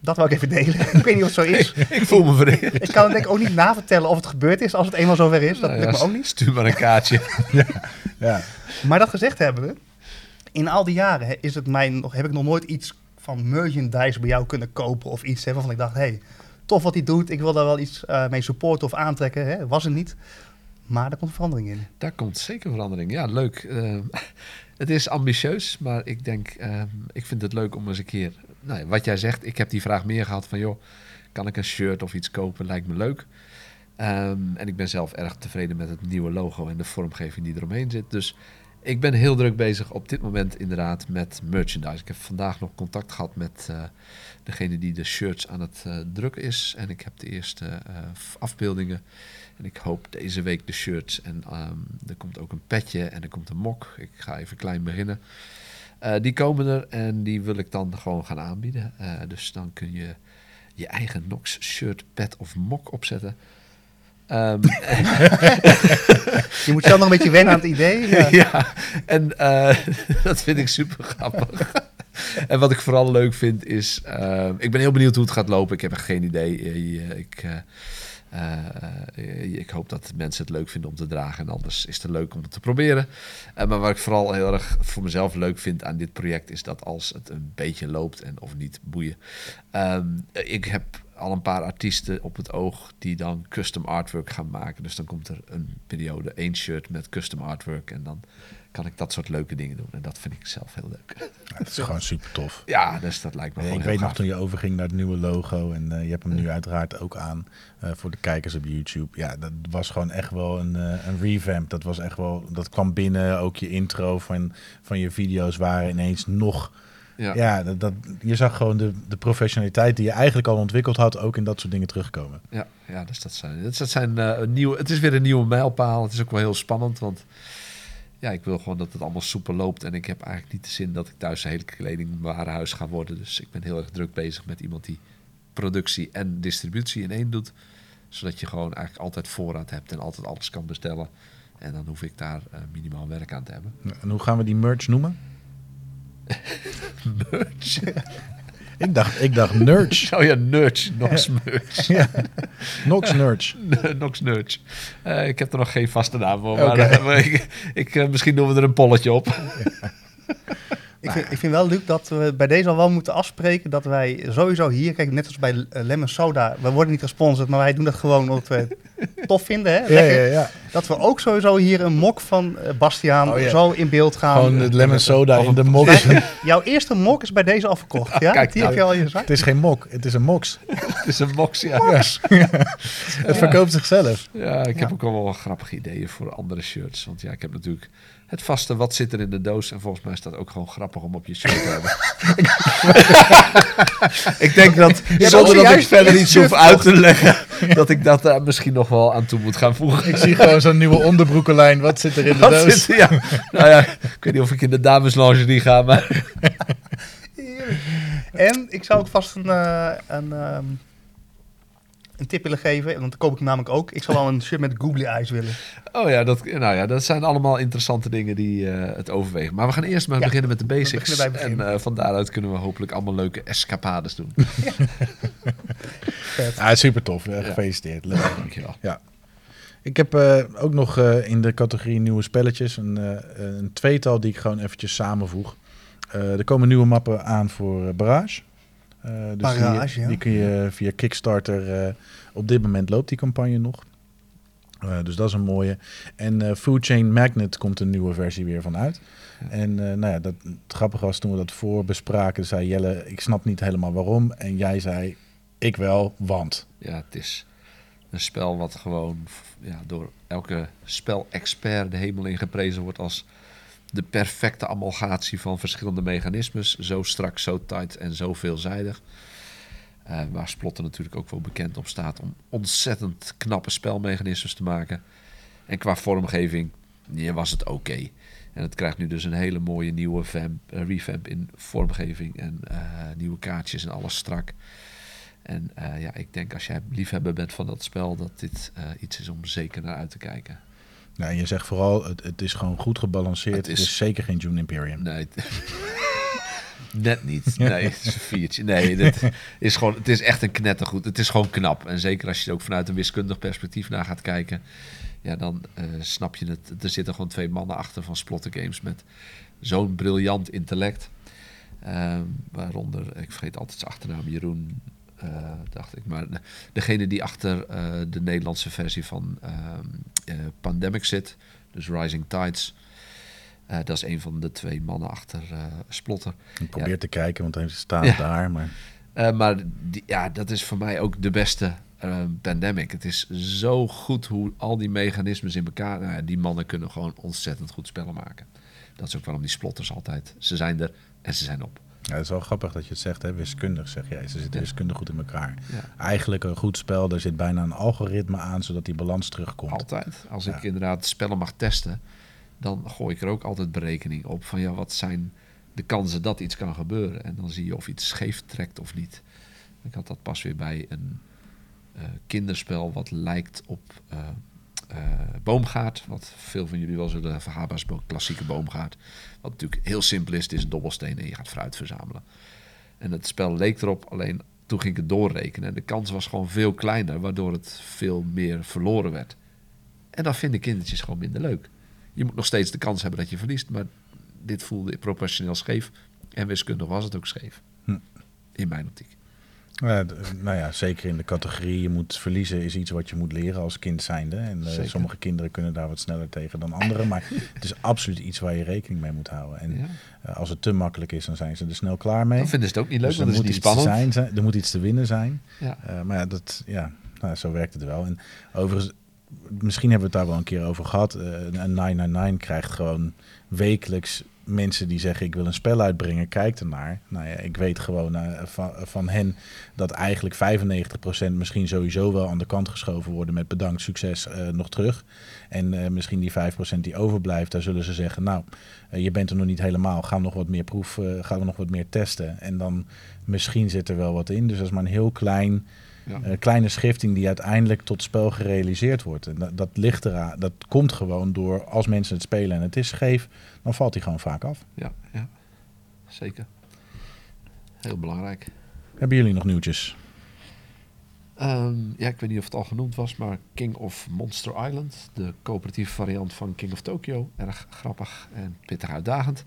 [SPEAKER 1] dat wou ik even delen. <laughs> ik weet niet of het zo is. <laughs>
[SPEAKER 3] Ik voel me vereerd.
[SPEAKER 1] Ik kan het denk ik ook niet navertellen of het gebeurd is als het eenmaal zover is. Dat
[SPEAKER 3] Nou
[SPEAKER 1] lukt
[SPEAKER 3] ja,
[SPEAKER 1] me ook niet.
[SPEAKER 3] Stuur maar een kaartje. <laughs>
[SPEAKER 2] Ja.
[SPEAKER 1] Maar dat gezegd hebben we, in al die jaren is het mij nog, heb ik nog nooit iets van merchandise bij jou kunnen kopen of iets hè, waarvan ik dacht, hey, tof wat hij doet, ik wil daar wel iets eh, mee supporten of aantrekken. Hè. Was het niet. Maar er komt verandering in.
[SPEAKER 3] Daar komt zeker verandering. Ja, leuk. Eh, het is ambitieus, maar ik denk, eh, ik vind het leuk om eens een keer... Nou, wat jij zegt, ik heb die vraag meer gehad van... joh, kan ik een shirt of iets kopen? Lijkt me leuk. Ehm, en ik ben zelf erg tevreden met het nieuwe logo en de vormgeving die eromheen zit. Dus Ik ben heel druk bezig op dit moment inderdaad met merchandise. Ik heb vandaag nog contact gehad met uh, degene die de shirts aan het uh, drukken is. En ik heb de eerste uh, afbeeldingen. En ik hoop deze week de shirts. En um, er komt ook een petje en er komt een mok. Ik ga even klein beginnen. die komen er en die wil ik dan gewoon gaan aanbieden. dus dan kun je je eigen Nox shirt, pet of mok opzetten. Um, <laughs>
[SPEAKER 1] je moet zelf nog een beetje wennen aan het idee. <laughs>
[SPEAKER 3] Ja, ja en uh, <laughs> dat vind ik super grappig. en wat ik vooral leuk vind is, uh, ik ben heel benieuwd hoe het gaat lopen. Ik heb echt geen idee. Ik, uh, ik hoop dat mensen het leuk vinden om te dragen. En anders is het leuk om het te proberen. maar wat ik vooral heel erg voor mezelf leuk vind aan dit project is dat als het een beetje loopt en of niet boeien. Um, ik heb al een paar artiesten op het oog die dan custom artwork gaan maken. Dus dan komt er een periode één shirt met custom artwork en dan kan ik dat soort leuke dingen doen. En dat vind ik zelf heel leuk.
[SPEAKER 2] Ja, het is gewoon super tof.
[SPEAKER 3] Ja, dus dat lijkt me gewoon
[SPEAKER 2] Ik weet nog toen je overging naar het nieuwe logo en uh, je hebt hem nu uiteraard ook aan uh, voor de kijkers op YouTube. Ja, dat was gewoon echt wel een, uh, een revamp. Dat was echt wel, dat kwam binnen. Ook je intro van, van je video's waren ineens nog ja, ja dat, dat, je zag gewoon de, de professionaliteit die je eigenlijk al ontwikkeld had, ook in dat soort dingen terugkomen.
[SPEAKER 3] Ja, ja dus dat zijn, dat zijn uh, een nieuwe, het is weer een nieuwe mijlpaal. Het is ook wel heel spannend, want ja, ik wil gewoon dat het allemaal soepel loopt. En ik heb eigenlijk niet de zin dat ik thuis een hele kledingwarenhuis ga worden. Dus ik ben heel erg druk bezig met iemand die productie en distributie in één doet. Zodat je gewoon eigenlijk altijd voorraad hebt en altijd alles kan bestellen. En dan hoef ik daar uh, minimaal werk aan te hebben.
[SPEAKER 2] En hoe gaan we die merch noemen?
[SPEAKER 3] Merch.
[SPEAKER 2] ik dacht, ik dacht Nurch. <laughs>
[SPEAKER 3] Oh ja, Nurch. Nox merch. <laughs> ja.
[SPEAKER 2] Nox Nurch. <laughs>
[SPEAKER 3] Nox Nurch. Uh, ik heb er nog geen vaste naam voor. Maar, okay. uh, ik, ik uh, misschien doen we er een polletje op.
[SPEAKER 1] Ik vind, ik vind wel, Luc, dat we bij deze al wel moeten afspreken dat wij sowieso hier, kijk, net als bij uh, Lemon Soda, we worden niet gesponsord, maar wij doen dat gewoon omdat we het tof vinden. Hè?
[SPEAKER 2] Ja, ja, ja.
[SPEAKER 1] Dat we ook sowieso hier een mok van uh, Bastiaan oh, zo in beeld gaan.
[SPEAKER 2] Gewoon het Lemon Soda in de mok.
[SPEAKER 1] Jouw eerste mok is bij deze al verkocht, <laughs> ja?
[SPEAKER 2] Kijk,
[SPEAKER 1] Die heb je al in je zak.
[SPEAKER 2] Het is geen mok, het is een mox. <laughs>
[SPEAKER 3] het is een mox, ja.
[SPEAKER 1] Mox. <laughs>
[SPEAKER 2] het verkoopt zichzelf.
[SPEAKER 3] Ja, ik heb ook al wel grappige ideeën voor andere shirts. Want ja, ik heb natuurlijk het vaste wat zit er in de doos. En volgens mij is dat ook gewoon grappig om op je shirt te hebben. <laughs> ik denk dat, ja, zonder dat ik verder iets hoef uit te leggen, dat ik dat daar misschien nog wel aan toe moet gaan voegen.
[SPEAKER 2] Ik zie gewoon zo'n nieuwe onderbroekenlijn. Wat zit er in de wat doos?
[SPEAKER 3] Zit, ja. nou ja, ik weet niet of ik in de dameslingerie ga, maar... <laughs>
[SPEAKER 1] en ik zou ook vast een... Uh, een um een tip willen geven, want dan koop ik namelijk ook. Ik zou wel een <laughs> shirt met googly eyes willen.
[SPEAKER 3] Oh ja, dat, nou ja, dat zijn allemaal interessante dingen die uh, het overwegen. Maar we gaan eerst maar ja, beginnen met de basics. En uh, van daaruit kunnen we hopelijk allemaal leuke escapades doen.
[SPEAKER 2] ja. <laughs> ja, super tof. Uh, gefeliciteerd. Leuk.
[SPEAKER 3] Dankjewel.
[SPEAKER 2] Ja. Ik heb uh, ook nog uh, in de categorie nieuwe spelletjes een, uh, een tweetal die ik gewoon eventjes samenvoeg. er komen nieuwe mappen aan voor Barrage. Uh, dus
[SPEAKER 1] Barrage,
[SPEAKER 2] die,
[SPEAKER 1] ja.
[SPEAKER 2] die, kun je via Kickstarter. Uh, op dit moment loopt die campagne nog. Uh, dus dat is een mooie. En Food Chain Magnet komt een nieuwe versie weer van uit. En nou ja, dat, het grappige was toen we dat voor bespraken, zei Jelle, ik snap niet helemaal waarom. En jij zei, ik wel, want.
[SPEAKER 3] Ja, het is een spel wat gewoon ja, door elke spelexpert de hemel in geprezen wordt als de perfecte amalgatie van verschillende mechanismes. Zo strak, zo tight en zo veelzijdig. Uh, waar Splotter natuurlijk ook wel bekend op staat om ontzettend knappe spelmechanismes te maken. En qua vormgeving was het oké. En het krijgt nu dus een hele mooie nieuwe uh, revamp in vormgeving en uh, nieuwe kaartjes en alles strak. En ja, ik denk als jij liefhebber bent van dat spel, dat dit iets is om zeker naar uit te kijken.
[SPEAKER 2] Nou, je zegt vooral, het, het is gewoon goed gebalanceerd. Het is, het is zeker geen June Imperium.
[SPEAKER 3] Nee. <laughs> Net niet. Nee, het is een viertje. Nee, het is, gewoon, het is echt een knettergoed. Het is gewoon knap. En zeker als je er ook vanuit een wiskundig perspectief naar gaat kijken. Ja, dan uh, snap je het. Er zitten gewoon twee mannen achter van Splotter Games met zo'n briljant intellect. Uh, waaronder, ik vergeet altijd zijn achternaam, Jeroen uh, dacht ik. Maar degene die achter uh, de Nederlandse versie van uh, Pandemic zit, dus Rising Tides. dat is een van de twee mannen achter Splotter.
[SPEAKER 2] Ik probeer ja. te kijken, want hij staat ja. daar. Maar,
[SPEAKER 3] maar die, ja, dat is voor mij ook de beste eh, Pandemic. Het is zo goed hoe al die mechanismes in elkaar... Nou die mannen kunnen gewoon ontzettend goed spellen maken. Dat is ook waarom die splotters altijd... Ze zijn er en ze zijn op.
[SPEAKER 2] Ja, het is wel grappig dat je het zegt, hè? wiskundig zeg jij. Ze zitten wiskundig goed in elkaar.
[SPEAKER 3] Ja.
[SPEAKER 2] Eigenlijk een goed spel, daar zit bijna een algoritme aan, zodat die balans terugkomt.
[SPEAKER 3] Altijd. Als ik
[SPEAKER 2] Ja.
[SPEAKER 3] inderdaad spellen mag testen, dan gooi ik er ook altijd berekening op van ja, wat zijn de kansen dat iets kan gebeuren. En dan zie je of iets scheef trekt of niet. Ik had dat pas weer bij een eh, kinderspel wat lijkt op eh, eh, Boomgaard. Wat veel van jullie wel zullen als bo- klassieke Boomgaard. Wat natuurlijk heel simpel is. Het is een dobbelsteen en je gaat fruit verzamelen. En het spel leek erop, alleen toen ging ik het doorrekenen. En de kans was gewoon veel kleiner, waardoor het veel meer verloren werd. En dan vinden kindertjes gewoon minder leuk. Je moet nog steeds de kans hebben dat je verliest, maar dit voelde proportioneel scheef. En wiskundig was het ook scheef.
[SPEAKER 2] Hm.
[SPEAKER 3] In mijn optiek.
[SPEAKER 2] Ja, nou ja, zeker in de categorie je moet verliezen is iets wat je moet leren als kind zijnde. En eh, sommige kinderen kunnen daar wat sneller tegen dan anderen. Maar <laughs> het is absoluut iets waar je rekening mee moet houden. En
[SPEAKER 3] Ja.
[SPEAKER 2] eh, als het te makkelijk is, dan zijn ze er snel klaar mee.
[SPEAKER 3] Dan vinden ze het ook niet leuk,
[SPEAKER 2] Dus er
[SPEAKER 3] want
[SPEAKER 2] moet
[SPEAKER 3] is niet
[SPEAKER 2] iets te
[SPEAKER 3] spannend.
[SPEAKER 2] zijn, er moet iets te winnen zijn.
[SPEAKER 3] Ja.
[SPEAKER 2] Eh, maar ja, dat, ja nou, zo werkt het wel. En overigens, misschien hebben we het daar wel een keer over gehad. Eh, een 999 krijgt gewoon wekelijks mensen die zeggen ik wil een spel uitbrengen, kijk ernaar. Nou ja, ik weet gewoon eh, van, van hen dat eigenlijk 95% misschien sowieso wel aan de kant geschoven worden met bedankt, succes, eh, nog terug. En eh, misschien die 5% die overblijft, daar zullen ze zeggen, nou, je bent er nog niet helemaal, ga nog wat meer proef, eh, gaan we nog wat meer testen. En dan misschien zit er wel wat in. Dus dat is maar een heel klein,
[SPEAKER 3] Ja.
[SPEAKER 2] kleine schifting die uiteindelijk tot spel gerealiseerd wordt. En dat, dat ligt eraan, dat komt gewoon door als mensen het spelen en het is scheef, dan valt hij gewoon vaak af.
[SPEAKER 3] Ja, ja, zeker. Heel belangrijk.
[SPEAKER 2] Hebben jullie nog nieuwtjes?
[SPEAKER 3] Ehm, ja, ik weet niet of het al genoemd was, maar King of Monster Island, de coöperatieve variant van King of Tokyo, erg grappig en pittig uitdagend.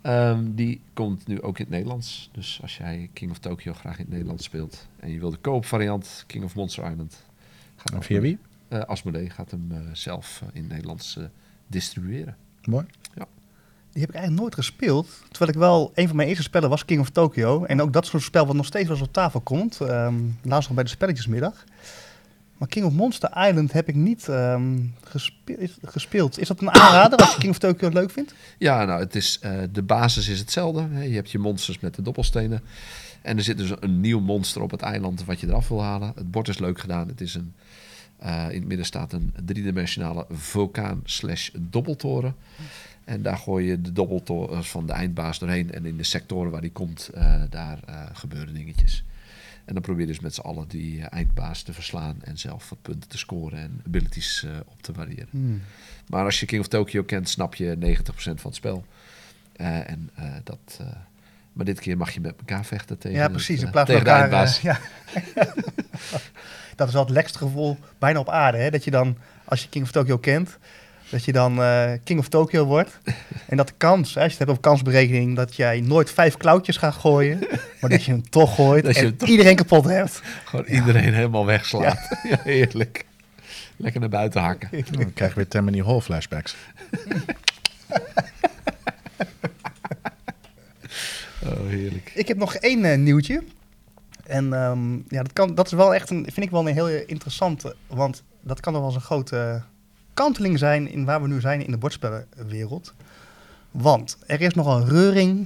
[SPEAKER 3] Ehm, die komt nu ook in het Nederlands. Dus als jij King of Tokyo graag in het Nederlands speelt en je wil de koop variant King of Monster Island, gaat
[SPEAKER 2] via wie?
[SPEAKER 3] Eh, Asmodee gaat hem eh, zelf eh, in het Nederlands distribueren.
[SPEAKER 2] Mooi.
[SPEAKER 1] Die heb ik eigenlijk nooit gespeeld. Terwijl ik wel, een van mijn eerste spellen was King of Tokyo. En ook dat soort spel wat nog steeds wel op tafel komt. Ehm laatst nog bij de spelletjesmiddag. Maar King of Monster Island heb ik niet ehm, gespeeld. Is dat een aanrader als je King of Tokyo leuk vindt?
[SPEAKER 3] Ja, nou, het is, eh, de basis is hetzelfde. Je hebt je monsters met de doppelstenen. En er zit dus een nieuw monster op het eiland wat je eraf wil halen. Het bord is leuk gedaan. Het is een, eh, in het midden staat een driedimensionale vulkaan slash dobbeltoren. En daar gooi je de dobbeltorens van de eindbaas doorheen. En in de sectoren waar die komt, eh, daar eh, gebeuren dingetjes. En dan probeer je dus met z'n allen die eh, eindbaas te verslaan. En zelf wat punten te scoren en abilities eh, op te variëren.
[SPEAKER 1] Hmm.
[SPEAKER 3] Maar als je King of Tokyo kent, snap je 90% van het spel. Eh, en, eh, dat, eh, maar dit keer mag je met elkaar vechten tegen,
[SPEAKER 1] Ja, precies.
[SPEAKER 3] het,
[SPEAKER 1] In
[SPEAKER 3] eh,
[SPEAKER 1] plaats van
[SPEAKER 3] tegen de
[SPEAKER 1] elkaar.
[SPEAKER 3] eindbaas.
[SPEAKER 1] eh, ja. <laughs> dat is wel het lekkerste gevoel bijna op aarde. Hè? Dat je dan, als je King of Tokyo kent, dat je dan eh, King of Tokyo wordt. <laughs> en dat de kans, hè, als je het hebt over kansberekening, dat jij nooit vijf klauwtjes gaat gooien. maar dat je hem toch gooit
[SPEAKER 3] Dat je
[SPEAKER 1] en
[SPEAKER 3] toch-
[SPEAKER 1] iedereen kapot hebt.
[SPEAKER 3] Gewoon iedereen helemaal wegslaat. <laughs> Ja. heerlijk. Lekker naar buiten hakken. <laughs>
[SPEAKER 2] Dan krijg je weer Tammany Hall flashbacks.
[SPEAKER 3] Oh, heerlijk.
[SPEAKER 1] Ik heb nog één eh, nieuwtje. En ehm, ja, dat, kan, dat is wel echt een, vind ik wel een heel interessante. Want dat kan nog wel eens een grote kanteling zijn in waar we nu zijn in de bordspellenwereld. Want er is nogal reuring,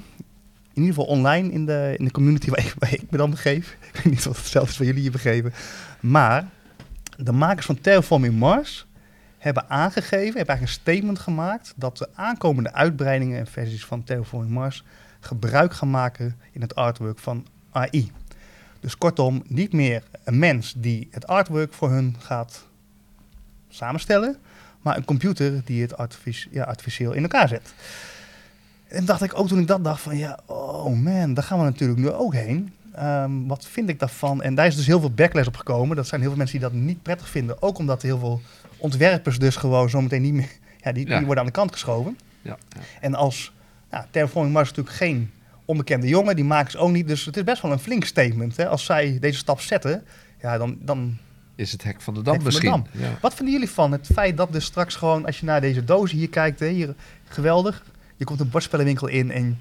[SPEAKER 1] in ieder geval online in de, in de community waar ik, ik me dan begeef. <laughs> Ik weet niet wat hetzelfde is waar jullie je begeven. Maar de makers van Terraforming Mars hebben aangegeven, hebben eigenlijk een statement gemaakt dat de aankomende uitbreidingen en versies van Terraforming Mars gebruik gaan maken in het artwork van AI. Dus kortom, niet meer een mens die het artwork voor hun gaat samenstellen, maar een computer die het artifici- ja, artificieel in elkaar zet. En dacht ik ook toen ik dat dacht van ja, oh man, daar gaan we natuurlijk nu ook heen. Ehm, wat vind ik daarvan? En daar is dus heel veel backlash op gekomen. Dat zijn heel veel mensen die dat niet prettig vinden. Ook omdat heel veel ontwerpers dus gewoon zometeen niet meer... <laughs> Ja, die,
[SPEAKER 3] Ja.
[SPEAKER 1] die worden aan de kant geschoven.
[SPEAKER 3] Ja, ja.
[SPEAKER 1] En als nou, Terraforming Mars is natuurlijk geen onbekende jongen, die maken ze ook niet. Dus het is best wel een flink statement. Hè? Als zij deze stap zetten, ja, dan, dan...
[SPEAKER 3] Is het hek van de dam
[SPEAKER 1] Hek van de
[SPEAKER 3] misschien?
[SPEAKER 1] Dam.
[SPEAKER 3] Ja.
[SPEAKER 1] Wat vinden jullie van het feit dat dus straks gewoon, als je naar deze dozen hier kijkt, hè, hier, geweldig. Je komt een bordspellenwinkel in en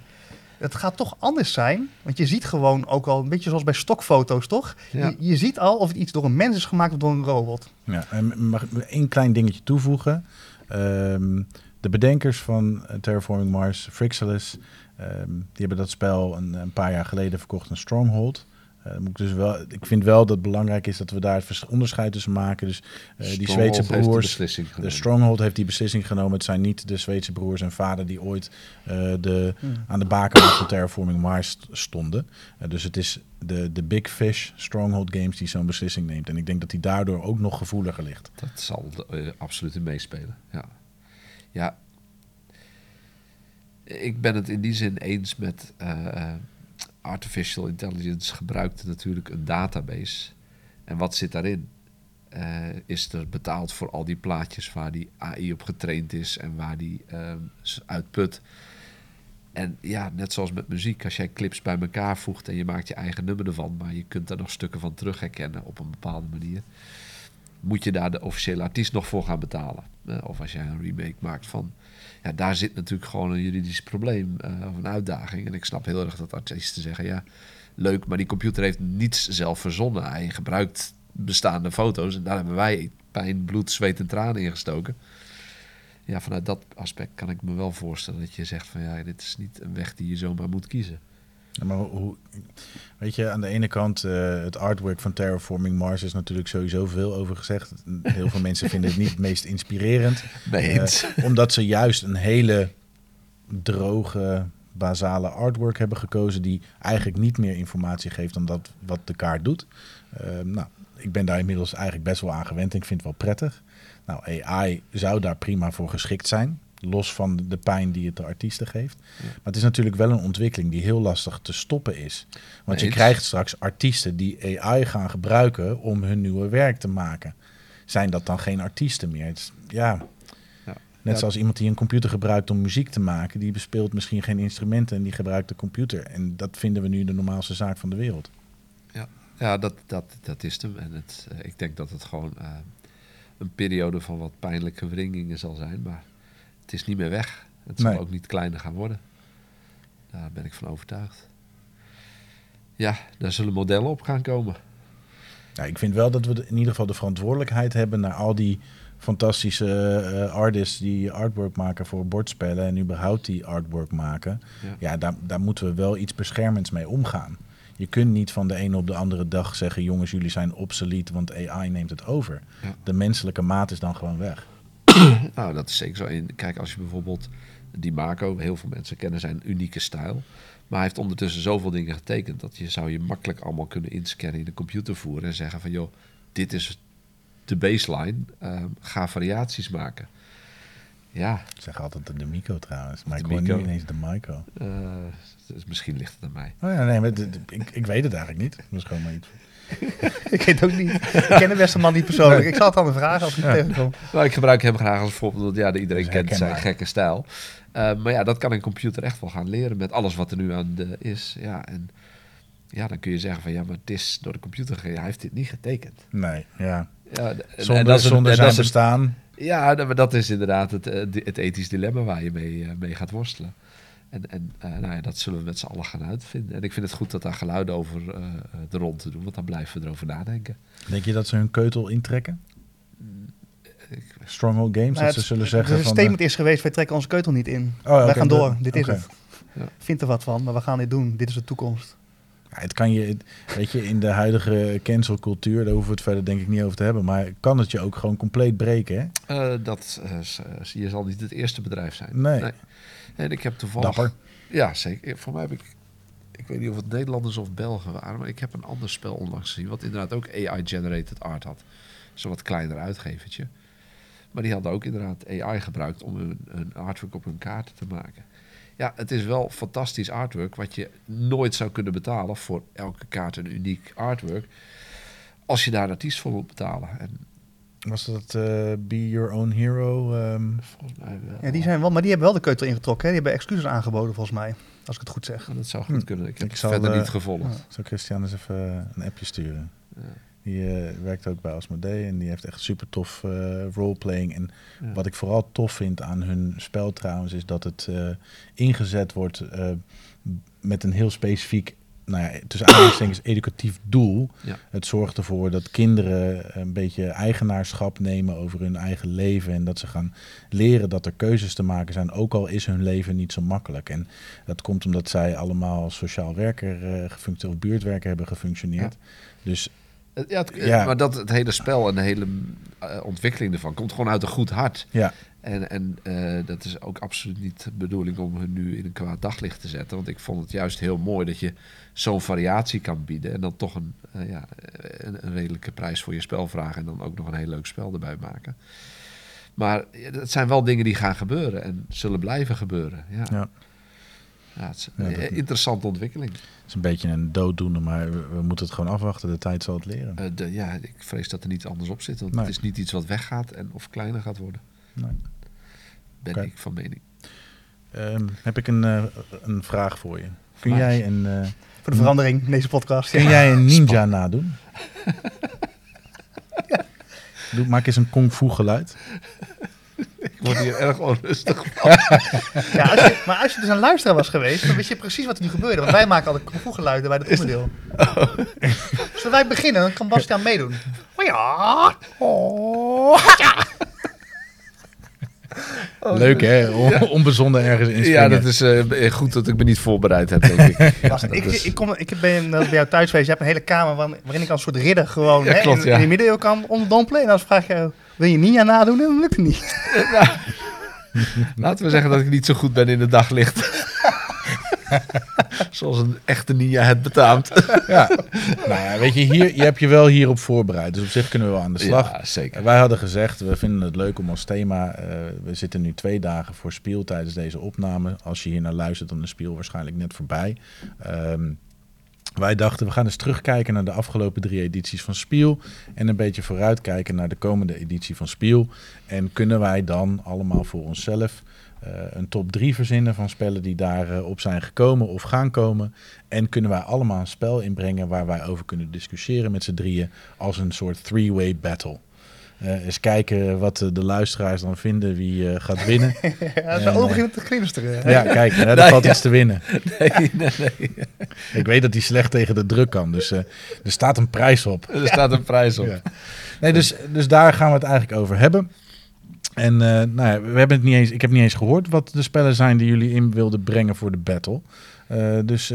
[SPEAKER 1] het gaat toch anders zijn. Want je ziet gewoon ook al, een beetje zoals bij stokfoto's, toch?
[SPEAKER 3] Ja.
[SPEAKER 1] Je, je ziet al of het iets door een mens is gemaakt of door een robot.
[SPEAKER 2] Ja, en mag ik één klein dingetje toevoegen? Ehm, de bedenkers van Terraforming Mars, Frixalis, ehm, die hebben dat spel een, een paar jaar geleden verkocht aan Stronghold. Eh, moet ik, dus wel, ik vind wel dat het belangrijk is dat we daar het onderscheid tussen maken. Dus eh, die Zweedse
[SPEAKER 3] heeft de
[SPEAKER 2] broers, de
[SPEAKER 3] genomen.
[SPEAKER 2] Stronghold heeft die beslissing genomen. Het zijn niet de Zweedse broers en vader die ooit eh, de, aan de bakermat van Terraforming Mars st- stonden. Dus het is de, de Big Fish Stronghold Games die zo'n beslissing neemt. En ik denk dat die daardoor ook nog gevoeliger ligt.
[SPEAKER 3] Dat zal eh, absoluut in meespelen. Ja. ja. Ik ben het in die zin eens met eh, eh, artificial intelligence gebruikt natuurlijk een database. En wat zit daarin? Eh, is er betaald voor al die plaatjes waar die AI op getraind is en waar die s- uitput? En ja, net zoals met muziek, als jij clips bij elkaar voegt en je maakt je eigen nummer ervan, maar je kunt daar nog stukken van terug herkennen op een bepaalde manier moet je daar de officiële artiest nog voor gaan betalen. Eh, of als jij een remake maakt van... Ja, daar zit natuurlijk gewoon een juridisch probleem eh, of een uitdaging. En ik snap heel erg dat artiesten zeggen... ja, leuk, maar die computer heeft niets zelf verzonnen. Hij gebruikt bestaande foto's en daar hebben wij pijn, bloed, zweet en tranen in gestoken. Ja, vanuit dat aspect kan ik me wel voorstellen dat je zegt van... ja, dit is niet een weg die je zomaar moet kiezen.
[SPEAKER 2] Ja, Maar hoe, weet je, aan de ene kant, eh, het artwork van Terraforming Mars is natuurlijk sowieso veel over gezegd. Heel veel mensen vinden het niet het meest inspirerend.
[SPEAKER 3] Nee
[SPEAKER 2] Eh, omdat ze juist een hele droge, basale artwork hebben gekozen die eigenlijk niet meer informatie geeft dan dat wat de kaart doet. Eh, nou, ik ben daar inmiddels eigenlijk best wel aan gewend en ik vind het wel prettig. Nou, AI zou daar prima voor geschikt zijn. Los van de pijn die het de artiesten geeft. Maar het is natuurlijk wel een ontwikkeling die heel lastig te stoppen is. Want je krijgt straks artiesten die AI gaan gebruiken om hun nieuwe werk te maken. Zijn dat dan geen artiesten meer? Het is- ja,
[SPEAKER 3] Ja.
[SPEAKER 2] Net
[SPEAKER 1] Ja.
[SPEAKER 2] zoals iemand die een computer gebruikt om muziek te maken, die bespeelt misschien geen instrumenten en die gebruikt de computer. En dat vinden we nu de normaalste zaak van de wereld.
[SPEAKER 3] Ja, dat, dat, dat is hem. En het, eh, ik denk dat het gewoon eh, een periode van wat pijnlijke wringingen zal zijn. Maar het is niet meer weg. Het zal
[SPEAKER 2] Nee.
[SPEAKER 3] ook niet kleiner gaan worden. Daar ben ik van overtuigd. Ja, daar zullen modellen op gaan komen.
[SPEAKER 2] Ik vind wel dat we in ieder geval de verantwoordelijkheid hebben naar al die fantastische eh, artists die artwork maken voor bordspellen en überhaupt die artwork maken.
[SPEAKER 3] Ja.
[SPEAKER 2] Ja, daar, daar moeten we wel iets beschermends mee omgaan. Je kunt niet van de ene op de andere dag zeggen: jongens, jullie zijn obsolet, want AI neemt het over.
[SPEAKER 3] Ja.
[SPEAKER 2] De menselijke maat is dan gewoon weg. <clears throat>
[SPEAKER 3] Nou, dat is zeker zo. En kijk, als je bijvoorbeeld die Marco, heel veel mensen kennen zijn unieke stijl. Maar hij heeft ondertussen zoveel dingen getekend dat je zou je makkelijk allemaal kunnen inscannen in de computer voeren en zeggen van joh, dit is de baseline, eh, ga variaties maken. Ja,
[SPEAKER 2] Ik zeg altijd de Mico trouwens, maar
[SPEAKER 3] De
[SPEAKER 2] ik hoor nu ineens de Mico.
[SPEAKER 3] eh, dus misschien ligt het aan mij.
[SPEAKER 2] Oh ja, nee, maar ik, ik weet het eigenlijk niet. Dat is gewoon maar iets. <laughs>
[SPEAKER 1] ik weet ook niet. Ik ken de beste man niet persoonlijk. Ik zal het aan vragen als ik
[SPEAKER 2] Ja.
[SPEAKER 1] tegenkom.
[SPEAKER 3] Nou, ik gebruik hem graag als voorbeeld, want ja, iedereen kent zijn gekke stijl. Eh, maar ja, dat kan een computer echt wel gaan leren met alles wat er nu aan de is. Ja, en ja, dan kun je zeggen van ja, maar het is door de computer gegeven. Hij heeft dit niet getekend.
[SPEAKER 2] Nee, ja.
[SPEAKER 3] Ja, en-
[SPEAKER 2] Zonder,
[SPEAKER 3] en dat is
[SPEAKER 2] zonder zijn bestaan.
[SPEAKER 3] Ja, dat- maar dat is inderdaad het, eh, het ethisch dilemma waar je mee, eh, mee gaat worstelen. En, en eh, nou ja, dat zullen we met z'n allen gaan uitvinden. En ik vind het goed dat daar geluiden over eh, de rond te doen, want dan blijven we erover nadenken.
[SPEAKER 2] Denk je dat ze hun keutel intrekken?
[SPEAKER 3] Ik-
[SPEAKER 2] Stronghold Games,
[SPEAKER 1] Nou,
[SPEAKER 2] dat ze
[SPEAKER 1] het-
[SPEAKER 2] zullen zeggen
[SPEAKER 1] de
[SPEAKER 2] van...
[SPEAKER 1] statement is geweest, wij trekken onze keutel niet in.
[SPEAKER 2] Oh,
[SPEAKER 1] wij gaan
[SPEAKER 2] de-
[SPEAKER 1] door, dit is het.
[SPEAKER 3] Ja.
[SPEAKER 1] Vind er wat van, maar we gaan dit doen. Dit is de toekomst.
[SPEAKER 2] Ja, het kan je, weet je, in de huidige cancelcultuur, daar hoeven we het verder denk ik niet over te hebben, maar kan het je ook gewoon compleet breken, hè?
[SPEAKER 3] Eh, dat eh, je zal niet het eerste bedrijf zijn.
[SPEAKER 2] Nee.
[SPEAKER 3] En ik heb toevallig...
[SPEAKER 2] Dapper.
[SPEAKER 3] Ja, zeker. Voor mij heb ik... Ik weet niet of het Nederlanders of Belgen waren, maar ik heb een ander spel onlangs gezien, wat inderdaad ook AI-generated art had. Zo'n wat kleiner uitgevertje. Maar die hadden ook inderdaad AI gebruikt om hun, hun artwork op hun kaarten te maken. Ja, het is wel fantastisch artwork, wat je nooit zou kunnen betalen voor elke kaart een uniek artwork. Als je daar een artiest voor moet betalen. En
[SPEAKER 2] Was dat eh, Be Your Own Hero? ehm,
[SPEAKER 3] volgens mij wel.
[SPEAKER 1] Ja, die zijn wel, maar die hebben wel de keutel ingetrokken. Hè? Die hebben excuses aangeboden volgens mij. Als ik het goed zeg.
[SPEAKER 3] Dat zou goed
[SPEAKER 2] Hm.
[SPEAKER 3] kunnen. Ik heb
[SPEAKER 2] Ik
[SPEAKER 3] het
[SPEAKER 2] zal,
[SPEAKER 3] verder
[SPEAKER 2] eh,
[SPEAKER 3] niet gevolgd.
[SPEAKER 1] ja.
[SPEAKER 2] Zal Christian eens even eh, een appje sturen?
[SPEAKER 3] Ja.
[SPEAKER 2] Die eh, werkt ook bij Asmodee en die heeft echt super tof eh, roleplaying. En
[SPEAKER 3] Ja.
[SPEAKER 2] wat ik vooral tof vind aan hun spel trouwens, is dat het eh, ingezet wordt met een heel specifiek, nou ja, tussen aanhalingstekens <coughs> educatief doel.
[SPEAKER 3] Ja.
[SPEAKER 2] Het zorgt ervoor dat kinderen een beetje eigenaarschap nemen over hun eigen leven. En dat ze gaan leren dat er keuzes te maken zijn, ook al is hun leven niet zo makkelijk. En dat komt omdat zij allemaal als sociaal werker gefunctioneerd of buurtwerker hebben gefunctioneerd. Dus
[SPEAKER 3] Ja, het-
[SPEAKER 2] Ja.
[SPEAKER 3] maar dat het hele spel en de hele eh, ontwikkeling ervan komt gewoon uit een goed hart.
[SPEAKER 2] ja,
[SPEAKER 3] En, en eh, dat is ook absoluut niet de bedoeling om hun nu in een kwaad daglicht te zetten. Want ik vond het juist heel mooi dat je zo'n variatie kan bieden. En dan toch een, eh, ja, een, een redelijke prijs voor je spel vragen. En dan ook nog een heel leuk spel erbij maken. Maar ja, het zijn wel dingen die gaan gebeuren en zullen blijven gebeuren. Ja,
[SPEAKER 2] ja.
[SPEAKER 3] Ja, het is
[SPEAKER 2] Ja,
[SPEAKER 3] een
[SPEAKER 2] dat-
[SPEAKER 3] interessante ontwikkeling.
[SPEAKER 2] Het is een beetje een dooddoener, maar we, we moeten het gewoon afwachten. De tijd zal het leren.
[SPEAKER 3] Eh, de, ja, ik vrees dat er niets anders op zit. Want
[SPEAKER 2] Nee.
[SPEAKER 3] het is niet iets wat weggaat en of kleiner gaat worden.
[SPEAKER 2] Nee.
[SPEAKER 3] Ben ik van mening.
[SPEAKER 2] Ehm, heb ik een, eh, een vraag voor je. Kun
[SPEAKER 3] Vraag.
[SPEAKER 2] jij een, eh,
[SPEAKER 1] Voor de verandering in deze podcast.
[SPEAKER 2] kun
[SPEAKER 1] Ja.
[SPEAKER 2] jij een ninja nadoen? <laughs> Doe, maak eens een kung fu geluid.
[SPEAKER 3] Ik word hier erg onrustig. <laughs>
[SPEAKER 1] Ja, als je, maar als je dus een luisteraar was geweest, dan wist je precies wat er nu gebeurde. Want wij maken altijd geluiden bij het onderdeel. Zullen wij beginnen? Dan kan Bastiaan meedoen. Oh ja. Oh.
[SPEAKER 2] Leuk hè? On- Onbezonnen ergens in
[SPEAKER 3] Ja, dat is eh, goed dat ik me niet voorbereid heb, denk ik. <laughs>
[SPEAKER 1] Bastiaan, ik,
[SPEAKER 3] is-
[SPEAKER 1] ik, kom, ik ben eh, bij jou thuis geweest. Je hebt een hele kamer waar- waarin ik als soort ridder gewoon
[SPEAKER 3] Ja,
[SPEAKER 1] hè,
[SPEAKER 3] klopt,
[SPEAKER 1] in,
[SPEAKER 3] ja.
[SPEAKER 1] in de middeleeuwen kan onderdompelen. En dan vraag je, wil je Ninja nadoen? En dan lukt het niet. <laughs>
[SPEAKER 3] Laten we zeggen dat ik niet zo goed ben in het daglicht. <laughs> Zoals een echte ninja het betaamt. <laughs>
[SPEAKER 2] Ja. nou ja, weet je, hier, je hebt je wel hierop voorbereid. Dus op zich kunnen we wel aan de slag.
[SPEAKER 3] Ja, zeker.
[SPEAKER 2] Wij hadden gezegd, we vinden het leuk om als thema. eh, we zitten nu twee dagen voor Spiel tijdens deze opname. Als je hier naar luistert, dan is Spiel waarschijnlijk net voorbij. Ehm, wij dachten, we gaan eens terugkijken naar de afgelopen drie edities van Spiel. En een beetje vooruitkijken naar de komende editie van Spiel. En kunnen wij dan allemaal voor onszelf eh, een top 3 verzinnen van spellen die daarop op zijn gekomen of gaan komen. En kunnen wij allemaal een spel inbrengen waar wij over kunnen discussiëren met z'n drieën als een soort three-way battle. Eh, eens kijken wat de luisteraars dan vinden wie eh, gaat winnen. <laughs>
[SPEAKER 1] Ja,
[SPEAKER 2] En,
[SPEAKER 1] zo
[SPEAKER 2] eh,
[SPEAKER 1] te glinsteren.
[SPEAKER 2] ja, kijk, hè, er
[SPEAKER 3] Nee,
[SPEAKER 2] valt
[SPEAKER 3] ja.
[SPEAKER 2] iets te winnen. <laughs>
[SPEAKER 3] Nee, nee, nee.
[SPEAKER 2] Ik weet dat hij slecht tegen de druk kan, dus er staat een prijs op.
[SPEAKER 3] Er staat een prijs op.
[SPEAKER 2] Ja. Nee, dus, dus daar gaan we het eigenlijk over hebben. En nou ja, we hebben het niet eens, ik heb niet eens gehoord wat de spellen zijn die jullie in wilden brengen voor de battle. Dus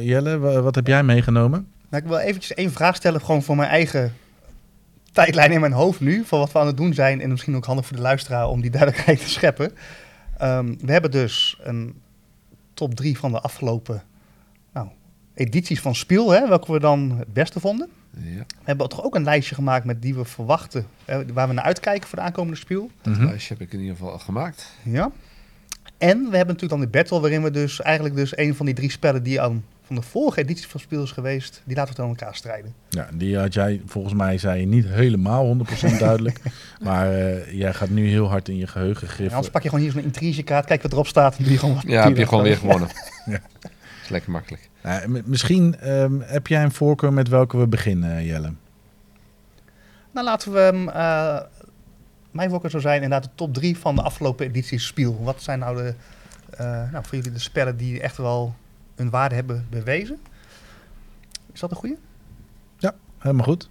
[SPEAKER 2] Jelle, wa- wat heb jij meegenomen?
[SPEAKER 1] Nou, ik wil eventjes één vraag stellen, gewoon voor mijn eigen tijdlijn in mijn hoofd nu, voor wat we aan het doen zijn. En misschien ook handig voor de luisteraar om die <laughs> duidelijkheid te scheppen. Ehm, we hebben dus een top 3 van de afgelopen nou, edities van Spiel, hè, welke we dan het beste vonden.
[SPEAKER 3] Ja,
[SPEAKER 1] We hebben toch ook een lijstje gemaakt met die we verwachten, hè, waar we naar uitkijken voor de aankomende Spiel.
[SPEAKER 3] dat
[SPEAKER 2] Mhm.
[SPEAKER 3] lijstje heb ik in ieder geval al gemaakt.
[SPEAKER 1] Ja. En we hebben natuurlijk dan de battle, waarin we dus eigenlijk dus een van die drie spellen die aan van de vorige editie van Spiel is geweest, die laten we dan elkaar strijden.
[SPEAKER 2] Ja, die had jij, volgens mij zei je niet helemaal 100% <laughs> duidelijk. maar eh, jij gaat nu heel hard in je geheugen
[SPEAKER 1] En
[SPEAKER 2] griffen.
[SPEAKER 1] anders pak je gewoon hier zo'n intrigekaart, kijk wat erop staat en doe je gewoon wat
[SPEAKER 3] Ja, heb je gewoon weer gewonnen. <laughs>
[SPEAKER 2] Ja.
[SPEAKER 3] is lekker makkelijk.
[SPEAKER 2] M- misschien ehm, heb jij een voorkeur met welke we beginnen, eh, Jelle?
[SPEAKER 1] Nou, laten we hem, eh, mijn voorkeur zou zijn inderdaad de top drie van de afgelopen edities Spiel. Wat zijn nou, de, eh, nou voor jullie de spellen die echt wel hun waarde hebben bewezen? Is dat een goede?
[SPEAKER 2] Helemaal goed.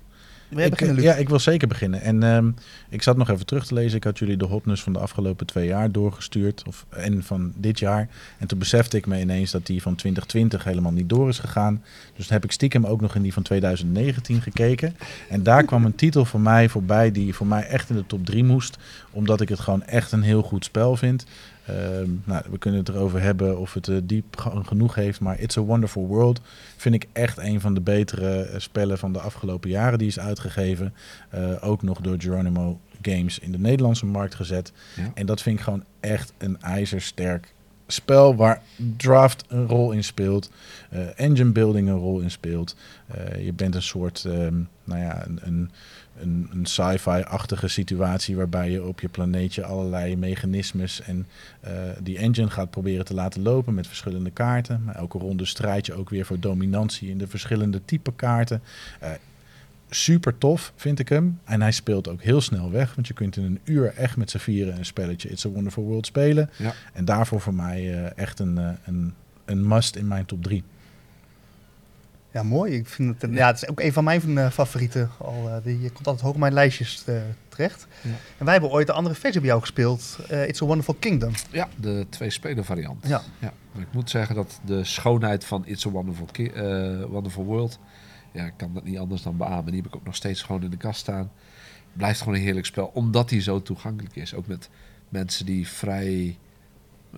[SPEAKER 1] Wil jij
[SPEAKER 2] Ik,
[SPEAKER 1] beginnen,
[SPEAKER 2] eh,
[SPEAKER 1] Luc?
[SPEAKER 2] ja, ik wil zeker beginnen. En ehm, ik zat nog even terug te lezen. Ik had jullie de hotness van de afgelopen twee jaar doorgestuurd. Of, en van dit jaar. En toen besefte ik me ineens dat die van 2020 helemaal niet door is gegaan. Dus toen heb ik stiekem ook nog in die van 2019 gekeken. En daar kwam een titel voor mij voorbij die voor mij echt in de top 3 moest. Omdat ik het gewoon echt een heel goed spel vind. Ehm, nou, we kunnen het erover hebben of het eh, diep ge- genoeg heeft. Maar It's a Wonderful World vind ik echt een van de betere eh, spellen van de afgelopen jaren. Die is uitgegeven. Eh, ook nog door Geronimo Games in de Nederlandse markt gezet.
[SPEAKER 3] Ja.
[SPEAKER 2] En dat vind ik gewoon echt een ijzersterk spel waar draft een rol in speelt. eh, engine building een rol in speelt. Je bent een soort, ehm, nou ja, een, een, een, een sci-fi-achtige situatie waarbij je op je planeetje allerlei mechanismes en eh, die engine gaat proberen te laten lopen met verschillende kaarten. Maar elke ronde strijd je ook weer voor dominantie in de verschillende type kaarten. Eh, super tof, vind ik hem. En hij speelt ook heel snel weg. Want je kunt in een uur echt met z'n vieren een spelletje It's a Wonderful World spelen.
[SPEAKER 3] Ja.
[SPEAKER 2] En daarvoor voor mij eh, echt een, een, een must in mijn top 3.
[SPEAKER 1] Ja, mooi. Ik vind het, ja, het is ook een van mijn eh, favorieten. Al, eh, die komt altijd hoog op mijn lijstjes eh, terecht.
[SPEAKER 3] Ja.
[SPEAKER 1] En wij hebben ooit de andere versie bij jou gespeeld. It's a Wonderful Kingdom.
[SPEAKER 3] Ja, de twee-speler variant.
[SPEAKER 1] Ja.
[SPEAKER 3] Ja, maar ik moet zeggen dat de schoonheid van It's a Wonderful, Ki- Wonderful World, ja, ik kan dat niet anders dan beamen. Die heb ik ook nog steeds gewoon in de kast staan. Blijft gewoon een heerlijk spel, omdat hij zo toegankelijk is. Ook met mensen die vrij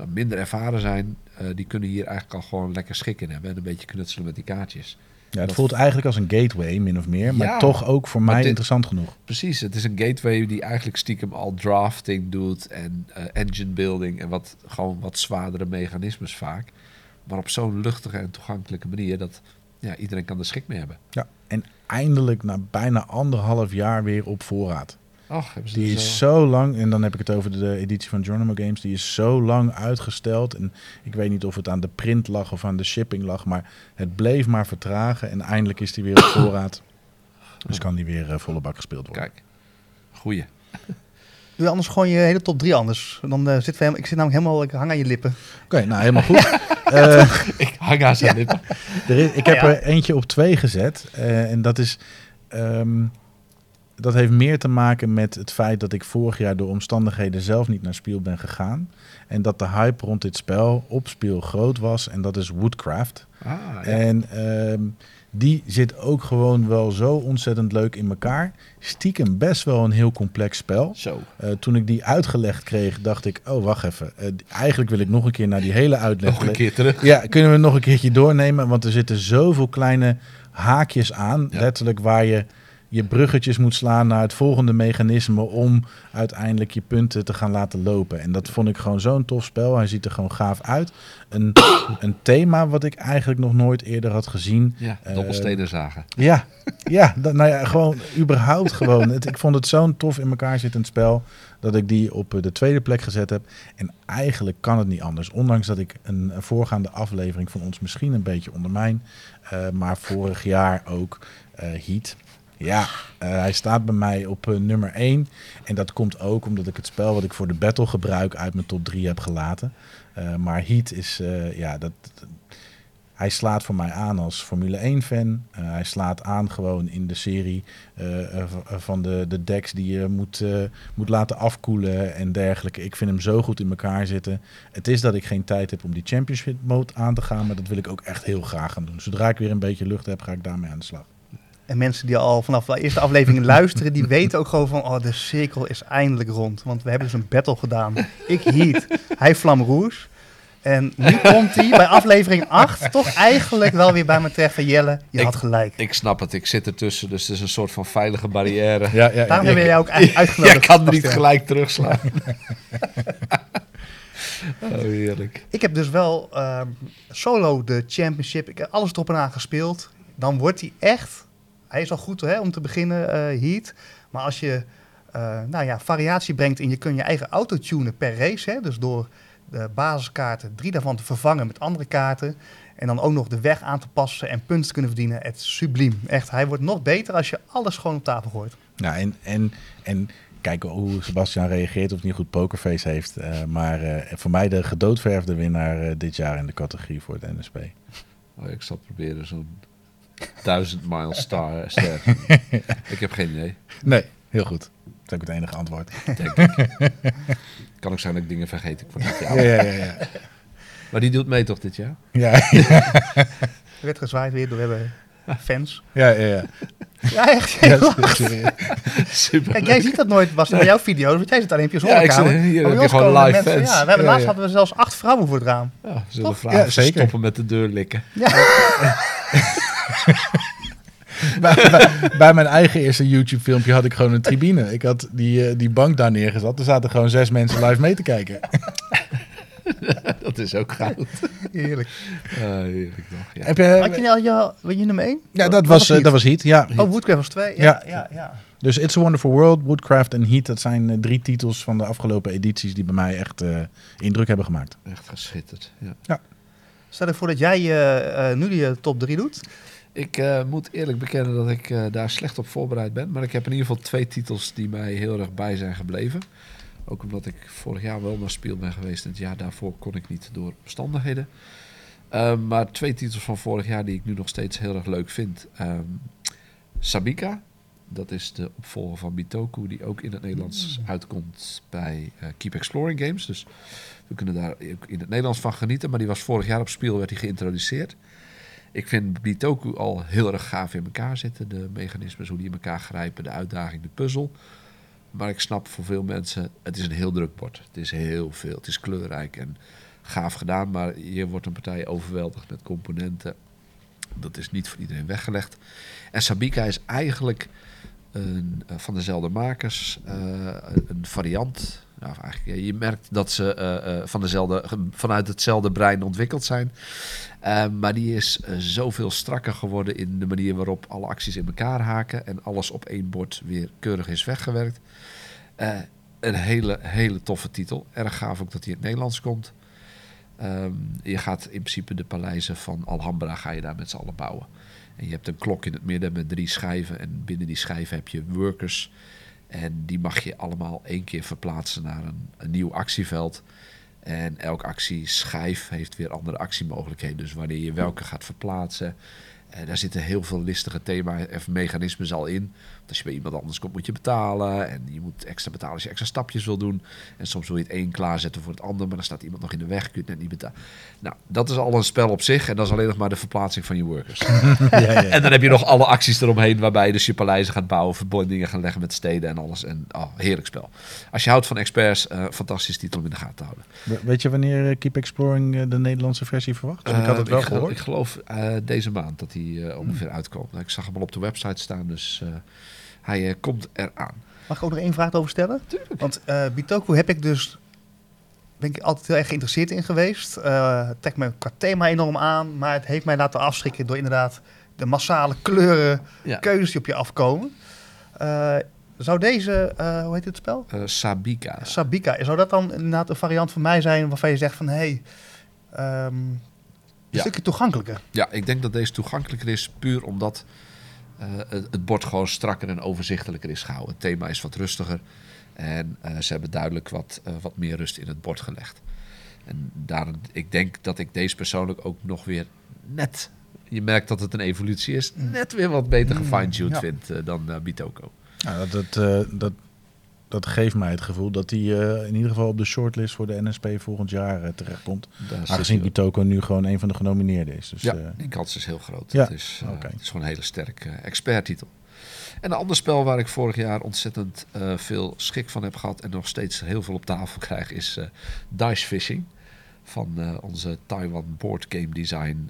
[SPEAKER 3] minder ervaren zijn, die kunnen hier eigenlijk al gewoon lekker schik in hebben. En een beetje knutselen met die kaartjes.
[SPEAKER 2] Ja, het voelt eigenlijk als een gateway, min of meer. Maar
[SPEAKER 3] Ja,
[SPEAKER 2] toch ook voor mij
[SPEAKER 3] dit-
[SPEAKER 2] interessant genoeg.
[SPEAKER 3] Precies, het is een gateway die eigenlijk stiekem al drafting doet en eh, engine building en wat, gewoon wat zwaardere mechanismes vaak. Maar op zo'n luchtige en toegankelijke manier dat ja, iedereen kan er schik mee hebben.
[SPEAKER 2] Ja. En eindelijk na bijna anderhalf jaar weer op voorraad.
[SPEAKER 3] Ach, hebben ze
[SPEAKER 2] Die is
[SPEAKER 3] zo...
[SPEAKER 2] zo lang, en dan heb ik het over de editie van Geronimo Games, die is zo lang uitgesteld. En ik weet niet of het aan de print lag of aan de shipping lag, maar het bleef maar vertragen. En eindelijk is die weer op <coughs> voorraad. Dus kan die weer eh, volle bak gespeeld worden.
[SPEAKER 3] Kijk, goeie. <laughs>
[SPEAKER 1] Doe je anders gewoon je hele top 3 anders. Dan eh, we helemaal, ik zit namelijk helemaal, ik hang aan je lippen.
[SPEAKER 2] Oké, nou helemaal goed. <laughs> Eh, <laughs>
[SPEAKER 3] Ik hang aan zijn lippen.
[SPEAKER 2] Er is, ik heb
[SPEAKER 1] Ja, ja.
[SPEAKER 2] er eentje op twee gezet. eh, en dat is. ehm, dat heeft meer te maken met het feit dat ik vorig jaar door omstandigheden zelf niet naar Spiel ben gegaan. En dat de hype rond dit spel op Spiel groot was. En dat is Woodcraft.
[SPEAKER 3] Ah, ja.
[SPEAKER 2] En ehm, die zit ook gewoon wel zo ontzettend leuk in elkaar. Stiekem best wel een heel complex spel.
[SPEAKER 3] Zo.
[SPEAKER 2] Eh, toen ik die uitgelegd kreeg, dacht ik: oh, wacht even. Eh, eigenlijk wil ik nog een keer naar die hele uitleg.
[SPEAKER 3] Nog een keer terug.
[SPEAKER 2] Ja, kunnen we nog een keertje doornemen? Want er zitten zoveel kleine haakjes aan.
[SPEAKER 3] Ja.
[SPEAKER 2] Letterlijk waar je je bruggetjes moet slaan naar het volgende mechanisme om uiteindelijk je punten te gaan laten lopen. En dat vond ik gewoon zo'n tof spel. Hij ziet er gewoon gaaf uit. Een, <coughs> een thema wat ik eigenlijk nog nooit eerder had gezien.
[SPEAKER 3] Ja,
[SPEAKER 2] Eh,
[SPEAKER 3] dobbelstenen zagen.
[SPEAKER 2] Ja, ja, dat, nou ja, gewoon überhaupt gewoon. Het, ik vond het zo'n tof in elkaar zittend spel dat ik die op eh, de tweede plek gezet heb. En eigenlijk kan het niet anders. Ondanks dat ik een, voorgaande aflevering van ons misschien een beetje ondermijn. eh, maar vorig jaar ook eh, Heat. Ja, eh, hij staat bij mij op eh, nummer 1. En dat komt ook omdat ik het spel wat ik voor de battle gebruik uit mijn top 3 heb gelaten. Eh, maar Heat is, ja, dat, hij slaat voor mij aan als Formule 1-fan. Eh, hij slaat aan gewoon in de serie van de, de decks die je moet, moet laten afkoelen en dergelijke. Ik vind hem zo goed in elkaar zitten. Het is dat ik geen tijd heb om die Championship mode aan te gaan, maar dat wil ik ook echt heel graag gaan doen. Zodra ik weer een beetje lucht heb, ga ik daarmee aan de slag.
[SPEAKER 1] En mensen die al vanaf de eerste aflevering luisteren, die weten ook gewoon van, oh, de cirkel is eindelijk rond. Want we hebben dus een battle gedaan. Ik Heat, hij Flam Rouge. En nu komt hij bij aflevering 8 toch eigenlijk wel weer bij me terecht van Jelle, je
[SPEAKER 3] Ik-
[SPEAKER 1] had gelijk.
[SPEAKER 3] Ik snap het, ik zit ertussen, dus het is een soort van veilige barrière.
[SPEAKER 2] Ja, ja,
[SPEAKER 1] Daarom hebben we jou ook uit-
[SPEAKER 3] Jij
[SPEAKER 1] uitgenodigd.
[SPEAKER 3] kan er niet gelijk terugslaan. <laughs> oh, heerlijk.
[SPEAKER 1] Ik heb dus wel ehm, solo de championship, ik heb alles erop en aan gespeeld. Dan wordt hij echt, hij is al goed hè, om te beginnen, eh, Heat. Maar als je eh, nou ja, variatie brengt en je kunt je eigen auto tunen per race. Hè, dus door de basiskaarten, drie daarvan te vervangen met andere kaarten. En dan ook nog de weg aan te passen en punten te kunnen verdienen. Het is subliem. Echt, hij wordt nog beter als je alles gewoon op tafel gooit.
[SPEAKER 2] Ja, en, en, en kijken hoe Sebastian reageert of hij een goed pokerface heeft. Eh, maar eh, voor mij de gedoodverfde winnaar eh, dit jaar in de categorie voor het NSP.
[SPEAKER 3] Oh, ik zal proberen zo'n 1000 mile star <laughs> ster. ik heb geen idee,
[SPEAKER 2] Nee, heel goed. Dat is ook het enige antwoord.
[SPEAKER 3] denk ik. <laughs> kan ook zijn dat ik dingen vergeet. Ik van dit jaar.
[SPEAKER 2] Ja, ja, ja. ja. <laughs>
[SPEAKER 3] Maar die doet mee toch dit jaar?
[SPEAKER 2] ja,
[SPEAKER 1] Er werd gezwaaid weer door we hebben fans.
[SPEAKER 2] ja, ja, ja.
[SPEAKER 1] Ja, echt.
[SPEAKER 2] Ja.
[SPEAKER 3] Super.
[SPEAKER 1] Kijk, jij ziet dat nooit, was bij jouw video's, want jij zit alleen op je
[SPEAKER 3] Ja, ik zit hier, gewoon live
[SPEAKER 1] mensen-
[SPEAKER 3] fans.
[SPEAKER 1] Ja, we hebben,
[SPEAKER 2] Ja,
[SPEAKER 1] laatst
[SPEAKER 2] ja.
[SPEAKER 1] hadden we zelfs acht vrouwen voor het raam.
[SPEAKER 3] Ja, we zullen
[SPEAKER 1] Toch?
[SPEAKER 3] vragen
[SPEAKER 2] Ja, zeker.
[SPEAKER 3] stoppen met de deur likken.
[SPEAKER 1] Ja. <laughs>
[SPEAKER 2] bij, bij, bij mijn eigen eerste YouTube-filmpje had ik gewoon een tribune. Ik had die, eh, die bank daar neergezet. Er zaten gewoon zes mensen live mee te kijken. <laughs>
[SPEAKER 3] Dat is ook goud.
[SPEAKER 1] Heerlijk.
[SPEAKER 3] Ah, heerlijk nog. Ja.
[SPEAKER 2] Heb je,
[SPEAKER 1] Had je al je, weet je nummer één?
[SPEAKER 2] ja, dat was, eh,
[SPEAKER 1] Heat?
[SPEAKER 2] dat was Heat. Ja.
[SPEAKER 1] Oh, Woodcraft was twee. Ja,
[SPEAKER 2] Ja.
[SPEAKER 1] ja, ja.
[SPEAKER 2] Dus It's a Wonderful World, Woodcraft en Heat. Dat zijn eh, drie titels van de afgelopen edities die bij mij echt eh, indruk hebben gemaakt.
[SPEAKER 3] Echt geschitterd. Ja.
[SPEAKER 1] Stel je voor dat jij eh, eh, nu die top drie doet.
[SPEAKER 3] Ik eh, moet eerlijk bekennen dat ik eh, daar slecht op voorbereid ben. Maar ik heb in ieder geval twee titels die mij heel erg bij zijn gebleven. Ook omdat ik vorig jaar wel naar Spiel ben geweest. En het jaar daarvoor kon ik niet door omstandigheden. Ehm, maar twee titels van vorig jaar die ik nu nog steeds heel erg leuk vind. Ehm, Sabika, dat is de opvolger van Bitoku, die ook in het Nederlands uitkomt bij eh, Keep Exploring Games. Dus we kunnen daar ook in het Nederlands van genieten. Maar die was vorig jaar op Spiel, werd hij geïntroduceerd. Ik vind Bitoku al heel erg gaaf in elkaar zitten. De mechanismes, hoe die in elkaar grijpen, de uitdaging, de puzzel. Maar ik snap voor veel mensen, het is een heel druk bord. Het is heel veel, het is kleurrijk en gaaf gedaan. Maar hier wordt een partij overweldigd met componenten. Dat is niet voor iedereen weggelegd. En Sabika is eigenlijk een, eh, van dezelfde makers, eh, een variant. Nou, eigenlijk, ja, je merkt dat ze eh, eh, van dezelfde, vanuit hetzelfde brein ontwikkeld zijn. Uh, maar die is zoveel strakker geworden in de manier waarop alle acties in elkaar haken en alles op één bord weer keurig is weggewerkt. Een hele, hele toffe titel. Erg gaaf ook dat hij in het Nederlands komt. Um, je gaat in principe de paleizen van Alhambra ga je daar met z'n allen bouwen. En je hebt een klok in het midden met drie schijven. En binnen die schijven heb je workers. En die mag je allemaal één keer verplaatsen naar een, nieuw actieveld. En elke actieschijf heeft weer andere actiemogelijkheden. Dus wanneer je welke gaat verplaatsen. En daar zitten heel veel listige thema's of mechanismes al in. Als je bij iemand anders komt, moet je betalen. En je moet extra betalen als je extra stapjes wil doen. En soms wil je het een klaarzetten voor het ander, maar dan staat iemand nog in de weg, kun je het net niet betalen. Nou, dat is al een spel op zich. En dat is alleen nog maar de verplaatsing van je workers. <laughs> ja, ja. En dan heb je nog alle acties eromheen, waarbij je dus je paleizen gaat bouwen, verbindingen gaan leggen met steden en alles. En oh, heerlijk spel. Als je houdt van experts, uh, fantastisch titel om in de gaten te houden.
[SPEAKER 2] Weet je wanneer Keep Exploring de Nederlandse versie verwacht? Ik had het wel
[SPEAKER 3] ik,
[SPEAKER 2] gehoord.
[SPEAKER 3] Ik geloof uh, deze maand dat hij uh, ongeveer hmm. uitkomt. Ik zag hem al op de website staan, dus uh, hij uh, komt eraan.
[SPEAKER 1] Mag ik ook nog één vraag over stellen?
[SPEAKER 3] Tuurlijk.
[SPEAKER 1] Want uh, Bitoku heb ik dus ben ik altijd heel erg geïnteresseerd in geweest. Uh, het trekt me qua thema enorm aan, maar het heeft mij laten afschrikken door inderdaad de massale kleuren, ja. keuzes die op je afkomen. Uh, zou deze, uh, hoe heet het spel?
[SPEAKER 3] Sabika.
[SPEAKER 1] Sabika. Zou dat dan inderdaad een variant van mij zijn waarvan je zegt van hé, hey, um, een ja. stukje toegankelijker?
[SPEAKER 3] Ja, ik denk dat deze toegankelijker is puur omdat het, het bord gewoon strakker en overzichtelijker is gehouden. Het thema is wat rustiger. En uh, ze hebben duidelijk wat, uh, wat meer rust in het bord gelegd. En daarom, ik denk dat ik deze persoonlijk ook nog weer net, je merkt dat het een evolutie is, net weer wat beter gefine-tuned ja. vind uh, dan Bitoko.
[SPEAKER 2] Ja, dat, dat, dat, dat geeft mij het gevoel dat hij in ieder geval op de shortlist voor de NSP volgend jaar terechtkomt. Aangezien Bitoko nu gewoon een van de genomineerden is. Dus,
[SPEAKER 3] ja, die kans is heel groot. Ja. Het, is, okay. het is gewoon een hele sterke experttitel. En een ander spel waar ik vorig jaar ontzettend uh, veel schik van heb gehad en nog steeds heel veel op tafel <laughs> krijg, is uh, Dice Fishing. Van uh, onze Taiwan Board Game Design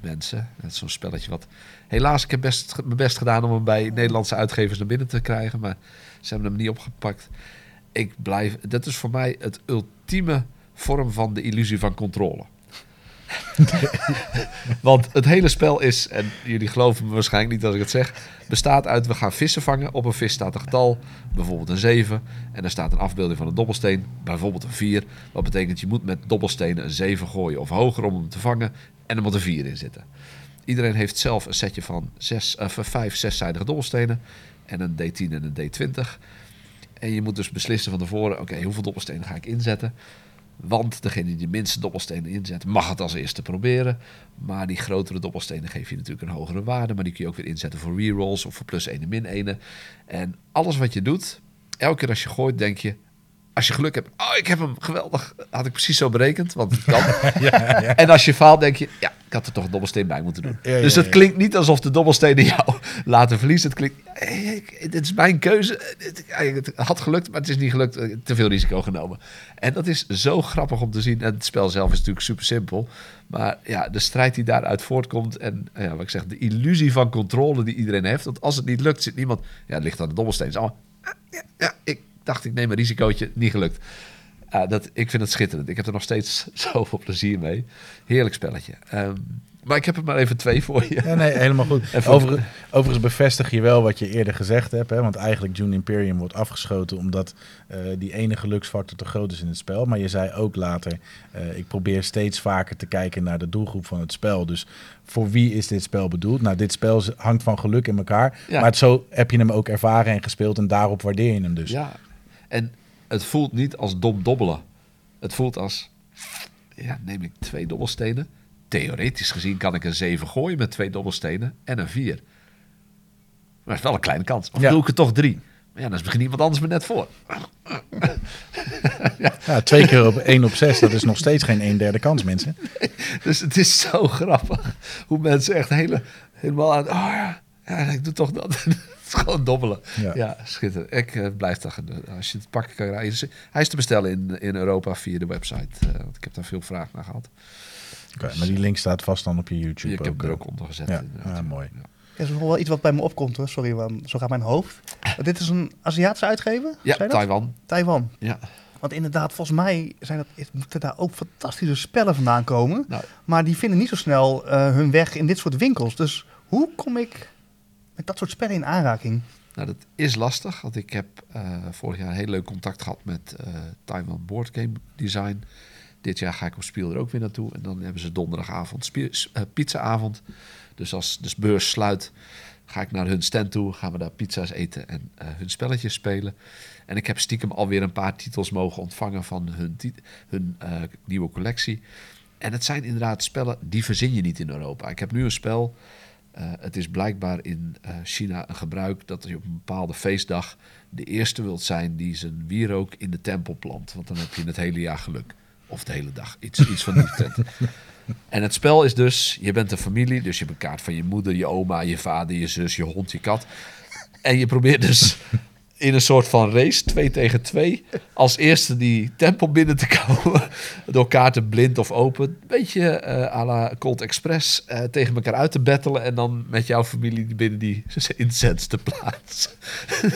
[SPEAKER 3] mensen. Dat is zo'n spelletje wat. Helaas, ik heb best, mijn best gedaan om hem bij Nederlandse uitgevers naar binnen te krijgen. Maar ze hebben hem niet opgepakt. Ik blijf. Dat is voor mij het ultieme vorm van de illusie van controle. <laughs> Want het hele spel is, en jullie geloven me waarschijnlijk niet als ik het zeg, bestaat uit we gaan vissen vangen. Op een vis staat een getal, bijvoorbeeld een 7. En er staat een afbeelding van een dobbelsteen, bijvoorbeeld een 4. Wat betekent je moet met dobbelstenen een 7 gooien of hoger om hem te vangen. En er moet een 4 in zitten. Iedereen heeft zelf een setje van zes, uh, vijf zeszijdige dobbelstenen. En een D10 en een D20. En je moet dus beslissen van tevoren, oké, hoeveel dobbelstenen ga ik inzetten? Want degene die de minste dobbelstenen inzet, mag het als eerste proberen. Maar die grotere dobbelstenen geef je natuurlijk een hogere waarde. Maar die kun je ook weer inzetten voor rerolls of voor plus 1 en min 1. En alles wat je doet, elke keer als je gooit, denk je... Als je geluk hebt, oh, ik heb hem geweldig. Had ik precies zo berekend, want het kan. <laughs> ja, ja. En als je faalt, denk je, ja, ik had er toch een dobbelsteen bij moeten doen. Ja, dus het klinkt niet alsof de dobbelstenen jou <laughs> laten verliezen. Het klinkt, hey, dit is mijn keuze. Het had gelukt, maar het is niet gelukt. Te veel risico genomen. En dat is zo grappig om te zien. En het spel zelf is natuurlijk super simpel. Maar ja, de strijd die daaruit voortkomt. En ja, wat ik zeg, de illusie van controle die iedereen heeft. Want als het niet lukt, zit niemand. Ja, het ligt aan de dobbelsteen. Oh, ja, ja, ik dacht, ik neem een risicootje. Niet gelukt. Uh, dat, ik vind het schitterend. Ik heb er nog steeds <laughs> zoveel plezier mee. Heerlijk spelletje. Um, Maar ik heb er maar even twee voor je.
[SPEAKER 2] Ja, nee, helemaal goed. <laughs> Over, overigens bevestig je wel wat je eerder gezegd hebt. Hè? Want eigenlijk June Imperium wordt afgeschoten omdat eh, die ene geluksfactor te groot is in het spel. Maar je zei ook later, eh, ik probeer steeds vaker te kijken naar de doelgroep van het spel. Dus voor wie is dit spel bedoeld? Nou, dit spel hangt van geluk in elkaar.
[SPEAKER 3] Ja.
[SPEAKER 2] Maar het, zo heb je hem ook ervaren en gespeeld en daarop waardeer je hem dus.
[SPEAKER 3] Ja, en het voelt niet als dom dobbelen. Het voelt als, ja, neem ik twee dobbelstenen. Theoretisch gezien kan ik een 7 gooien met twee dobbelstenen en een 4. Maar het is wel een kleine kans. Of
[SPEAKER 2] Ja.
[SPEAKER 3] doe ik er toch drie? Maar ja, dan is misschien iemand anders me net voor. <laughs>
[SPEAKER 2] Ja, twee keer op één op zes, dat is nog steeds geen een derde kans, mensen. <laughs>
[SPEAKER 3] Dus het is zo grappig hoe mensen echt hele, helemaal aan... Oh ja, ja, ik doe toch dat. <laughs> gewoon dobbelen.
[SPEAKER 2] Ja.
[SPEAKER 3] Ja, schitterend. Ik eh, blijf dat Als je het pakken kan rijden. Hij is te bestellen in, in Europa via de website. eh, want ik heb daar veel vraag naar gehad.
[SPEAKER 2] Oké, maar die link staat vast dan op je YouTube.
[SPEAKER 3] ik heb hem er
[SPEAKER 2] eh.
[SPEAKER 3] ook onder gezet.
[SPEAKER 2] Ja, ah, mooi.
[SPEAKER 3] Ja.
[SPEAKER 1] Er is wel iets wat bij me opkomt hoor. Sorry, want zo gaat mijn hoofd. Maar dit is een Aziatische uitgever?
[SPEAKER 3] Ja,
[SPEAKER 1] Zei je dat?
[SPEAKER 3] Taiwan.
[SPEAKER 1] Taiwan.
[SPEAKER 3] Ja.
[SPEAKER 1] Want inderdaad, volgens mij zijn dat, moeten daar ook fantastische spellen vandaan komen.
[SPEAKER 3] Nou,
[SPEAKER 1] Maar die vinden niet zo snel eh, hun weg in dit soort winkels. Dus hoe kom ik met dat soort spellen in aanraking?
[SPEAKER 3] nou, dat is lastig. Want ik heb eh, vorig jaar heel leuk contact gehad met eh, Taiwan Board Game Design. Dit jaar ga ik op Spiel er ook weer naartoe. En dan hebben ze donderdagavond eh, pizzaavond. Dus als de beurs sluit, ga ik naar hun stand toe. Gaan we daar pizza's eten en hun spelletjes spelen. En ik heb stiekem alweer een paar titels mogen ontvangen van hun, hun nieuwe collectie. En het zijn inderdaad spellen, die verzin je niet in Europa. Ik heb nu een spel, het is blijkbaar in eh, China een gebruik dat je op een bepaalde feestdag de eerste wilt zijn die zijn wierook in de tempel plant. Want dan heb je het hele jaar geluk. Of de hele dag, iets, iets van die tent. En het spel is dus, je bent een familie, dus je hebt een kaart van je moeder, je oma, je vader, je zus, je hond, je kat. En je probeert dus in een soort van race, twee tegen twee, als eerste die tempel binnen te komen. <laughs> Door kaarten blind of open. Beetje eh à la Cold Express eh, tegen elkaar uit te battelen. En dan met jouw familie binnen die <laughs> inzets te plaatsen.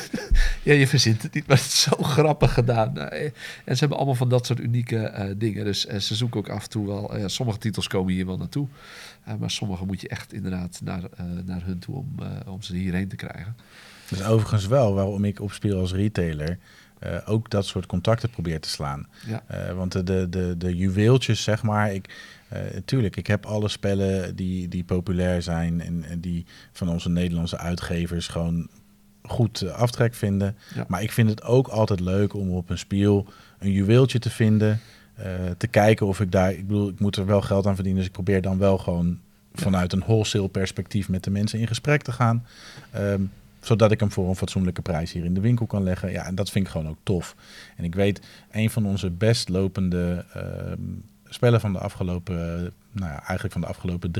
[SPEAKER 3] <laughs> ja, je verzint het niet, maar het is zo grappig gedaan. Eh, En ze hebben allemaal van dat soort unieke dingen. Dus ze zoeken ook af en toe wel. sommige titels komen hier wel naartoe. Eh, maar sommige moet je echt inderdaad naar, eh, naar hun toe om, eh, om ze hierheen te krijgen.
[SPEAKER 2] Dat is overigens wel waarom ik op speel als retailer ook dat soort contacten probeer te slaan.
[SPEAKER 3] Ja.
[SPEAKER 2] Want de, de, de, de juweeltjes, zeg maar. Ik, eh, tuurlijk, ik heb alle spellen die, die populair zijn en, en die van onze Nederlandse uitgevers gewoon goed aftrek vinden.
[SPEAKER 3] Ja.
[SPEAKER 2] Maar ik vind het ook altijd leuk om op een spiel een juweeltje te vinden. Eh, te kijken of ik daar... Ik bedoel, ik moet er wel geld aan verdienen. Dus ik probeer dan wel gewoon vanuit een wholesale perspectief met de mensen in gesprek te gaan. Ehm, zodat ik hem voor een fatsoenlijke prijs hier in de winkel kan leggen. Ja, en dat vind ik gewoon ook tof. En ik weet, een van onze best lopende ehm, spellen van de afgelopen... nou ja, eigenlijk van de afgelopen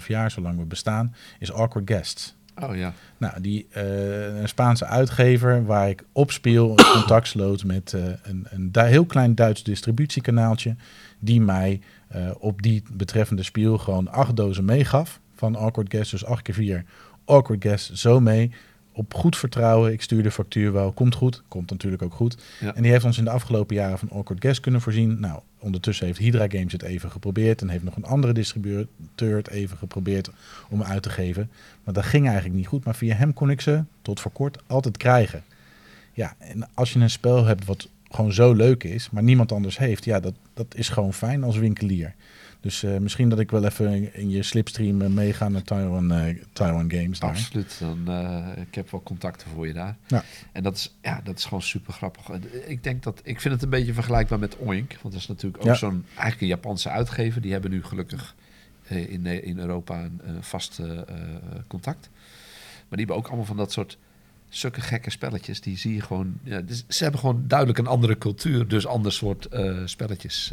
[SPEAKER 2] 3,5 jaar, zolang we bestaan, is Awkward Guests.
[SPEAKER 3] Oh ja.
[SPEAKER 2] Nou, die eh, een Spaanse uitgever waar ik op speel <coughs> contact sloot met eh, een, een heel klein Duits distributiekanaaltje. Die mij eh, op die betreffende spiel gewoon acht dozen meegaf van Awkward Guest. Dus acht keer vier Awkward Guest zo mee. Op goed vertrouwen. Ik stuur de factuur wel. Komt goed. Komt natuurlijk ook goed.
[SPEAKER 3] Ja.
[SPEAKER 2] En die heeft ons in de afgelopen jaren van Awkward Guest kunnen voorzien. Nou, ondertussen heeft Hydra Games het even geprobeerd. En heeft nog een andere distributeur het even geprobeerd om uit te geven. Maar dat ging eigenlijk niet goed. Maar via hem kon ik ze tot voor kort altijd krijgen. Ja, en als je een spel hebt wat gewoon zo leuk is, maar niemand anders heeft, ja, dat, dat is gewoon fijn als winkelier. Dus eh, misschien dat ik wel even in je slipstream eh, meega naar Taiwan, eh, Taiwan Games. Daar.
[SPEAKER 3] Absoluut. Dan, ik heb wel contacten voor je daar.
[SPEAKER 2] Ja.
[SPEAKER 3] En dat is, ja, dat is gewoon super grappig. Ik denk dat ik vind het een beetje vergelijkbaar met Oink. Want dat is natuurlijk ook
[SPEAKER 2] Ja.
[SPEAKER 3] zo'n eigenlijk een Japanse uitgever. Die hebben nu gelukkig in, in Europa een, vast contact. Maar die hebben ook allemaal van dat soort zulke gekke spelletjes. Die zie je gewoon. Ja, dus ze hebben gewoon duidelijk een andere cultuur. Dus ander soort spelletjes.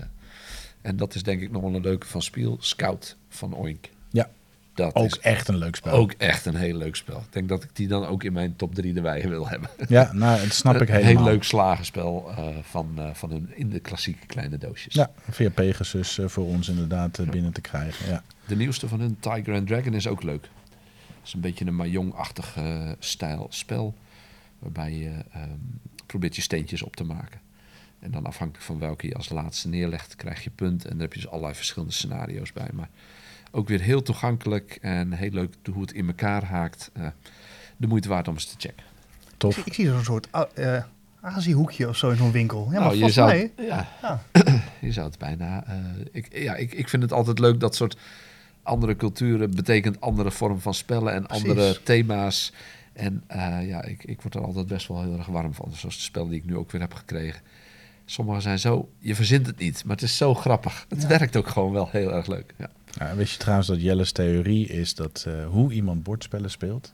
[SPEAKER 3] En dat is denk ik nog wel een leuke van Spiel. Scout van Oink.
[SPEAKER 2] Ja,
[SPEAKER 3] Dat
[SPEAKER 2] ook
[SPEAKER 3] is
[SPEAKER 2] echt een leuk spel.
[SPEAKER 3] ook echt een heel leuk spel. Ik denk dat ik die dan ook in mijn top 3 erbij wil hebben.
[SPEAKER 2] Ja, nou, dat snap ik
[SPEAKER 3] Een
[SPEAKER 2] helemaal.
[SPEAKER 3] heel leuk slagenspel eh, van, eh, van hun in de klassieke kleine doosjes.
[SPEAKER 2] Ja, via Pegasus eh, voor ons inderdaad binnen te krijgen. Ja.
[SPEAKER 3] De nieuwste van hun, Tiger and Dragon, is ook leuk. Het is een beetje een Mahjong-achtig eh, stijl spel. Waarbij je ehm, probeert je steentjes op te maken. En dan afhankelijk van welke je als laatste neerlegt, krijg je punt. En daar heb je dus allerlei verschillende scenario's bij. Maar ook weer heel toegankelijk en heel leuk hoe het in elkaar haakt. Eh, de moeite waard om eens te checken.
[SPEAKER 1] Ik,
[SPEAKER 2] Tof.
[SPEAKER 1] zie- ik zie zo'n soort uh, Aziëhoekje of zo in zo'n winkel. Ja, maar
[SPEAKER 3] Nou, je,
[SPEAKER 1] volgens
[SPEAKER 3] zou,
[SPEAKER 1] mij...
[SPEAKER 3] ja,
[SPEAKER 1] Ja. <clears throat>
[SPEAKER 3] je zou het bijna... eh, ik, ja, ik, ik vind het altijd leuk dat soort andere culturen betekent andere vormen van spellen en
[SPEAKER 1] Precies.
[SPEAKER 3] andere thema's. En eh, ja, ik, ik word er altijd best wel heel erg warm van. Zoals de spellen die ik nu ook weer heb gekregen. Sommige zijn zo... Je verzint het niet, maar het is zo grappig. Het
[SPEAKER 1] Ja.
[SPEAKER 3] werkt ook gewoon wel heel erg leuk. Ja.
[SPEAKER 2] Ja, wist je trouwens dat Jelle's theorie is dat eh, hoe iemand bordspellen speelt,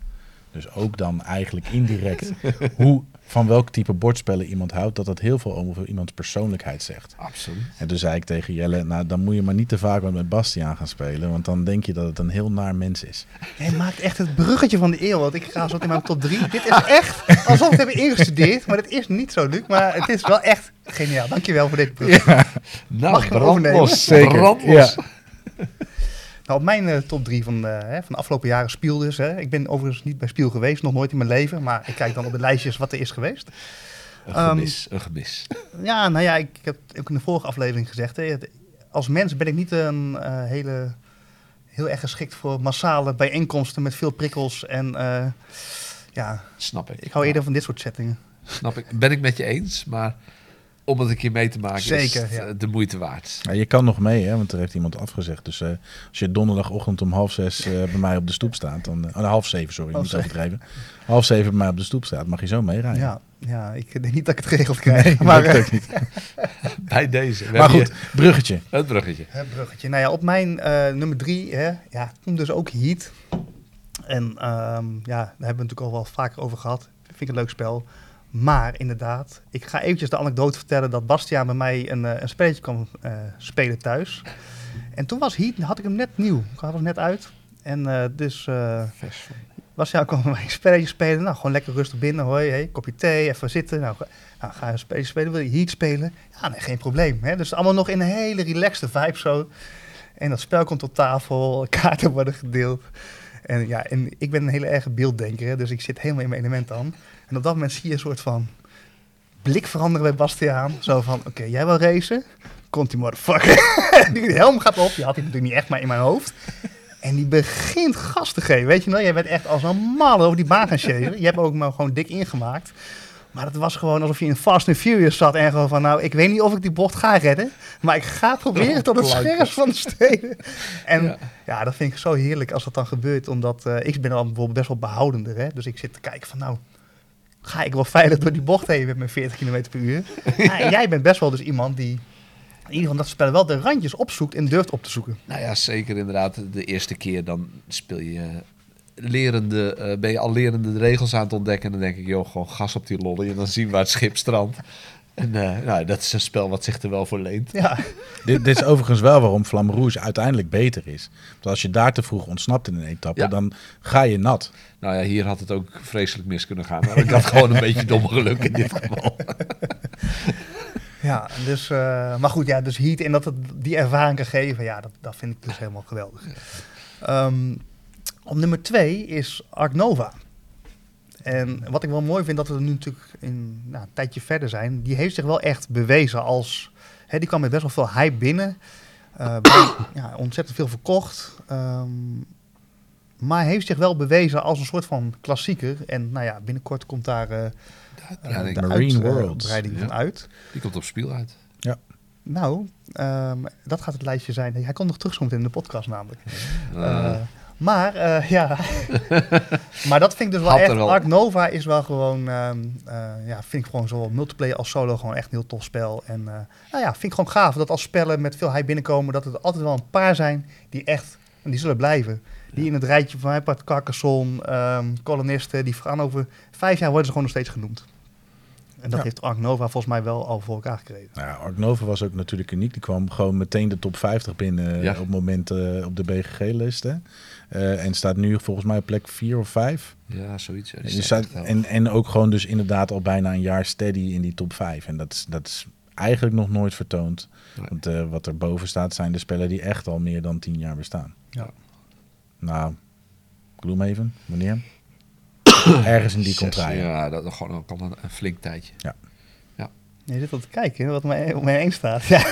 [SPEAKER 2] dus ook dan eigenlijk indirect <laughs> hoe, van welk type bordspellen iemand houdt, dat dat heel veel over iemands persoonlijkheid zegt.
[SPEAKER 3] Absoluut.
[SPEAKER 2] En toen zei ik tegen Jelle, nou dan moet je maar niet te vaak met Bastiaan gaan spelen, want dan denk je dat het een heel naar mens is.
[SPEAKER 1] Jij maakt echt het bruggetje van de eeuw. Want ik ga zo in mijn top 3. Dit is echt alsof we het hebben ingestudeerd. Maar het is niet zo, Luc. Maar het is wel echt geniaal. Dankjewel voor dit bruggetje.
[SPEAKER 3] Nou,
[SPEAKER 1] Mag ik hem
[SPEAKER 3] brand
[SPEAKER 1] overnemen?
[SPEAKER 3] los.
[SPEAKER 2] Zeker,
[SPEAKER 3] los. <laughs>
[SPEAKER 1] Nou, op mijn eh, top 3 van, eh, hè, van de afgelopen jaren Spiel dus. Hè. Ik ben overigens niet bij Spiel geweest. Nog nooit in mijn leven. Maar ik kijk dan op de <laughs> lijstjes wat er is geweest.
[SPEAKER 3] Een
[SPEAKER 1] Ehm,
[SPEAKER 3] gemis, een gemis. <laughs>
[SPEAKER 1] Ja, nou ja, ik, ik heb ook in de vorige aflevering gezegd. Hè, het- als mens ben ik niet een eh, hele, heel erg geschikt voor massale bijeenkomsten met veel prikkels. En ja,
[SPEAKER 3] Snap ik.
[SPEAKER 1] ik hou eerder van dit soort settingen.
[SPEAKER 3] Snap ik. Ben ik met je eens, maar om het een keer mee te maken is
[SPEAKER 1] Zeker,
[SPEAKER 3] het,
[SPEAKER 1] ja.
[SPEAKER 3] eh, de moeite waard.
[SPEAKER 2] Ja, je kan nog mee, hè, want er heeft iemand afgezegd. Dus eh, als je donderdagochtend om half zes eh, bij mij op de stoep staat, dan, oh, half zeven, sorry,
[SPEAKER 1] Half
[SPEAKER 2] niet
[SPEAKER 1] zeven.
[SPEAKER 2] overdrijven. Half zeven bij mij op de stoep staat, mag je zo meerijden.
[SPEAKER 1] Ja, ja, ik denk niet dat ik het geregeld krijg.
[SPEAKER 2] Nee,
[SPEAKER 1] maar
[SPEAKER 2] ook niet. <laughs>
[SPEAKER 3] Bij deze. We
[SPEAKER 2] Maar goed, <laughs> bruggetje.
[SPEAKER 3] Het bruggetje.
[SPEAKER 1] Hè, bruggetje. Nou ja, op mijn eh, nummer drie, hè, ja, toen dus ook Heat. En ehm, ja, daar hebben we natuurlijk al wel vaker over gehad. Vind ik een leuk spel. Maar inderdaad, ik ga eventjes de anekdote vertellen dat Bastiaan bij mij een, eh, een spelletje kwam eh, spelen thuis. En toen was Heat, had ik hem net nieuw. Ik had hem net uit. En eh, dus
[SPEAKER 3] van.
[SPEAKER 1] Bastiaan kwam bij mij een spelletje spelen. Nou, gewoon lekker rustig binnen. Hoi, hey, kopje thee, even zitten. Nou, ga, nou, ga je een spelletje spelen. Wil je Heat spelen? Ja, nee, geen probleem. Hè? Dus allemaal nog in een hele relaxte vibe zo. En dat spel komt op tafel, <laughs> kaarten worden gedeeld. En ja, en ik ben een hele erge beelddenker, dus ik zit helemaal in mijn element aan. En op dat moment zie je een soort van blik veranderen bij Bastiaan. Zo van, oké, jij wil racen? Komt die motherfucker. <laughs> die helm gaat op. Die had hij natuurlijk niet echt, maar in mijn hoofd. En die begint gas te geven. Weet je wel, jij bent echt als een mal over die baan gaan chasen. Je hebt ook maar gewoon dik ingemaakt. Maar het was gewoon alsof je in Fast and Furious zat en gewoon van, nou, ik weet niet of ik die bocht ga redden, maar ik ga proberen tot het scherpst van de steden. En
[SPEAKER 3] Ja.
[SPEAKER 1] ja. dat vind ik zo heerlijk als dat dan gebeurt, omdat eh, ik ben dan bijvoorbeeld best wel behoudender, hè. Dus ik zit te kijken van, nou, ga ik wel veilig door die bocht heen met mijn 40 km per uur? En <laughs> jij bent best wel dus iemand die in ieder geval dat spel wel de randjes opzoekt en durft op te zoeken.
[SPEAKER 3] Nou ja, zeker inderdaad. De eerste keer dan speel je lerende, eh, ben je al lerende de regels aan het ontdekken. En dan denk ik, joh, gewoon gas op die lolly en dan zien we waar het schip strandt. En eh, nou, dat is een spel wat zich er wel voor leent.
[SPEAKER 1] Ja, <laughs>
[SPEAKER 2] dit, dit is overigens wel waarom Flamme Rouge uiteindelijk beter is. Want als je daar te vroeg ontsnapt in een etappe,
[SPEAKER 3] Ja.
[SPEAKER 2] dan ga je nat.
[SPEAKER 3] Nou ja, hier had het ook vreselijk mis kunnen gaan. Maar ik had gewoon een beetje domme geluk in dit geval. <laughs>
[SPEAKER 1] ja dus, eh, maar goed, ja, dus Heat en dat het die ervaring kan geven, ja, dat, dat vind ik dus helemaal geweldig. Ehm, op nummer twee is Ark Nova. En wat ik wel mooi vind, dat we er nu natuurlijk in, nou, een tijdje verder zijn. Die heeft zich wel echt bewezen als... Hè, die kwam met best wel veel hype binnen. Eh, <coughs> ja, ontzettend veel verkocht. Ehm, maar heeft zich wel bewezen als een soort van klassieker. En nou ja, binnenkort komt daar eh,
[SPEAKER 3] Ja,
[SPEAKER 1] de
[SPEAKER 2] Marine
[SPEAKER 1] uitbreiding
[SPEAKER 3] Ja.
[SPEAKER 1] van uit.
[SPEAKER 3] Die komt op spiel uit.
[SPEAKER 1] Nou, ehm, dat gaat het lijstje zijn. Hij komt nog terug zo meteen in de podcast namelijk.
[SPEAKER 3] Eh,
[SPEAKER 1] maar uh, ja, <laughs> maar dat vind ik dus wel
[SPEAKER 3] Had
[SPEAKER 1] echt. Ark Nova is wel gewoon, um, uh, ja, vind ik gewoon zowel multiplayer als solo gewoon echt een heel tof spel. En uh, nou ja, vind ik gewoon gaaf dat als spellen met veel hype binnenkomen, dat er altijd wel een paar zijn die echt, en die zullen blijven. Die ja. in het rijtje van mijn part Carcassonne, um, kolonisten, die gaan over vijf jaar worden ze gewoon nog steeds genoemd. En dat ja. heeft Ark Nova volgens mij wel al voor elkaar gekregen.
[SPEAKER 2] Nou ja, Ark Nova was ook natuurlijk uniek. Die kwam gewoon meteen de top 50 binnen ja. op het moment uh, op de BGG-list. Uh, en staat nu volgens mij op plek 4 of 5.
[SPEAKER 3] Ja, zoiets. Ja,
[SPEAKER 2] en, staat, en, en ook gewoon dus inderdaad al bijna een jaar steady in die top 5. En dat is, dat is eigenlijk nog nooit vertoond. Nee. Want uh, wat er boven staat zijn de spellen die echt al meer dan 10 jaar bestaan.
[SPEAKER 1] Ja.
[SPEAKER 2] Nou, Gloomhaven, wanneer? <coughs> Ergens in die contraille.
[SPEAKER 3] Ja, dat, dat gewoon al een, een flink tijdje.
[SPEAKER 2] Ja.
[SPEAKER 1] Je zit al te kijken wat mij, op mij één staat. <laughs> Ja.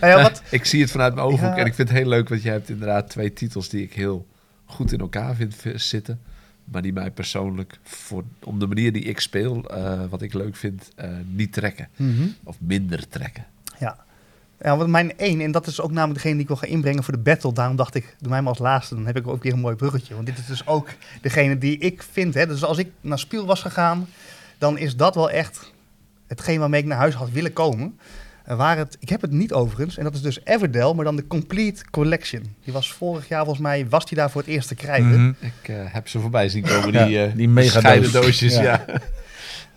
[SPEAKER 1] nou ja, wat,
[SPEAKER 3] ik zie het vanuit mijn ooghoek
[SPEAKER 1] Ja.
[SPEAKER 3] en ik vind het heel leuk, want je hebt inderdaad twee titels die ik heel goed in elkaar vind zitten. Maar die mij persoonlijk, voor, om de manier die ik speel, eh, wat ik leuk vind, eh, niet trekken.
[SPEAKER 1] Mhm.
[SPEAKER 3] Of minder trekken.
[SPEAKER 1] Ja. Ja, want mijn één, en dat is ook namelijk degene die ik wil gaan inbrengen voor de battle. Daarom dacht ik, doe mij maar als laatste. Dan heb ik ook weer een mooi bruggetje. Want dit is dus ook degene die ik vind. Hè, dus als ik naar Spiel was gegaan, dan is dat wel echt hetgeen waarmee ik naar huis had willen komen. En waar het, ik heb het niet overigens, en dat is dus Everdell, maar dan de Complete Collection. Die was vorig jaar volgens mij, was die daar voor het eerst te krijgen.
[SPEAKER 2] Mhm.
[SPEAKER 3] Ik eh, heb ze voorbij zien komen,
[SPEAKER 2] Ja,
[SPEAKER 3] die, eh
[SPEAKER 2] die megadoos.
[SPEAKER 3] scheidendoosjes.
[SPEAKER 2] Ja.
[SPEAKER 3] Ja. <laughs>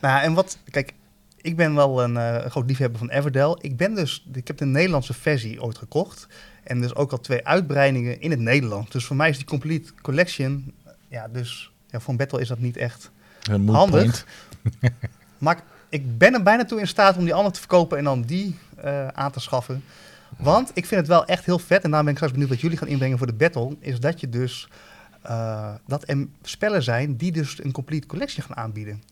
[SPEAKER 1] Nou, en wat, kijk, ik ben wel een eh, groot liefhebber van Everdell. Ik ben dus, ik heb de Nederlandse versie ooit gekocht. En dus ook al twee uitbreidingen in het Nederlands. Dus voor mij is die Complete Collection, ja, dus ja, voor een battle is dat niet echt handig.
[SPEAKER 2] point. <laughs>
[SPEAKER 1] Maar ik ben er bijna toe in staat om die andere te verkopen en dan die eh, aan te schaffen. Want ik vind het wel echt heel vet, en daarom ben ik straks benieuwd wat jullie gaan inbrengen voor de battle, is dat je dus, eh, dat er spellen zijn die dus een complete collection gaan aanbieden.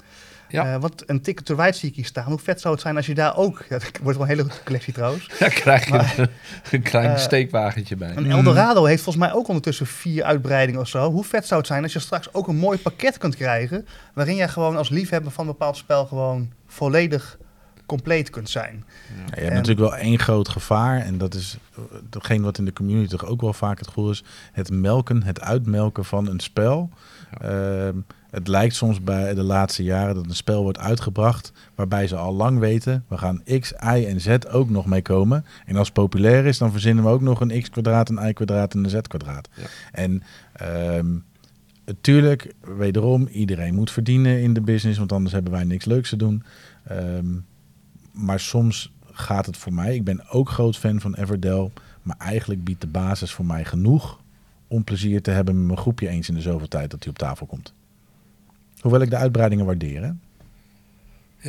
[SPEAKER 3] Ja.
[SPEAKER 1] Eh, want een Ticket to Ride zie ik hier staan. Hoe vet zou het zijn als je daar ook, ja, <laughs> het wordt wel een hele goede collectie trouwens.
[SPEAKER 3] Daar krijg je
[SPEAKER 1] Maar-
[SPEAKER 3] een, <laughs> een klein steekwagentje bij.
[SPEAKER 1] Een Eldorado heeft volgens mij ook ondertussen vier uitbreidingen of zo. Hoe vet zou het zijn als je straks ook een mooi pakket kunt krijgen, waarin jij gewoon als liefhebber van een bepaald spel gewoon volledig compleet kunt zijn.
[SPEAKER 2] Ja, je hebt
[SPEAKER 1] En-
[SPEAKER 2] natuurlijk wel één groot gevaar. En dat is eh, degene wat in de community toch ook wel vaak het gevoel is. Het melken, het uitmelken van een spel. Ehm, het lijkt soms bij de laatste jaren dat een spel wordt uitgebracht. Waarbij ze al lang weten, we gaan X, Y en Z ook nog mee komen. En als het populair is, dan verzinnen we ook nog een X kwadraat, een Y kwadraat en een Z kwadraat.
[SPEAKER 3] Ja.
[SPEAKER 2] En ehm natuurlijk, wederom, iedereen moet verdienen in de business. Want anders hebben wij niks leuks te doen. Ehm, maar soms gaat het voor mij. Ik ben ook groot fan van Everdell. Maar eigenlijk biedt de basis voor mij genoeg om plezier te hebben met mijn groepje eens in de zoveel tijd dat hij op tafel komt. Hoewel ik de uitbreidingen waardeer. Hè?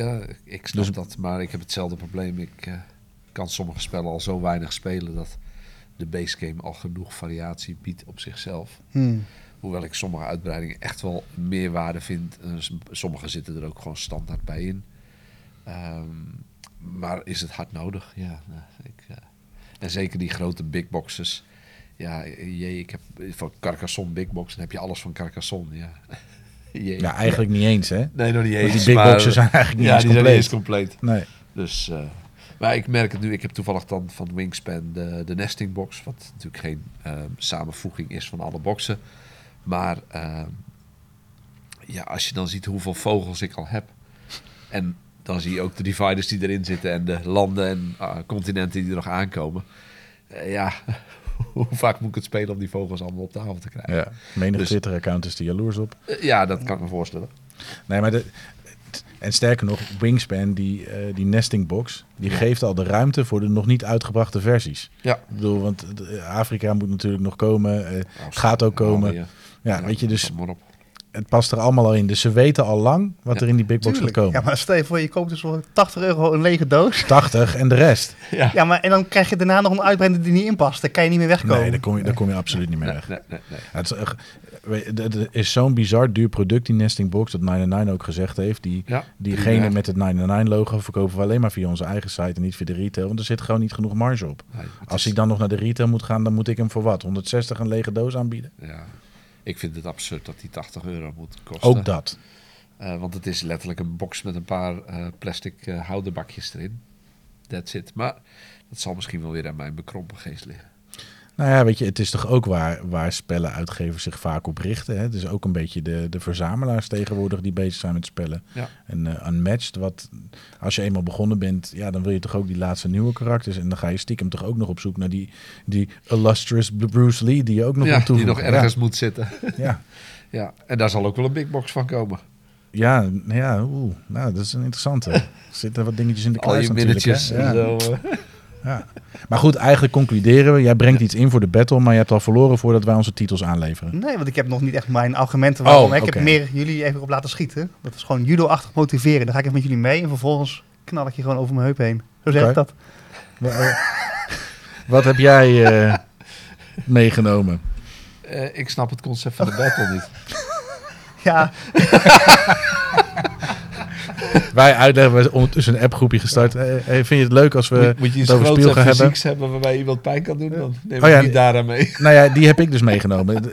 [SPEAKER 3] Ja, ik snap
[SPEAKER 2] Dus-
[SPEAKER 3] dat, maar ik heb hetzelfde probleem. Ik eh, kan sommige spellen al zo weinig spelen dat de base game al genoeg variatie biedt op zichzelf.
[SPEAKER 1] Hmm.
[SPEAKER 3] Hoewel ik sommige uitbreidingen echt wel meerwaarde vind. Eh, s- sommige zitten er ook gewoon standaard bij in. Ehm, maar is het hard nodig? Ja. nou, ik, eh, en zeker die grote big boxes. Ja, jee, ik heb van Carcassonne big box. Dan heb je alles van Carcassonne. Ja, <laughs> Jee.
[SPEAKER 2] Ja, eigenlijk niet eens. Hè?
[SPEAKER 3] Nee, nog niet eens.
[SPEAKER 2] Want die big boxen zijn eigenlijk niet
[SPEAKER 3] ja,
[SPEAKER 2] eens
[SPEAKER 3] die zijn
[SPEAKER 2] compleet.
[SPEAKER 3] niet eens compleet.
[SPEAKER 2] Nee.
[SPEAKER 3] Dus, eh, maar ik merk het nu. Ik heb toevallig dan van Wingspan de, de nesting box. Wat natuurlijk geen eh, samenvoeging is van alle boxen. Maar eh, ja, als je dan ziet hoeveel vogels ik al heb. En dan zie je ook de dividers die erin zitten. En de landen en ah, continenten die er nog aankomen. Eh, ja, <laughs> hoe vaak moet ik het spelen om die vogels allemaal op tafel te krijgen?
[SPEAKER 2] Ja, menig
[SPEAKER 3] Dus-
[SPEAKER 2] Twitter-account is er jaloers op.
[SPEAKER 3] Eh, ja dat kan ik me voorstellen.
[SPEAKER 2] Nee, maar de, en sterker nog, Wingspan, die, eh, die nesting box, die geeft al de ruimte voor de nog niet uitgebrachte versies.
[SPEAKER 3] Ja.
[SPEAKER 2] Ik bedoel, want Afrika moet natuurlijk nog komen, eh, gaat ook komen.
[SPEAKER 3] Ja,
[SPEAKER 2] Ja, weet je, dus
[SPEAKER 3] kom maar op.
[SPEAKER 2] het past er allemaal al in. Dus ze weten al lang wat
[SPEAKER 3] Ja,
[SPEAKER 2] er in die big box
[SPEAKER 1] Tuurlijk.
[SPEAKER 2] gaat komen.
[SPEAKER 1] Ja, maar stel je voor, je koopt dus voor 80 euro een lege doos.
[SPEAKER 2] 80 en de rest. <laughs>
[SPEAKER 3] Ja.
[SPEAKER 1] Ja, maar en dan krijg je daarna nog een uitbreiding die niet inpast. Daar kan je niet meer wegkomen.
[SPEAKER 2] Nee, daar kom je, daar kom je absoluut niet meer
[SPEAKER 3] Nee,
[SPEAKER 2] weg.
[SPEAKER 3] nee, nee, nee.
[SPEAKER 2] Het is, echt- weet je, het het is zo'n bizar duur product, die nesting box, dat 99 ook gezegd heeft. Die,
[SPEAKER 3] Ja,
[SPEAKER 2] diegene met het 99 logo verkopen we alleen maar via onze eigen site en niet via de retail. Want er zit gewoon niet genoeg marge op. Als
[SPEAKER 3] is-
[SPEAKER 2] hij dan nog naar de retail moet gaan, dan moet ik hem voor wat? 160 een lege doos aanbieden?
[SPEAKER 3] Ja, ik vind het absurd dat die 80 euro moet kosten.
[SPEAKER 2] Ook dat.
[SPEAKER 3] Eh, want het is letterlijk een box met een paar eh, plastic eh houderbakjes erin. That's it. Maar dat zal misschien wel weer aan mijn bekrompen geest liggen.
[SPEAKER 2] Nou ja, weet je, het is toch ook waar, waar spellenuitgevers zich vaak op richten. Hè? Het is ook een beetje de, de verzamelaars tegenwoordig die bezig zijn met spellen.
[SPEAKER 3] Ja.
[SPEAKER 2] En eh Unmatched, wat als je eenmaal begonnen bent, ja, dan wil je toch ook die laatste nieuwe karakters. En dan ga je stiekem toch ook nog op zoek naar die, die illustrious Bruce Lee, die je ook nog
[SPEAKER 3] ja,
[SPEAKER 2] moet
[SPEAKER 3] die nog ergens moet zitten.
[SPEAKER 2] Ja, <laughs>
[SPEAKER 3] ja, en daar zal ook wel een big box van komen.
[SPEAKER 2] ja, ja, oeh, nou, dat is een interessante. <laughs> Er zitten wat dingetjes in de
[SPEAKER 3] Al
[SPEAKER 2] kluis
[SPEAKER 3] je
[SPEAKER 2] natuurlijk. hè? Ja.
[SPEAKER 3] zo. eh.
[SPEAKER 2] Ja. Maar goed, eigenlijk concluderen we. Jij brengt iets in voor de battle, maar je hebt al verloren voordat wij onze titels aanleveren.
[SPEAKER 1] Nee, want ik heb nog niet echt mijn argumenten waarom.
[SPEAKER 2] Oh,
[SPEAKER 1] ik heb meer jullie even op laten schieten. Dat is gewoon judo-achtig motiveren. Dan ga ik even met jullie mee en vervolgens knal ik je gewoon over mijn heup heen. Zo zeg ik dat.
[SPEAKER 2] Wa- Wat heb jij eh, meegenomen?
[SPEAKER 3] Eh, ik snap het concept van de battle niet.
[SPEAKER 1] Ja. <laughs>
[SPEAKER 2] wij uitleggen, we ondertussen een appgroepje gestart. Hey, hey, vind je het leuk als we
[SPEAKER 3] moet, moet je
[SPEAKER 2] het
[SPEAKER 3] iets
[SPEAKER 2] over
[SPEAKER 3] groots
[SPEAKER 2] spiel gaan hebben?
[SPEAKER 3] waarbij iemand pijn kan doen? Dan neem
[SPEAKER 2] Oh ja,
[SPEAKER 3] niet daaraan mee.
[SPEAKER 2] Nou ja, die heb ik dus meegenomen. <laughs>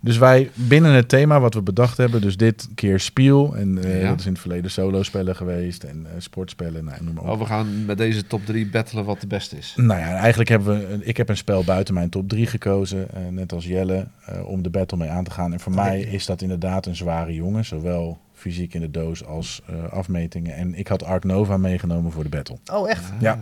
[SPEAKER 2] Dus wij binnen het thema wat we bedacht hebben, dus dit keer spiel. En eh,
[SPEAKER 3] Ja.
[SPEAKER 2] dat is in het verleden solo-spellen geweest en eh, sportspellen, nou, noem maar op.
[SPEAKER 3] Oh, we gaan met deze top 3 battelen wat de beste is.
[SPEAKER 2] Nou ja, eigenlijk hebben we, een- ik heb een spel buiten mijn top 3 gekozen, eh, net als Jelle, eh, om de battle mee aan te gaan. En voor mij is dat inderdaad een zware jongen, zowel fysiek in de doos als eh, afmetingen. En ik had Ark Nova meegenomen voor de battle.
[SPEAKER 1] Oh, echt?
[SPEAKER 2] Ja.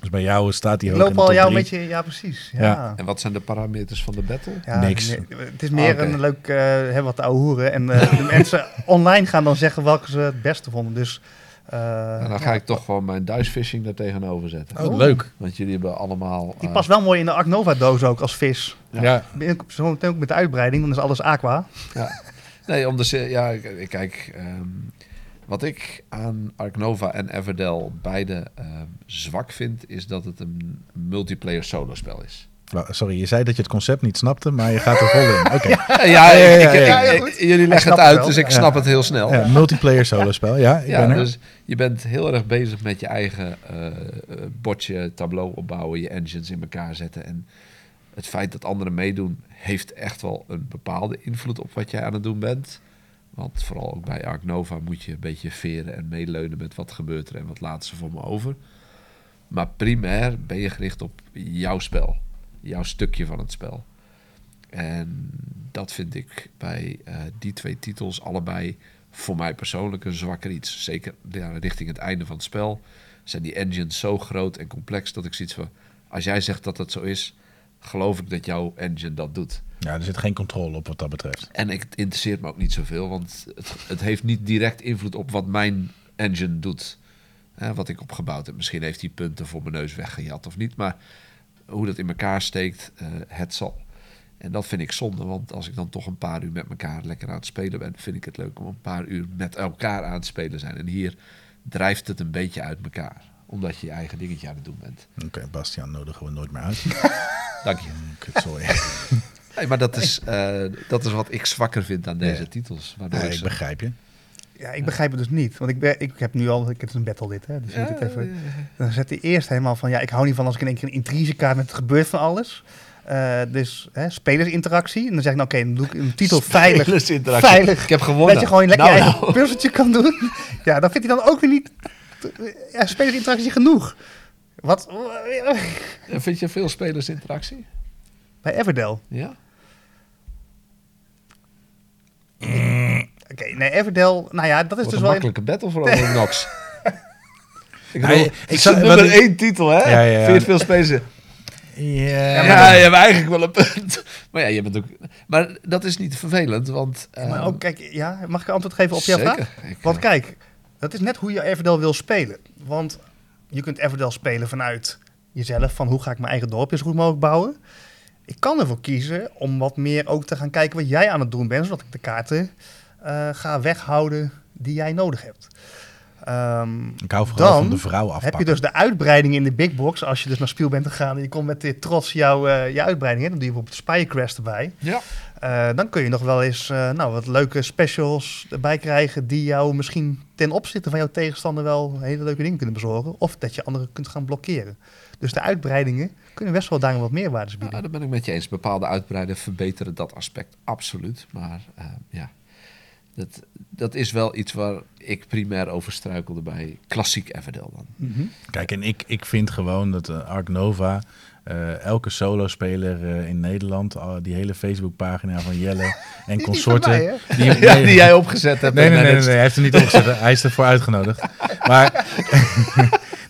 [SPEAKER 2] Dus bij jou staat die
[SPEAKER 1] Ik
[SPEAKER 2] hoog in
[SPEAKER 1] loop
[SPEAKER 2] de
[SPEAKER 1] al jou een beetje... Ja, precies. Ja.
[SPEAKER 2] Ja.
[SPEAKER 3] En wat zijn de parameters van de battle?
[SPEAKER 1] Ja,
[SPEAKER 2] Niks.
[SPEAKER 1] nee, het is meer
[SPEAKER 3] Oké.
[SPEAKER 1] een leuk uh, hebben wat te ouwehoeren. En eh, de <laughs> mensen online gaan dan zeggen welke ze het beste vonden. Dus, eh,
[SPEAKER 3] Nou, dan ga ik toch gewoon mijn duisfishing daar tegenover zetten.
[SPEAKER 2] Oh, leuk.
[SPEAKER 3] Want jullie hebben allemaal...
[SPEAKER 1] Die past wel mooi in de Ark Nova doos ook als vis.
[SPEAKER 3] Ja.
[SPEAKER 2] Ja.
[SPEAKER 1] Zo meteen ook met de uitbreiding, dan is alles aqua.
[SPEAKER 3] Ja. <laughs> Nee, om de, ja, kijk, ehm, wat ik aan Ark Nova en Everdell beide ehm, zwak vind, is dat het een multiplayer solo spel is.
[SPEAKER 2] Wa- Sorry, je zei dat je het concept niet snapte, maar je gaat er vol in. Oké. <laughs>
[SPEAKER 3] Ja,
[SPEAKER 2] ja,
[SPEAKER 3] ik-
[SPEAKER 2] ja,
[SPEAKER 3] ik-
[SPEAKER 2] ja,
[SPEAKER 1] ja,
[SPEAKER 3] ik-
[SPEAKER 1] goed.
[SPEAKER 3] jullie leggen het uit, dus ik snap het heel snel.
[SPEAKER 2] Ja, multiplayer solo-spel, ja. Ik
[SPEAKER 3] Ja,
[SPEAKER 2] ben er.
[SPEAKER 3] dus je bent heel erg bezig met je eigen eh, bordje, tableau opbouwen, je engines in elkaar zetten. En het feit dat anderen meedoen, heeft echt wel een bepaalde invloed op wat jij aan het doen bent. Want vooral ook bij Ark Nova moet je een beetje veren en meeleunen met wat gebeurt er en wat laten ze voor me over. Maar primair ben je gericht op jouw spel, jouw stukje van het spel. En dat vind ik bij eh, die twee titels allebei voor mij persoonlijk een zwakker iets. Zeker richting het einde van het spel zijn die engines zo groot en complex dat ik zoiets van... Als jij zegt dat dat zo is, geloof ik dat jouw engine dat doet.
[SPEAKER 2] Ja, er zit geen controle op wat dat betreft.
[SPEAKER 3] En ik, het interesseert me ook niet zoveel, want het, het heeft niet direct invloed op wat mijn engine doet. Hè, wat ik opgebouwd heb. Misschien heeft hij punten voor mijn neus weggejat of niet, maar hoe dat in elkaar steekt, eh, het zal. En dat vind ik zonde, want als ik dan toch een paar uur met elkaar lekker aan het spelen ben, vind ik het leuk om een paar uur met elkaar aan het spelen zijn. En hier drijft het een beetje uit elkaar, omdat je je eigen dingetje aan het doen bent.
[SPEAKER 2] Oké, Bastiaan nodigen we nooit meer uit. <laughs>
[SPEAKER 3] Dank je.
[SPEAKER 2] Kut, sorry. <laughs>
[SPEAKER 3] Nee, maar dat is, eh, dat is wat ik zwakker vind aan deze
[SPEAKER 2] Ja.
[SPEAKER 3] titels. Waardoor
[SPEAKER 2] Ja,
[SPEAKER 3] ik ze-
[SPEAKER 2] begrijp je.
[SPEAKER 1] Ja, ik begrijp het dus niet. Want ik, ben, ik heb nu al, ik heb een battle dit, hè. Dus even, dan zet hij eerst helemaal van, ja, ik hou niet van als ik in één keer een intrigekaart met het gebeurt van alles. Eh, dus hè, spelersinteractie. En dan zeg ik, nou oké, dan doe ik een titel veilig.
[SPEAKER 3] Spelersinteractie.
[SPEAKER 1] Veilig.
[SPEAKER 3] Ik heb gewonnen.
[SPEAKER 1] Dat je gewoon lekker
[SPEAKER 3] Nou, nou.
[SPEAKER 1] puzzeltje kan doen. <laughs> Ja, dan vindt hij dan ook weer niet ja, spelersinteractie genoeg. Wat?
[SPEAKER 3] Vind je veel spelersinteractie?
[SPEAKER 1] Bij Everdell.
[SPEAKER 3] Ja?
[SPEAKER 1] Oké, nee, Everdell, nou ja, dat is
[SPEAKER 3] Wat
[SPEAKER 1] dus
[SPEAKER 3] een
[SPEAKER 1] wel...
[SPEAKER 3] makkelijke battle voor Over <laughs> Nox. ik
[SPEAKER 2] Ja,
[SPEAKER 3] bedoel,
[SPEAKER 2] ik
[SPEAKER 3] ik
[SPEAKER 2] zou-
[SPEAKER 3] nummer
[SPEAKER 2] ik-
[SPEAKER 3] één titel, hè?
[SPEAKER 2] Ja, ja, ja.
[SPEAKER 3] Vind je het veel spelen?
[SPEAKER 2] Ja,
[SPEAKER 3] Ja,
[SPEAKER 1] maar
[SPEAKER 3] je hebt eigenlijk wel een punt. Maar ja, je bent ook... Maar dat is niet vervelend, want...
[SPEAKER 1] Maar
[SPEAKER 3] ehm,
[SPEAKER 1] ook, kijk, ja, mag ik antwoord geven op jouw
[SPEAKER 3] zeker.
[SPEAKER 1] vraag?
[SPEAKER 3] Ik,
[SPEAKER 1] Want
[SPEAKER 3] eh,
[SPEAKER 1] kijk, dat is net hoe je Everdell wil spelen. Want je kunt Everdell spelen vanuit jezelf, van hoe ga ik mijn eigen dorpje zo goed mogelijk bouwen. Ik kan ervoor kiezen om wat meer ook te gaan kijken wat jij aan het doen bent, zodat ik de kaarten eh, ga weghouden die jij nodig hebt. Ehm,
[SPEAKER 2] Ik hou vooral
[SPEAKER 1] Dan
[SPEAKER 2] van de vrouw afpakken.
[SPEAKER 1] heb je dus de uitbreiding in de big box. Als je dus naar Spiel bent gegaan en je komt met dit trots jouw, eh, je uitbreiding. Hè, dan doe je bijvoorbeeld Spirecrest erbij.
[SPEAKER 3] Ja.
[SPEAKER 1] Eh, dan kun je nog wel eens eh, nou, wat leuke specials erbij krijgen die jou misschien ten opzichte van jouw tegenstander wel hele leuke dingen kunnen bezorgen. Of dat je anderen kunt gaan blokkeren. Dus de uitbreidingen kunnen best wel daarin wat meerwaardes
[SPEAKER 3] Ja,
[SPEAKER 1] bieden.
[SPEAKER 3] daar ben ik met je eens. Bepaalde uitbreiden verbeteren dat aspect absoluut. Maar eh, ja, dat, dat is wel iets waar ik primair over struikelde bij klassiek Everdell dan.
[SPEAKER 1] Mhm.
[SPEAKER 2] Kijk, en ik, ik vind gewoon dat Ark Nova, eh, elke solo-speler eh, in Nederland, die hele Facebookpagina van Jelle <laughs> en consorten.
[SPEAKER 1] mij,
[SPEAKER 2] die, <laughs>
[SPEAKER 3] Ja,
[SPEAKER 2] nee,
[SPEAKER 3] die jij opgezet hebt.
[SPEAKER 2] Nee, nee, nee, nee,
[SPEAKER 3] managed.
[SPEAKER 2] hij heeft er niet opgezet. hij is ervoor uitgenodigd. <laughs> Maar,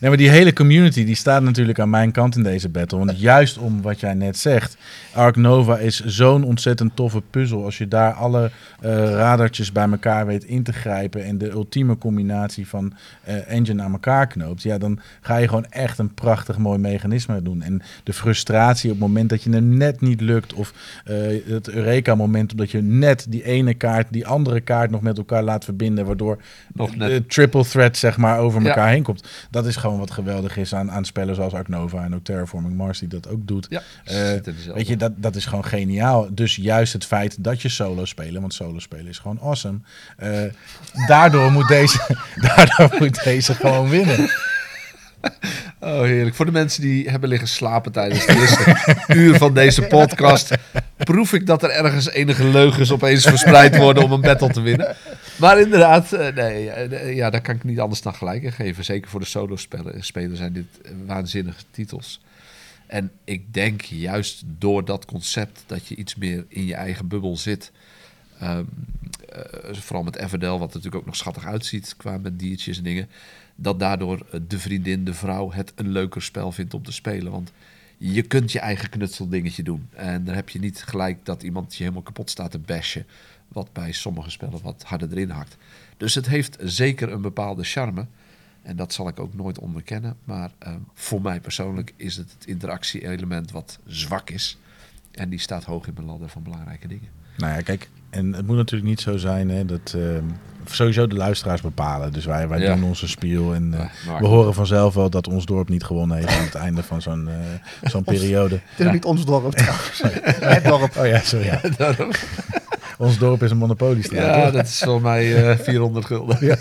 [SPEAKER 2] nee, maar die hele community die staat natuurlijk aan mijn kant in deze battle. Want juist om wat jij net zegt, Ark Nova is zo'n ontzettend toffe puzzel. Als je daar alle eh, radartjes bij elkaar weet in te grijpen en de ultieme combinatie van eh, engine aan elkaar knoopt, ja, dan ga je gewoon echt een prachtig mooi mechanisme doen. En de frustratie op het moment dat je hem net niet lukt, of eh, het Eureka-moment omdat je net die ene kaart, die andere kaart nog met elkaar laat verbinden, waardoor
[SPEAKER 3] Nog net.
[SPEAKER 2] de triple threat zeg maar over
[SPEAKER 3] Ja.
[SPEAKER 2] elkaar heen komt. Dat is gewoon gewoon wat geweldig is aan, aan spellen zoals Ark Nova en ook Terraforming Mars die dat ook doet.
[SPEAKER 3] Ja,
[SPEAKER 2] Eh. Weet je, dat, dat is gewoon geniaal. Dus juist het feit dat je solo spelen, want solo spelen is gewoon awesome. eh, daardoor, moet deze, <laughs> daardoor moet deze gewoon winnen. <laughs>
[SPEAKER 3] Oh, heerlijk. Voor de mensen die hebben liggen slapen tijdens het eerste uur van deze podcast, proef ik dat er ergens enige leugens opeens verspreid worden om een battle te winnen. Maar inderdaad, eh, nee, eh, ja, daar kan ik niet anders dan gelijk in geven. Zeker voor de solo-spelers zijn dit eh, waanzinnige titels. En ik denk juist door dat concept dat je iets meer in je eigen bubbel zit. ehm, eh, vooral met Everdell, wat natuurlijk ook nog schattig uitziet qua met diertjes en dingen. Dat daardoor eh, de vriendin, de vrouw het een leuker spel vindt om te spelen. Want je kunt je eigen knutseldingetje doen. En dan heb je niet gelijk dat iemand je helemaal kapot staat te bashen. Wat bij sommige spellen wat harder erin hakt. Dus het heeft zeker een bepaalde charme. En dat zal ik ook nooit onderkennen. Maar eh, voor mij persoonlijk is het het interactie-element wat zwak is. En die staat hoog in mijn ladder van belangrijke dingen.
[SPEAKER 2] Nou ja, kijk, en het moet natuurlijk niet zo zijn hè, dat ehm, sowieso de luisteraars bepalen. Dus wij, wij
[SPEAKER 3] Ja.
[SPEAKER 2] doen onze spiel en eh,
[SPEAKER 3] maar-
[SPEAKER 2] we horen vanzelf wel dat ons dorp niet gewonnen heeft aan het <laughs> einde van zo'n eh, zo'n periode.
[SPEAKER 1] Het is niet ons dorp. <laughs> Het dorp.
[SPEAKER 2] Oh ja, sorry. Ja. <laughs> Ons dorp is een monopoliestraat.
[SPEAKER 3] Ja, dat is voor mij eh 400 gulden.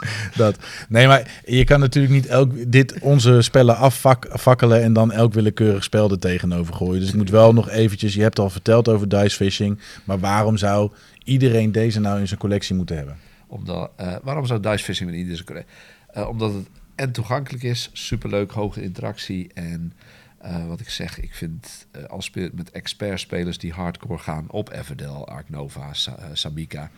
[SPEAKER 3] <laughs>
[SPEAKER 2] Dat. Nee, maar je kan natuurlijk niet elk, dit onze spellen afvakkelen en dan elk willekeurig spel er tegenover gooien. Dus ik moet wel nog eventjes, je hebt al verteld over dice fishing, maar waarom zou iedereen deze nou in zijn collectie moeten hebben?
[SPEAKER 3] Omdat, eh, waarom zou dice fishing met iedere kunnen? Eh, omdat het en toegankelijk is, superleuk, hoge interactie. En eh, wat ik zeg, ik vind eh, als met expert spelers die hardcore gaan op Everdell, Ark Nova, Sa- Sabika.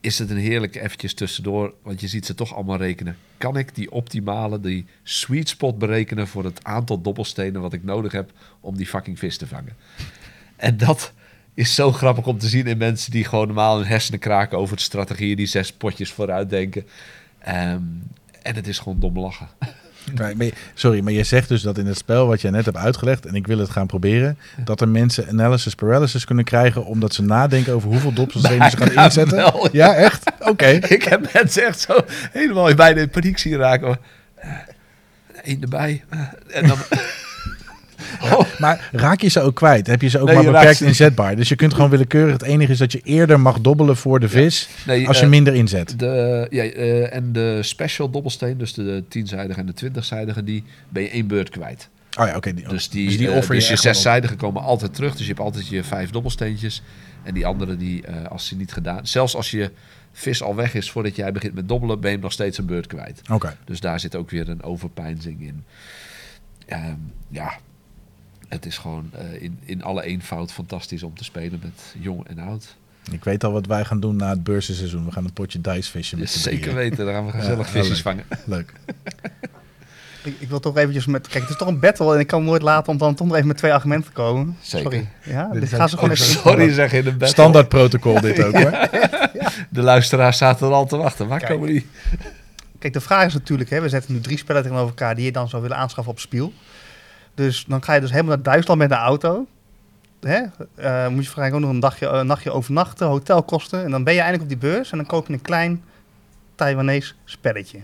[SPEAKER 3] Is het een heerlijke eventjes tussendoor, want je ziet ze toch allemaal rekenen. Kan ik die optimale, die sweet spot berekenen voor het aantal dobbelstenen wat ik nodig heb om die fucking vis te vangen? En dat is zo grappig om te zien in mensen die gewoon normaal hun hersenen kraken over de strategieën, die zes potjes vooruit denken. Ehm, en het is gewoon dom lachen. <laughs>
[SPEAKER 2] Maar- Sorry, maar je zegt dus dat in het spel wat jij net hebt uitgelegd, en ik wil het gaan proberen, dat er mensen analysis paralysis kunnen krijgen omdat ze nadenken over hoeveel dobbelstenen ze gaan inzetten?
[SPEAKER 3] wel,
[SPEAKER 2] Ja, echt? Oké. <laughs>
[SPEAKER 3] ik heb mensen echt zo helemaal bijna in paniek zien raken. Eén erbij. eh, en dan, <laughs>
[SPEAKER 2] Maar raak je ze ook kwijt? Heb je ze ook
[SPEAKER 3] Nee,
[SPEAKER 2] maar
[SPEAKER 3] je
[SPEAKER 2] beperkt
[SPEAKER 3] ze-
[SPEAKER 2] inzetbaar? Dus je kunt gewoon willekeurig. Het enige is dat je eerder mag dobbelen voor de vis
[SPEAKER 3] nee,
[SPEAKER 2] als je
[SPEAKER 3] eh,
[SPEAKER 2] minder inzet.
[SPEAKER 3] De, ja, eh, en de special dobbelsteen, dus de tienzijdige en de twintigzijdige, die ben je één beurt kwijt.
[SPEAKER 2] Oh ja, oké.
[SPEAKER 3] Dus die,
[SPEAKER 2] dus die
[SPEAKER 3] eh,
[SPEAKER 2] offer
[SPEAKER 3] dus
[SPEAKER 2] je
[SPEAKER 3] je
[SPEAKER 2] wel op.
[SPEAKER 3] zeszijdige komen altijd terug. Dus je hebt altijd je vijf dobbelsteentjes. En die andere, die, als ze niet gedaan... Zelfs als je vis al weg is voordat jij begint met dobbelen... ben je hem nog steeds een beurt kwijt.
[SPEAKER 2] Oké.
[SPEAKER 3] Dus daar zit ook weer een overpeinzing in. Ehm, ja, het is gewoon eh, in, in alle eenvoud fantastisch om te spelen met jong en oud.
[SPEAKER 2] Ik weet al wat wij gaan doen na het beursenseizoen. We gaan een potje dice vissen met
[SPEAKER 3] Dus zeker
[SPEAKER 2] drieën.
[SPEAKER 3] weten, daar gaan we
[SPEAKER 2] Ja,
[SPEAKER 3] gezellig
[SPEAKER 2] heel
[SPEAKER 3] visjes
[SPEAKER 2] leuk.
[SPEAKER 3] vangen.
[SPEAKER 2] Leuk. <laughs>
[SPEAKER 1] Ik, ik wil toch eventjes met... Kijk, het is toch een battle en ik kan nooit laten om dan toch nog even met twee argumenten te komen.
[SPEAKER 3] Zeker.
[SPEAKER 1] Sorry. Ja,
[SPEAKER 2] Dit
[SPEAKER 1] gaan ze gewoon even...
[SPEAKER 3] Sorry zeg in de battle.
[SPEAKER 2] Standaard protocol dit ook hoor. <laughs>
[SPEAKER 3] De luisteraars zaten er al te wachten. Waar
[SPEAKER 1] Kijk.
[SPEAKER 3] komen die?
[SPEAKER 1] Kijk, de vraag is natuurlijk, hè, we zetten nu drie spellen tegenover elkaar die je dan zou willen aanschaffen op Spiel. Dus dan ga je dus helemaal naar Duitsland met de auto. Hè? Eh, moet je waarschijnlijk ook nog een, dagje, een nachtje overnachten, hotelkosten. En dan ben je eindelijk op die beurs en dan koop je een klein Taiwanese spelletje.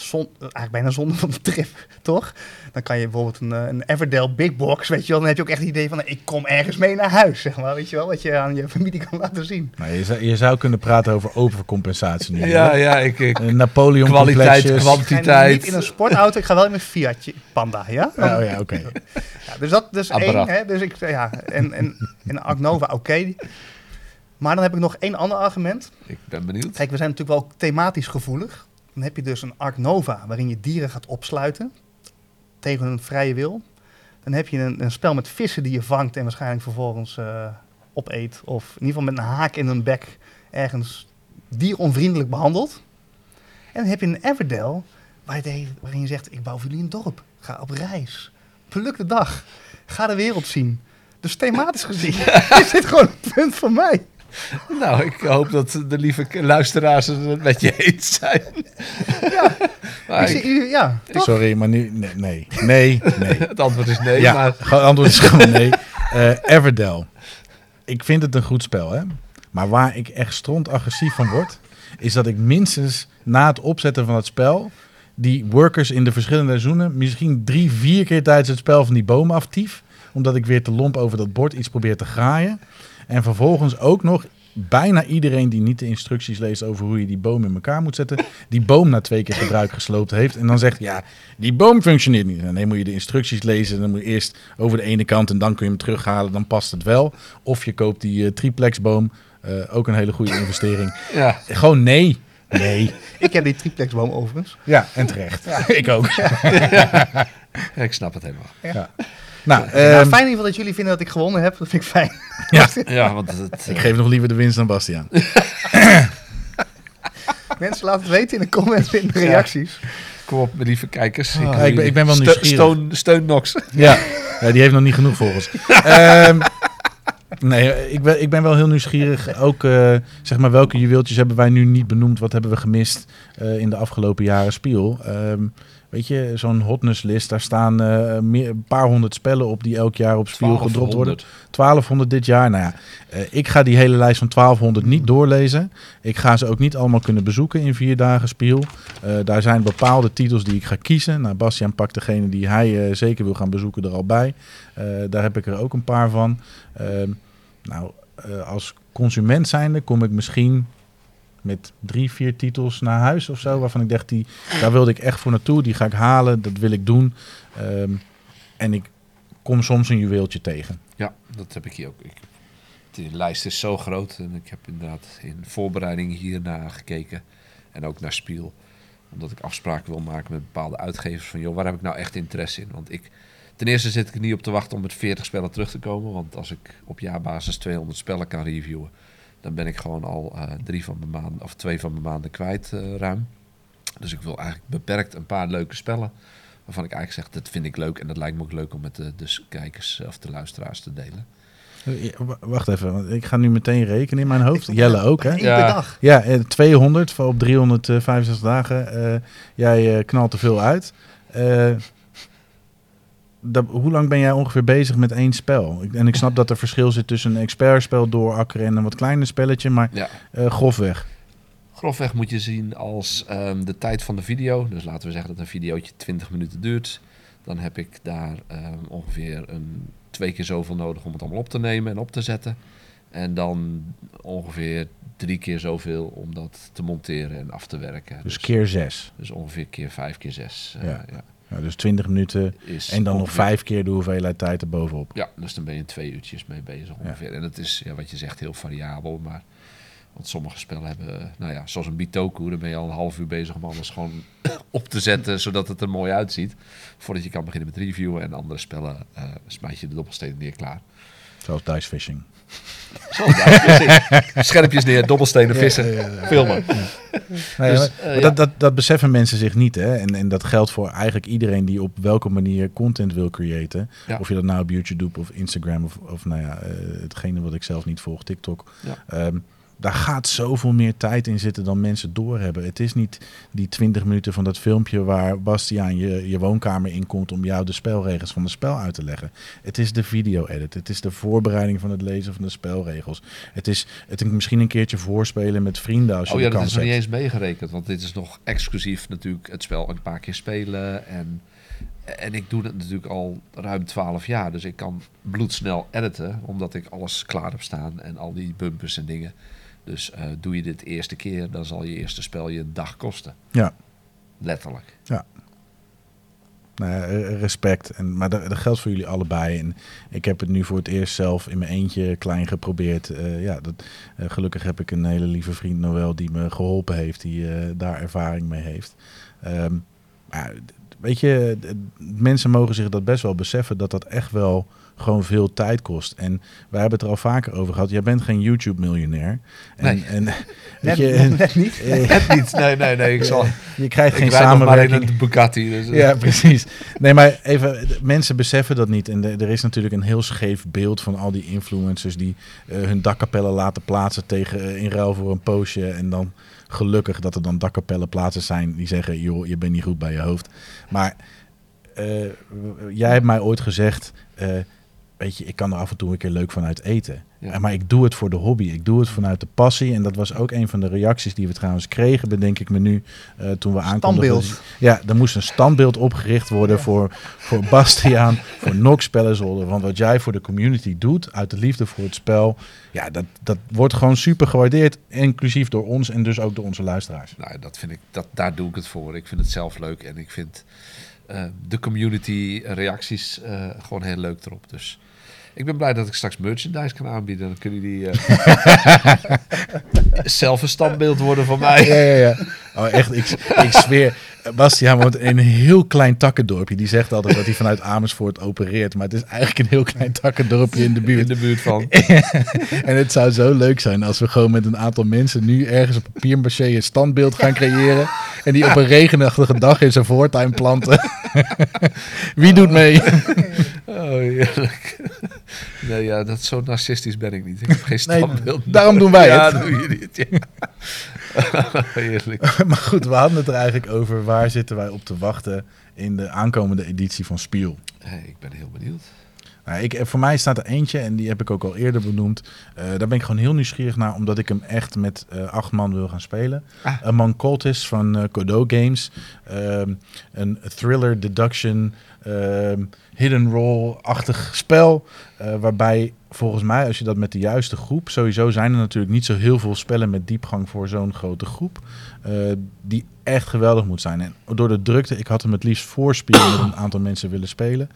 [SPEAKER 1] Zon, eigenlijk bijna zonde van de trip, <laughs> toch? Dan kan je bijvoorbeeld een, eh, een Everdell Big Box, weet je wel. Dan heb je ook echt het idee van, ik kom ergens mee naar huis, zeg maar. Weet je wel, wat je aan je familie kan <laughs> laten zien.
[SPEAKER 2] Nou, je, zou, je zou kunnen praten over overcompensatie nu.
[SPEAKER 3] Ja, ja, ik, ik
[SPEAKER 2] Een Napoleon
[SPEAKER 3] kwaliteit,
[SPEAKER 2] complexjes.
[SPEAKER 1] Ik ga
[SPEAKER 3] kwantiteit.
[SPEAKER 1] niet in een sportauto, ik ga wel in mijn Fiatje Panda, ja?
[SPEAKER 2] Oh ja, oké. <laughs>
[SPEAKER 1] Ja, dus dat dus één, hè, dus ik, ja, en, en, en Ark Nova, oké. Maar dan heb ik nog één ander argument.
[SPEAKER 3] Ik ben benieuwd.
[SPEAKER 1] Kijk, we zijn natuurlijk wel thematisch gevoelig. Dan heb je dus een Ark Nova, waarin je dieren gaat opsluiten tegen hun vrije wil. Dan heb je een, een spel met vissen die je vangt en waarschijnlijk vervolgens eh, opeet. Of in ieder geval met een haak in hun bek ergens dieronvriendelijk behandelt. En dan heb je een Everdell, waar je de- waarin je zegt, ik bouw voor jullie een dorp. Ga op reis. Pluk de dag. Ga de wereld zien. Dus thematisch gezien <laughs> is dit gewoon een punt voor mij. <laughs>
[SPEAKER 3] Nou, ik hoop dat de lieve luisteraars het met je eens zijn. <laughs>
[SPEAKER 1] Ja,
[SPEAKER 3] Maar
[SPEAKER 1] ik
[SPEAKER 3] ik-
[SPEAKER 1] zie, u- ja toch?
[SPEAKER 2] Sorry, maar nu... Nee, nee, nee. nee. <laughs>
[SPEAKER 3] het antwoord is nee,
[SPEAKER 2] ja,
[SPEAKER 3] maar
[SPEAKER 2] gewoon- antwoord is gewoon nee. Eh Everdell. Ik vind het een goed spel, hè. Maar waar ik echt stront agressief van word... is dat ik minstens na het opzetten van het spel... die workers in de verschillende seizoenen misschien drie, vier keer tijdens het spel van die boom aftief. Omdat ik weer te lomp over dat bord iets probeer te graaien. En vervolgens ook nog bijna iedereen die niet de instructies leest over hoe je die boom in elkaar moet zetten, die boom na twee keer gebruik gesloopt heeft. En dan zegt, ja, die boom functioneert niet. En dan moet je de instructies lezen. Dan moet je eerst over de ene kant en dan kun je hem terughalen. Dan past het wel. Of je koopt die uh, triplexboom. Uh, ook een hele goede investering. <laughs>
[SPEAKER 3] Ja.
[SPEAKER 2] Gewoon nee. Nee.
[SPEAKER 1] Ik heb die triplexboom overigens.
[SPEAKER 2] Ja, en terecht. <laughs> ik ook. <laughs>
[SPEAKER 3] Ja, ik snap het helemaal.
[SPEAKER 2] Ja. Nou,
[SPEAKER 1] Nou, fijn in ieder geval dat jullie vinden dat ik gewonnen heb. Dat vind ik fijn.
[SPEAKER 2] ja, <laughs>
[SPEAKER 3] Ja, want het,
[SPEAKER 2] ik geef nog liever de winst aan Bastiaan. <laughs>
[SPEAKER 1] Mensen laten het weten in de comments, in de reacties.
[SPEAKER 3] Kom op, mijn lieve kijkers.
[SPEAKER 2] Ah, ik ben- ik ben wel nieuwsgierig.
[SPEAKER 3] Steun, steun Nox.
[SPEAKER 2] Ja. ja, die heeft nog niet genoeg volgens. <laughs> Ehm, nee, ik ben, ik ben wel heel nieuwsgierig. Ook eh, zeg maar, welke juweeltjes hebben wij nu niet benoemd? Wat hebben we gemist eh, in de afgelopen jaren Spiel? Ehm, weet je, zo'n hotnesslist, daar staan eh, meer, een paar honderd spellen op die elk jaar op Spiel gedropt worden. 1200 dit jaar. Nou ja, eh, ik ga die hele lijst van 1200 niet doorlezen. Ik ga ze ook niet allemaal kunnen bezoeken in vier dagen spiel. Eh, daar zijn bepaalde titels die ik ga kiezen. Nou, Bastiaan pakt degene die hij zeker wil gaan bezoeken er al bij. Daar heb ik er ook een paar van. Ehm, nou, als consument zijnde kom ik misschien met drie, vier titels naar huis of zo. Waarvan ik dacht, die, daar wilde ik echt voor naartoe. Die ga ik halen, dat wil ik doen. Ehm, en ik kom soms een juweeltje tegen.
[SPEAKER 3] Ja, dat heb ik hier ook. Ik, de lijst is zo groot en ik heb inderdaad in voorbereiding hiernaar gekeken. En ook naar Spiel. Omdat ik afspraken wil maken met bepaalde uitgevers van... joh, waar heb ik nou echt interesse in? Want ik, ten eerste zit ik niet op te wachten om met 40 spellen terug te komen. Want als ik op jaarbasis 200 spellen kan reviewen... dan ben ik gewoon al eh, drie van mijn maanden, of twee van mijn maanden kwijt eh, ruim. Dus ik wil eigenlijk beperkt een paar leuke spellen... waarvan ik eigenlijk zeg, dat vind ik leuk... en dat lijkt me ook leuk om met de, de kijkers of de luisteraars te delen.
[SPEAKER 2] Eh, Wacht even, want ik ga nu meteen rekenen in mijn hoofd. Jelle ook, hè?
[SPEAKER 1] Eén
[SPEAKER 3] Ja.
[SPEAKER 1] per dag.
[SPEAKER 2] Ja, eh, 200 voor op 365 dagen. Eh, jij knalt er veel uit. Eh, dat, hoe lang ben jij ongeveer bezig met één spel? En ik snap dat er verschil zit tussen een expertspel doorakkeren en een wat kleiner spelletje, maar
[SPEAKER 3] Ja.
[SPEAKER 2] eh, grofweg.
[SPEAKER 3] Grofweg moet je zien als ehm, de tijd van de video. Dus laten we zeggen dat een videootje 20 minuten duurt. Dan heb ik daar ehm, ongeveer een, twee keer zoveel nodig om het allemaal op te nemen en op te zetten. En dan ongeveer drie keer zoveel om dat te monteren en af te werken.
[SPEAKER 2] Dus keer zes.
[SPEAKER 3] dus ongeveer keer vijf keer zes. eh,
[SPEAKER 2] Ja.
[SPEAKER 3] ja.
[SPEAKER 2] Ja, dus 20 minuten
[SPEAKER 3] is
[SPEAKER 2] en dan nog vijf keer de hoeveelheid tijd erbovenop.
[SPEAKER 3] Ja, dus dan ben je twee uurtjes mee bezig ongeveer. En dat is, ja, wat je zegt, heel variabel. Maar, want sommige spellen hebben, nou ja, zoals een Bitoku, dan ben je al een half uur bezig om alles gewoon <coughs> op te zetten, zodat het er mooi uitziet. Voordat je kan beginnen met reviewen. En andere spellen eh smijt je de dobbelstenen neer klaar.
[SPEAKER 2] Zoals dice fishing.
[SPEAKER 3] Scherpjes neer, dobbelstenen, vissen, filmen.
[SPEAKER 2] Nee,
[SPEAKER 3] Dus,
[SPEAKER 2] maar- dat, dat, dat beseffen mensen zich niet. Hè? En, en dat geldt voor eigenlijk iedereen die op welke manier content wil creëren.
[SPEAKER 3] Ja.
[SPEAKER 2] Of je dat nou op YouTube doet of Instagram of, of nou ja, eh, hetgene wat ik zelf niet volg, TikTok.
[SPEAKER 3] Ja.
[SPEAKER 2] Daar gaat zoveel meer tijd in zitten dan mensen doorhebben. Het is niet die 20 minuten van dat filmpje waar Bastiaan je, je woonkamer inkomt om jou de spelregels van het spel uit te leggen. Het is de video-edit. Het is de voorbereiding van het lezen van de spelregels. Het is het misschien een keertje voorspelen met vrienden als je
[SPEAKER 3] Oh ja, dat is nog niet eens meegerekend. Want dit is nog exclusief natuurlijk het spel een paar keer spelen. En, en ik doe dat natuurlijk al ruim 12 jaar. Dus ik kan bloedsnel editen. Omdat ik alles klaar heb staan. En al die bumpers en dingen. Dus eh, doe je dit de eerste keer, dan zal je eerste spel je dag kosten.
[SPEAKER 2] Ja.
[SPEAKER 3] Letterlijk.
[SPEAKER 2] Ja, eh, respect. En, maar dat, dat geldt voor jullie allebei. En ik heb het nu voor het eerst zelf in mijn eentje klein geprobeerd. Eh, ja, dat, eh, gelukkig heb ik een hele lieve vriend Noël die me geholpen heeft, die eh, daar ervaring mee heeft. Ehm, maar weet je, mensen mogen zich dat best wel beseffen dat dat echt wel gewoon veel tijd kost. En wij hebben het er al vaker over gehad. Jij bent geen YouTube-miljonair. En,
[SPEAKER 3] Nee.
[SPEAKER 2] en, <laughs>
[SPEAKER 1] Net,
[SPEAKER 2] je, <laughs>
[SPEAKER 1] net niet. <laughs>
[SPEAKER 3] Net niet. Nee, nee, nee. Ik, zal,
[SPEAKER 2] je krijgt geen
[SPEAKER 3] nog maar in
[SPEAKER 2] samenwerking.
[SPEAKER 3] een Bugatti. Dus, eh,
[SPEAKER 2] Ja, precies. Nee, maar even, mensen beseffen dat niet. En de- er is natuurlijk een heel scheef beeld van al die influencers die eh, hun dakkapellen laten plaatsen tegen eh, in ruil voor een poosje. En dan gelukkig dat er dan dakkapellenplaatsen zijn die zeggen, joh, je bent niet goed bij je hoofd. Maar jij hebt mij ooit gezegd, weet je, ik kan er af en toe een keer leuk vanuit eten.
[SPEAKER 3] Ja.
[SPEAKER 2] Maar ik doe het voor de hobby. Ik doe het vanuit de passie. En dat was ook een van de reacties die we trouwens kregen, bedenk ik me nu, eh, toen we aankondigden.
[SPEAKER 1] Standbeeld.
[SPEAKER 2] Ja, er moest een standbeeld opgericht worden voor, voor Bastiaan, voor <laughs> Nox Spellenzolder. Want wat jij voor de community doet, uit de liefde voor het spel, ja, dat, dat wordt gewoon super gewaardeerd. Inclusief door ons en dus ook door onze luisteraars.
[SPEAKER 3] Nou, dat vind ik, dat, daar doe ik het voor. Ik vind het zelf leuk en ik vind eh, de community reacties eh, gewoon heel leuk erop. Dus ik ben blij dat ik straks merchandise kan aanbieden. Dan kunnen die eh, <laughs> <laughs> zelf een standbeeld worden van mij.
[SPEAKER 2] Ja, ja, ja. Oh, echt, ik, ik zweer. Bastiaan woont in een heel klein takkendorpje. Die zegt altijd dat hij vanuit Amersfoort opereert. Maar het is eigenlijk een heel klein takkendorpje in de
[SPEAKER 3] In
[SPEAKER 2] buurt.
[SPEAKER 3] de buurt van. <laughs>
[SPEAKER 2] En het zou zo leuk zijn als we gewoon met een aantal mensen nu ergens op papier een standbeeld gaan creëren. En die op een regenachtige dag in zijn voortuin planten. <laughs> Wie doet mee?
[SPEAKER 3] Oh, heerlijk. Nee, ja, dat zo narcistisch ben ik niet. Ik heb geen
[SPEAKER 2] Nee,
[SPEAKER 3] standbeeld.
[SPEAKER 2] daarom doen wij
[SPEAKER 3] ja,
[SPEAKER 2] het.
[SPEAKER 3] doe je niet. Ja. <laughs> heerlijk. <laughs>
[SPEAKER 2] Maar goed, we hadden het er eigenlijk over. Waar zitten wij op te wachten in de aankomende editie van Spiel?
[SPEAKER 3] Hey, ik ben heel benieuwd.
[SPEAKER 2] Nou, ik, voor mij staat er eentje, en die heb ik ook al eerder benoemd. Eh, daar ben ik gewoon heel nieuwsgierig naar, omdat ik hem echt met eh, acht man wil gaan spelen.
[SPEAKER 3] Ah.
[SPEAKER 2] Among Cultists van eh Godot Games. Ehm, een thriller, deduction, ehm, hidden role-achtig spel. eh, waarbij volgens mij, als je dat met de juiste groep... Sowieso zijn er natuurlijk niet zo heel veel spellen met diepgang voor zo'n grote groep. eh, die echt geweldig moet zijn. En door de drukte, ik had hem het liefst voorspelen met een aantal mensen willen spelen.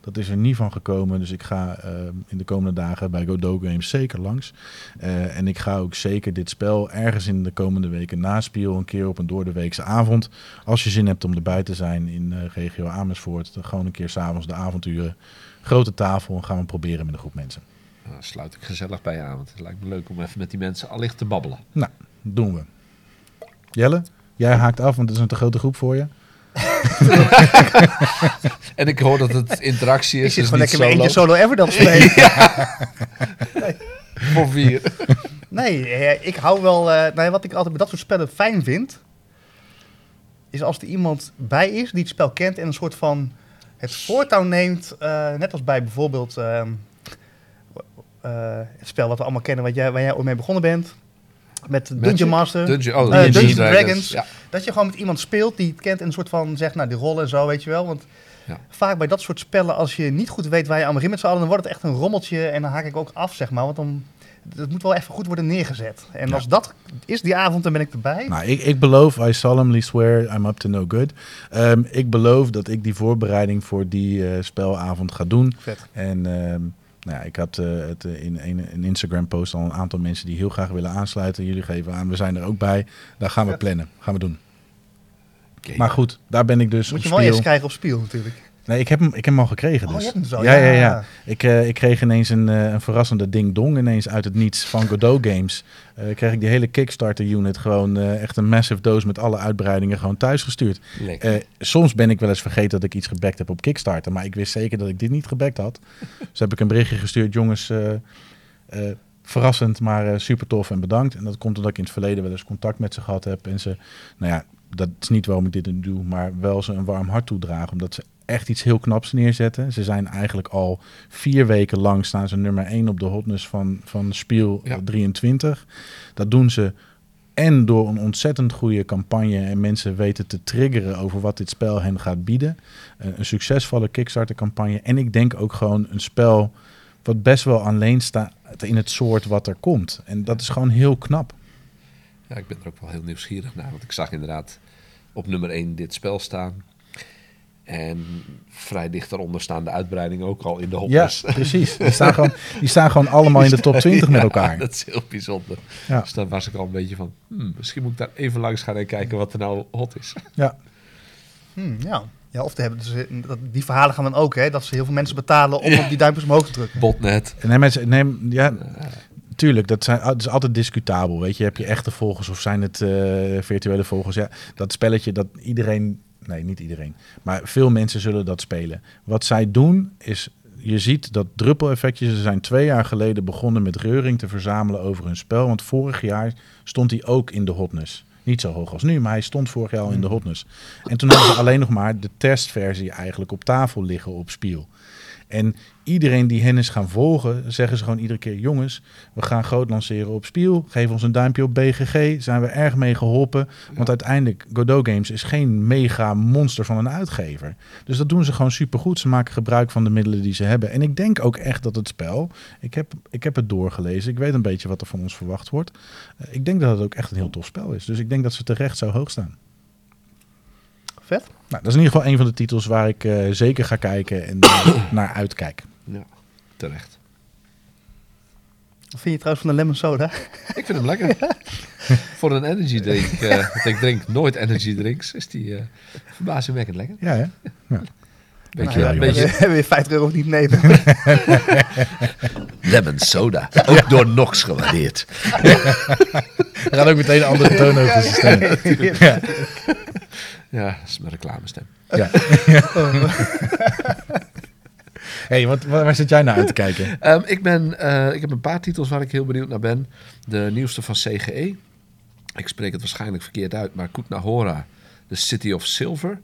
[SPEAKER 2] Dat is er niet van gekomen. Dus ik ga eh, in de komende dagen bij Godot Games zeker langs. Eh, en ik ga ook zeker dit spel ergens in de komende weken naspielen. Een keer op een doordeweekse avond. Als je zin hebt om erbij te zijn in regio Amersfoort. Dan gewoon een keer s'avonds de avonturen. Grote tafel en gaan we proberen met een groep mensen.
[SPEAKER 3] Nou, Dan sluit ik gezellig bij je aan. Want het lijkt me leuk om even met die mensen allicht te babbelen.
[SPEAKER 2] Nou, doen we. Jelle, jij haakt af, want het is een te grote groep voor je. <laughs>
[SPEAKER 3] En ik hoor dat het interactie
[SPEAKER 1] Ik
[SPEAKER 3] is.
[SPEAKER 1] zit
[SPEAKER 3] dus
[SPEAKER 1] gewoon
[SPEAKER 3] niet
[SPEAKER 1] lekker met
[SPEAKER 3] solo.
[SPEAKER 1] eentje solo Everdell spelen. <laughs>
[SPEAKER 3] Voor vier.
[SPEAKER 1] Nee, eh, ik hou wel... eh nou ja, wat ik altijd bij dat soort spellen fijn vind... is als er iemand bij is die het spel kent... en een soort van het voortouw neemt... eh, net als bij bijvoorbeeld... ehm, eh, het spel wat we allemaal kennen... Wat jij, waar jij ooit mee begonnen bent... Met Dungeon
[SPEAKER 3] Magic?
[SPEAKER 1] Master.
[SPEAKER 3] Dungeon, oh,
[SPEAKER 1] Eh,
[SPEAKER 3] Dungeons
[SPEAKER 1] Dungeons
[SPEAKER 3] Dragons.
[SPEAKER 1] Dragons.
[SPEAKER 3] Ja.
[SPEAKER 1] Dat je gewoon met iemand speelt die het kent... en een soort van zegt, nou, die rollen en zo, weet je wel. Want
[SPEAKER 3] Ja.
[SPEAKER 1] vaak bij dat soort spellen... als je niet goed weet waar je allemaal in met z'n allen... dan wordt het echt een rommeltje en dan haak ik ook af, zeg maar. Want dan... Het moet wel even goed worden neergezet. En
[SPEAKER 2] Ja.
[SPEAKER 1] als dat is die avond, dan ben ik erbij.
[SPEAKER 2] Nou, ik, ik beloof, I solemnly swear, I'm up to no good. Ehm, ik beloof dat ik die voorbereiding voor die eh, spelavond ga doen.
[SPEAKER 1] Vet.
[SPEAKER 2] En ehm, nou ja, ik had eh, het eh, in een, een Instagram-post al een aantal mensen die heel graag willen aansluiten. Jullie geven aan, we zijn er ook bij. Daar gaan we plannen, gaan we doen. Maar goed, daar ben ik dus
[SPEAKER 1] Moet
[SPEAKER 2] op
[SPEAKER 1] je wel
[SPEAKER 2] spiel.
[SPEAKER 1] eerst krijgen op spiel natuurlijk.
[SPEAKER 2] Nee, ik heb hem, ik heb hem al gekregen.
[SPEAKER 1] Oh,
[SPEAKER 2] Dus.
[SPEAKER 1] je hebt hem zo.
[SPEAKER 2] Ja, ja, ja. Ik, eh, ik kreeg ineens een, eh, een verrassende ding-dong ineens uit het niets van Godot Games. Eh kreeg ik die hele Kickstarter-unit gewoon eh, echt een massive doos met alle uitbreidingen gewoon thuis gestuurd. Eh, soms ben ik wel eens vergeten dat ik iets gebackt heb op Kickstarter, maar ik wist zeker dat ik dit niet gebackt had. <laughs> dus heb ik een berichtje gestuurd, jongens, eh, eh, verrassend, maar eh, super tof en bedankt. En dat komt omdat ik in het verleden wel eens contact met ze gehad heb en ze, nou ja, dat is niet waarom ik dit nu doe, maar wel ze een warm hart toedragen, omdat ze echt iets heel knaps neerzetten. Ze zijn eigenlijk al vier weken lang staan ze nummer 1 op de hotness van, van Spiel
[SPEAKER 3] Ja.
[SPEAKER 2] eh, 23. Dat doen ze en door een ontzettend goede campagne en mensen weten te triggeren over wat dit spel hen gaat bieden. Eh, een succesvolle Kickstarter campagne. En ik denk ook gewoon een spel wat best wel alleen staat in het soort wat er komt. En dat is gewoon heel knap.
[SPEAKER 3] Ja, ik ben er ook wel heel nieuwsgierig naar. Want ik zag inderdaad op nummer 1 dit spel staan. En vrij dicht daaronder staan de uitbreidingen ook al in de
[SPEAKER 2] Ja,
[SPEAKER 3] hopjes.
[SPEAKER 2] precies. Die staan gewoon, die staan gewoon allemaal in de top <laughs> 20 met
[SPEAKER 3] Ja,
[SPEAKER 2] elkaar.
[SPEAKER 3] dat is heel bijzonder.
[SPEAKER 2] Ja.
[SPEAKER 3] Dus daar was ik al een beetje van... hmm, misschien moet ik daar even langs gaan en kijken wat er nou hot is.
[SPEAKER 2] Ja.
[SPEAKER 1] Hmm, ja. ja, of te hebben. Dus, eh, dat, die verhalen gaan dan ook, hè? Dat ze heel veel mensen betalen om op die duimpjes omhoog te drukken.
[SPEAKER 3] Botnet.
[SPEAKER 2] Nee, mensen, nee, ja, tuurlijk, dat, zijn, dat is altijd discutabel. Weet je, heb je echte volgers of zijn het eh, virtuele volgers? Ja, dat spelletje dat iedereen, nee, niet iedereen, maar veel mensen zullen dat spelen. Wat zij doen is, je ziet dat druppeleffectjes, ze zijn twee jaar geleden begonnen met reuring te verzamelen over hun spel. Want vorig jaar stond hij ook in de hotness. Niet zo hoog als nu, maar hij stond vorig jaar al in de hotness. En toen hadden ze alleen nog maar de testversie eigenlijk op tafel liggen op Spiel. En iedereen die hen is gaan volgen, zeggen ze gewoon iedere keer: jongens, we gaan groot lanceren op Spiel. Geef ons een duimpje op BGG. Zijn we erg mee geholpen. Want uiteindelijk, Godot Games is geen mega monster van een uitgever. Dus dat doen ze gewoon supergoed. Ze maken gebruik van de middelen die ze hebben. En ik denk ook echt dat het spel, ik heb, ik heb het doorgelezen. Ik weet een beetje wat er van ons verwacht wordt. Eh, ik denk dat het ook echt een heel tof spel is. Dus ik denk dat ze terecht zo hoog staan.
[SPEAKER 1] Vet.
[SPEAKER 2] Nou, dat is in ieder geval een van de titels waar ik eh, zeker ga kijken en eh, <coughs> naar uitkijk.
[SPEAKER 3] Ja, terecht.
[SPEAKER 1] Wat vind je trouwens van de lemon soda?
[SPEAKER 3] Ik vind hem lekker. <laughs> Voor een energy drink, <laughs> eh, want ik drink nooit energy drinks, is die eh verbazingwekkend lekker.
[SPEAKER 2] Ja, hè?
[SPEAKER 3] Beetje,
[SPEAKER 2] Nou ja,
[SPEAKER 3] een
[SPEAKER 2] jongens.
[SPEAKER 3] beetje
[SPEAKER 1] We hebben weer 50 euro niet nemen. <laughs>
[SPEAKER 3] lemon soda, ook door Nox gewaardeerd.
[SPEAKER 2] We gaan ook meteen een andere toon over het systeem. Ja.
[SPEAKER 3] Ja, dat is mijn reclamestem.
[SPEAKER 2] Ja. <laughs> hey, wat, waar zit jij naar uit te kijken?
[SPEAKER 3] Ehm, ik, ben, eh, ik heb een paar titels waar ik heel benieuwd naar ben. De nieuwste van CGE. Ik spreek het waarschijnlijk verkeerd uit, maar Kutna Hora, The City of Silver.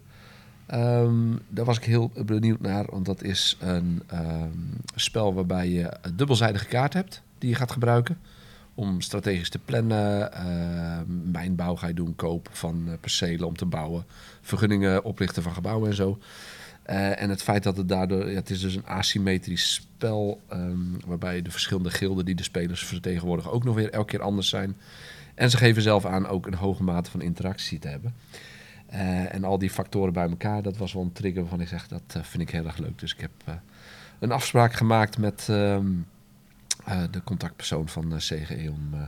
[SPEAKER 3] Ehm, daar was ik heel benieuwd naar, want dat is een ehm, spel waarbij je een dubbelzijdige kaart hebt die je gaat gebruiken om strategisch te plannen. Ehm, mijnbouw ga je doen, koop van eh, percelen om te bouwen, vergunningen oprichten van gebouwen en zo. Eh, en het feit dat het daardoor, ja, het is dus een asymmetrisch spel, ehm, waarbij de verschillende gilden die de spelers vertegenwoordigen ook nog weer elke keer anders zijn. En ze geven zelf aan ook een hoge mate van interactie te hebben. Eh, en al die factoren bij elkaar, dat was wel een trigger waarvan ik zeg, dat vind ik heel erg leuk. Dus ik heb een afspraak gemaakt met ehm, eh, de contactpersoon van eh, CGE om eh,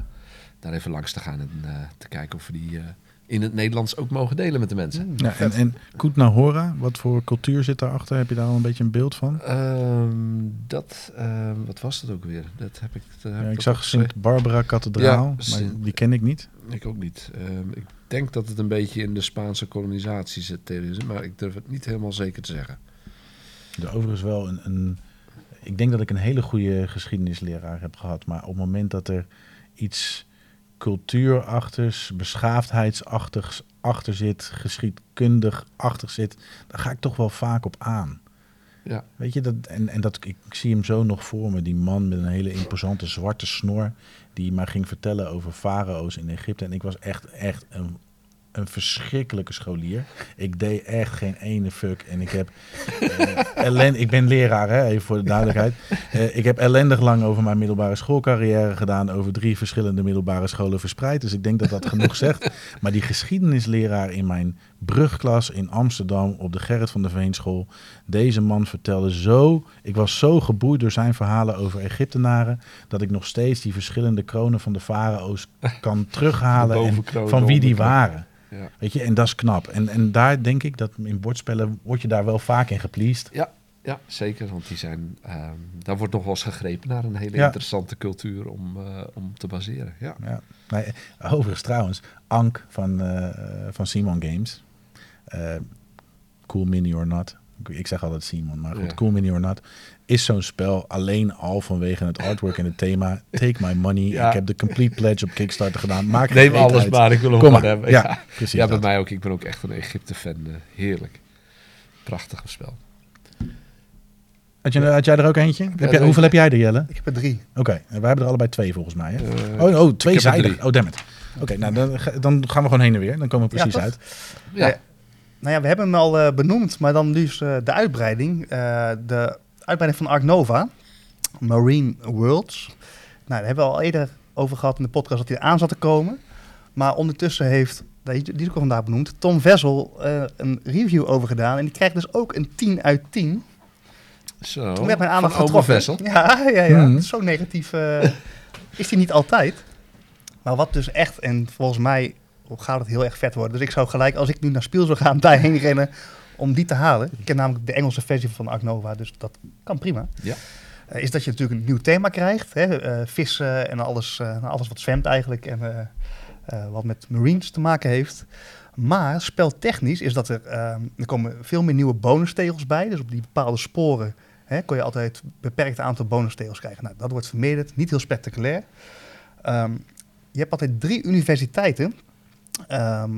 [SPEAKER 3] daar even langs te gaan en eh, te kijken of we die eh, in het Nederlands ook mogen delen met de mensen.
[SPEAKER 2] Ja, en, en Kutna Hora, wat voor cultuur zit daarachter? Heb je daar al een beetje een beeld van?
[SPEAKER 3] Ehm, dat, ehm, wat was dat ook weer? Dat heb ik. dat heb
[SPEAKER 2] Ja, ik zag
[SPEAKER 3] opgeschreven.
[SPEAKER 2] Sint Barbara Kathedraal,
[SPEAKER 3] Ja,
[SPEAKER 2] maar die ken ik niet.
[SPEAKER 3] Ik ook niet. Ehm, ik denk dat het een beetje in de Spaanse kolonisatie zit, maar ik durf het niet helemaal zeker te zeggen.
[SPEAKER 2] De overigens wel een, een... Ik denk dat ik een hele goede geschiedenisleraar heb gehad. Maar op het moment dat er iets cultuurachtigs, beschaafdheidsachtigs achter zit, geschiedkundig achter zit, dan ga ik toch wel vaak op aan.
[SPEAKER 3] Ja.
[SPEAKER 2] Weet je, dat, en, en dat, ik, ik zie hem zo nog voor me, die man met een hele imposante zwarte snor, die maar ging vertellen over farao's in Egypte. En ik was echt, echt een, een verschrikkelijke scholier. Ik deed echt geen ene fuck. En ik heb <laughs> ellen, ik ben leraar, hè, even voor de duidelijkheid. Eh, ik heb ellendig lang over mijn middelbare schoolcarrière gedaan, over drie verschillende middelbare scholen verspreid. Dus ik denk dat dat genoeg <laughs> zegt. Maar die geschiedenisleraar in mijn brugklas in Amsterdam op de Gerrit van der Veenschool, deze man vertelde zo, ik was zo geboeid door zijn verhalen over Egyptenaren, dat ik nog steeds die verschillende kronen van de farao's <laughs> kan terughalen en van wie die waren.
[SPEAKER 3] Ja.
[SPEAKER 2] Weet je, en dat is knap. En, en daar denk ik dat in bordspellen word je daar wel vaak in gepleased.
[SPEAKER 3] Ja, ja, zeker. Want die zijn, ehm, daar wordt nog wel eens gegrepen naar een hele
[SPEAKER 2] Ja.
[SPEAKER 3] interessante cultuur om, eh, om te baseren. Ja.
[SPEAKER 2] Ja. Nee, overigens trouwens, Ank van, eh, van Simon Games. eh, cool Mini or Not. Ik- Ik zeg altijd Simon, maar goed,
[SPEAKER 3] Ja.
[SPEAKER 2] Cool Mini or Not. Is zo'n spel alleen al vanwege het artwork en het thema. Take my money.
[SPEAKER 3] Ja.
[SPEAKER 2] Ik heb de complete pledge op Kickstarter gedaan. Maak
[SPEAKER 3] Neem alles
[SPEAKER 2] uit.
[SPEAKER 3] maar, ik wil hem
[SPEAKER 2] maar.
[SPEAKER 3] hebben.
[SPEAKER 2] Ja,
[SPEAKER 3] Ja,
[SPEAKER 2] precies.
[SPEAKER 3] ja bij
[SPEAKER 2] dat.
[SPEAKER 3] mij ook. Ik ben ook echt een Egypte-fan. eh, heerlijk. Prachtig spel.
[SPEAKER 2] Had, je, had jij er ook eentje? Heb jij,
[SPEAKER 3] er
[SPEAKER 2] hoeveel heb jij er, Jelle?
[SPEAKER 1] Ik heb er drie.
[SPEAKER 2] Oké, en wij hebben er allebei twee volgens mij. Hè?
[SPEAKER 3] Eh,
[SPEAKER 2] oh, oh, tweezijdig.
[SPEAKER 3] drie.
[SPEAKER 2] Oh, damn it. Oké, nou dan, dan gaan we gewoon heen en weer. Dan komen we precies uit.
[SPEAKER 3] ja.
[SPEAKER 1] Ja. Nou ja, we hebben hem al eh, benoemd, maar dan dus eh, de uitbreiding. eh, de uitbreiding van Ark Nova, Marine Worlds. Nou, daar hebben we al eerder over gehad in de podcast dat hij aan zat te komen. Maar ondertussen heeft, die die is ook al vandaag benoemd, Tom Vessel eh, een review over gedaan. En die krijgt dus ook een 10 uit 10.
[SPEAKER 3] Zo.
[SPEAKER 1] Toen werd mijn aandacht getroffen.
[SPEAKER 3] Vessel.
[SPEAKER 1] Ja, ja, ja.
[SPEAKER 2] Mhm.
[SPEAKER 1] Zo negatief eh, is hij niet altijd. Maar wat dus echt, en volgens mij gaat het heel erg vet worden. Dus ik zou gelijk, als ik nu naar Spiel zou gaan, <laughs> daarheen rennen om die te halen. Ik heb namelijk de Engelse versie van Ark Nova, dus dat kan prima.
[SPEAKER 3] Ja.
[SPEAKER 1] Eh, is dat je natuurlijk een nieuw thema krijgt. Hè? eh, vissen en alles, eh, alles wat zwemt eigenlijk. En wat met marines te maken heeft. Maar speltechnisch is dat er... er komen veel meer nieuwe bonustegels bij. Dus op die bepaalde sporen hè, kon je altijd een beperkt aantal bonustegels krijgen. Nou, dat wordt vermeerderd. Niet heel spectaculair. Ehm, je hebt altijd drie universiteiten. Ehm,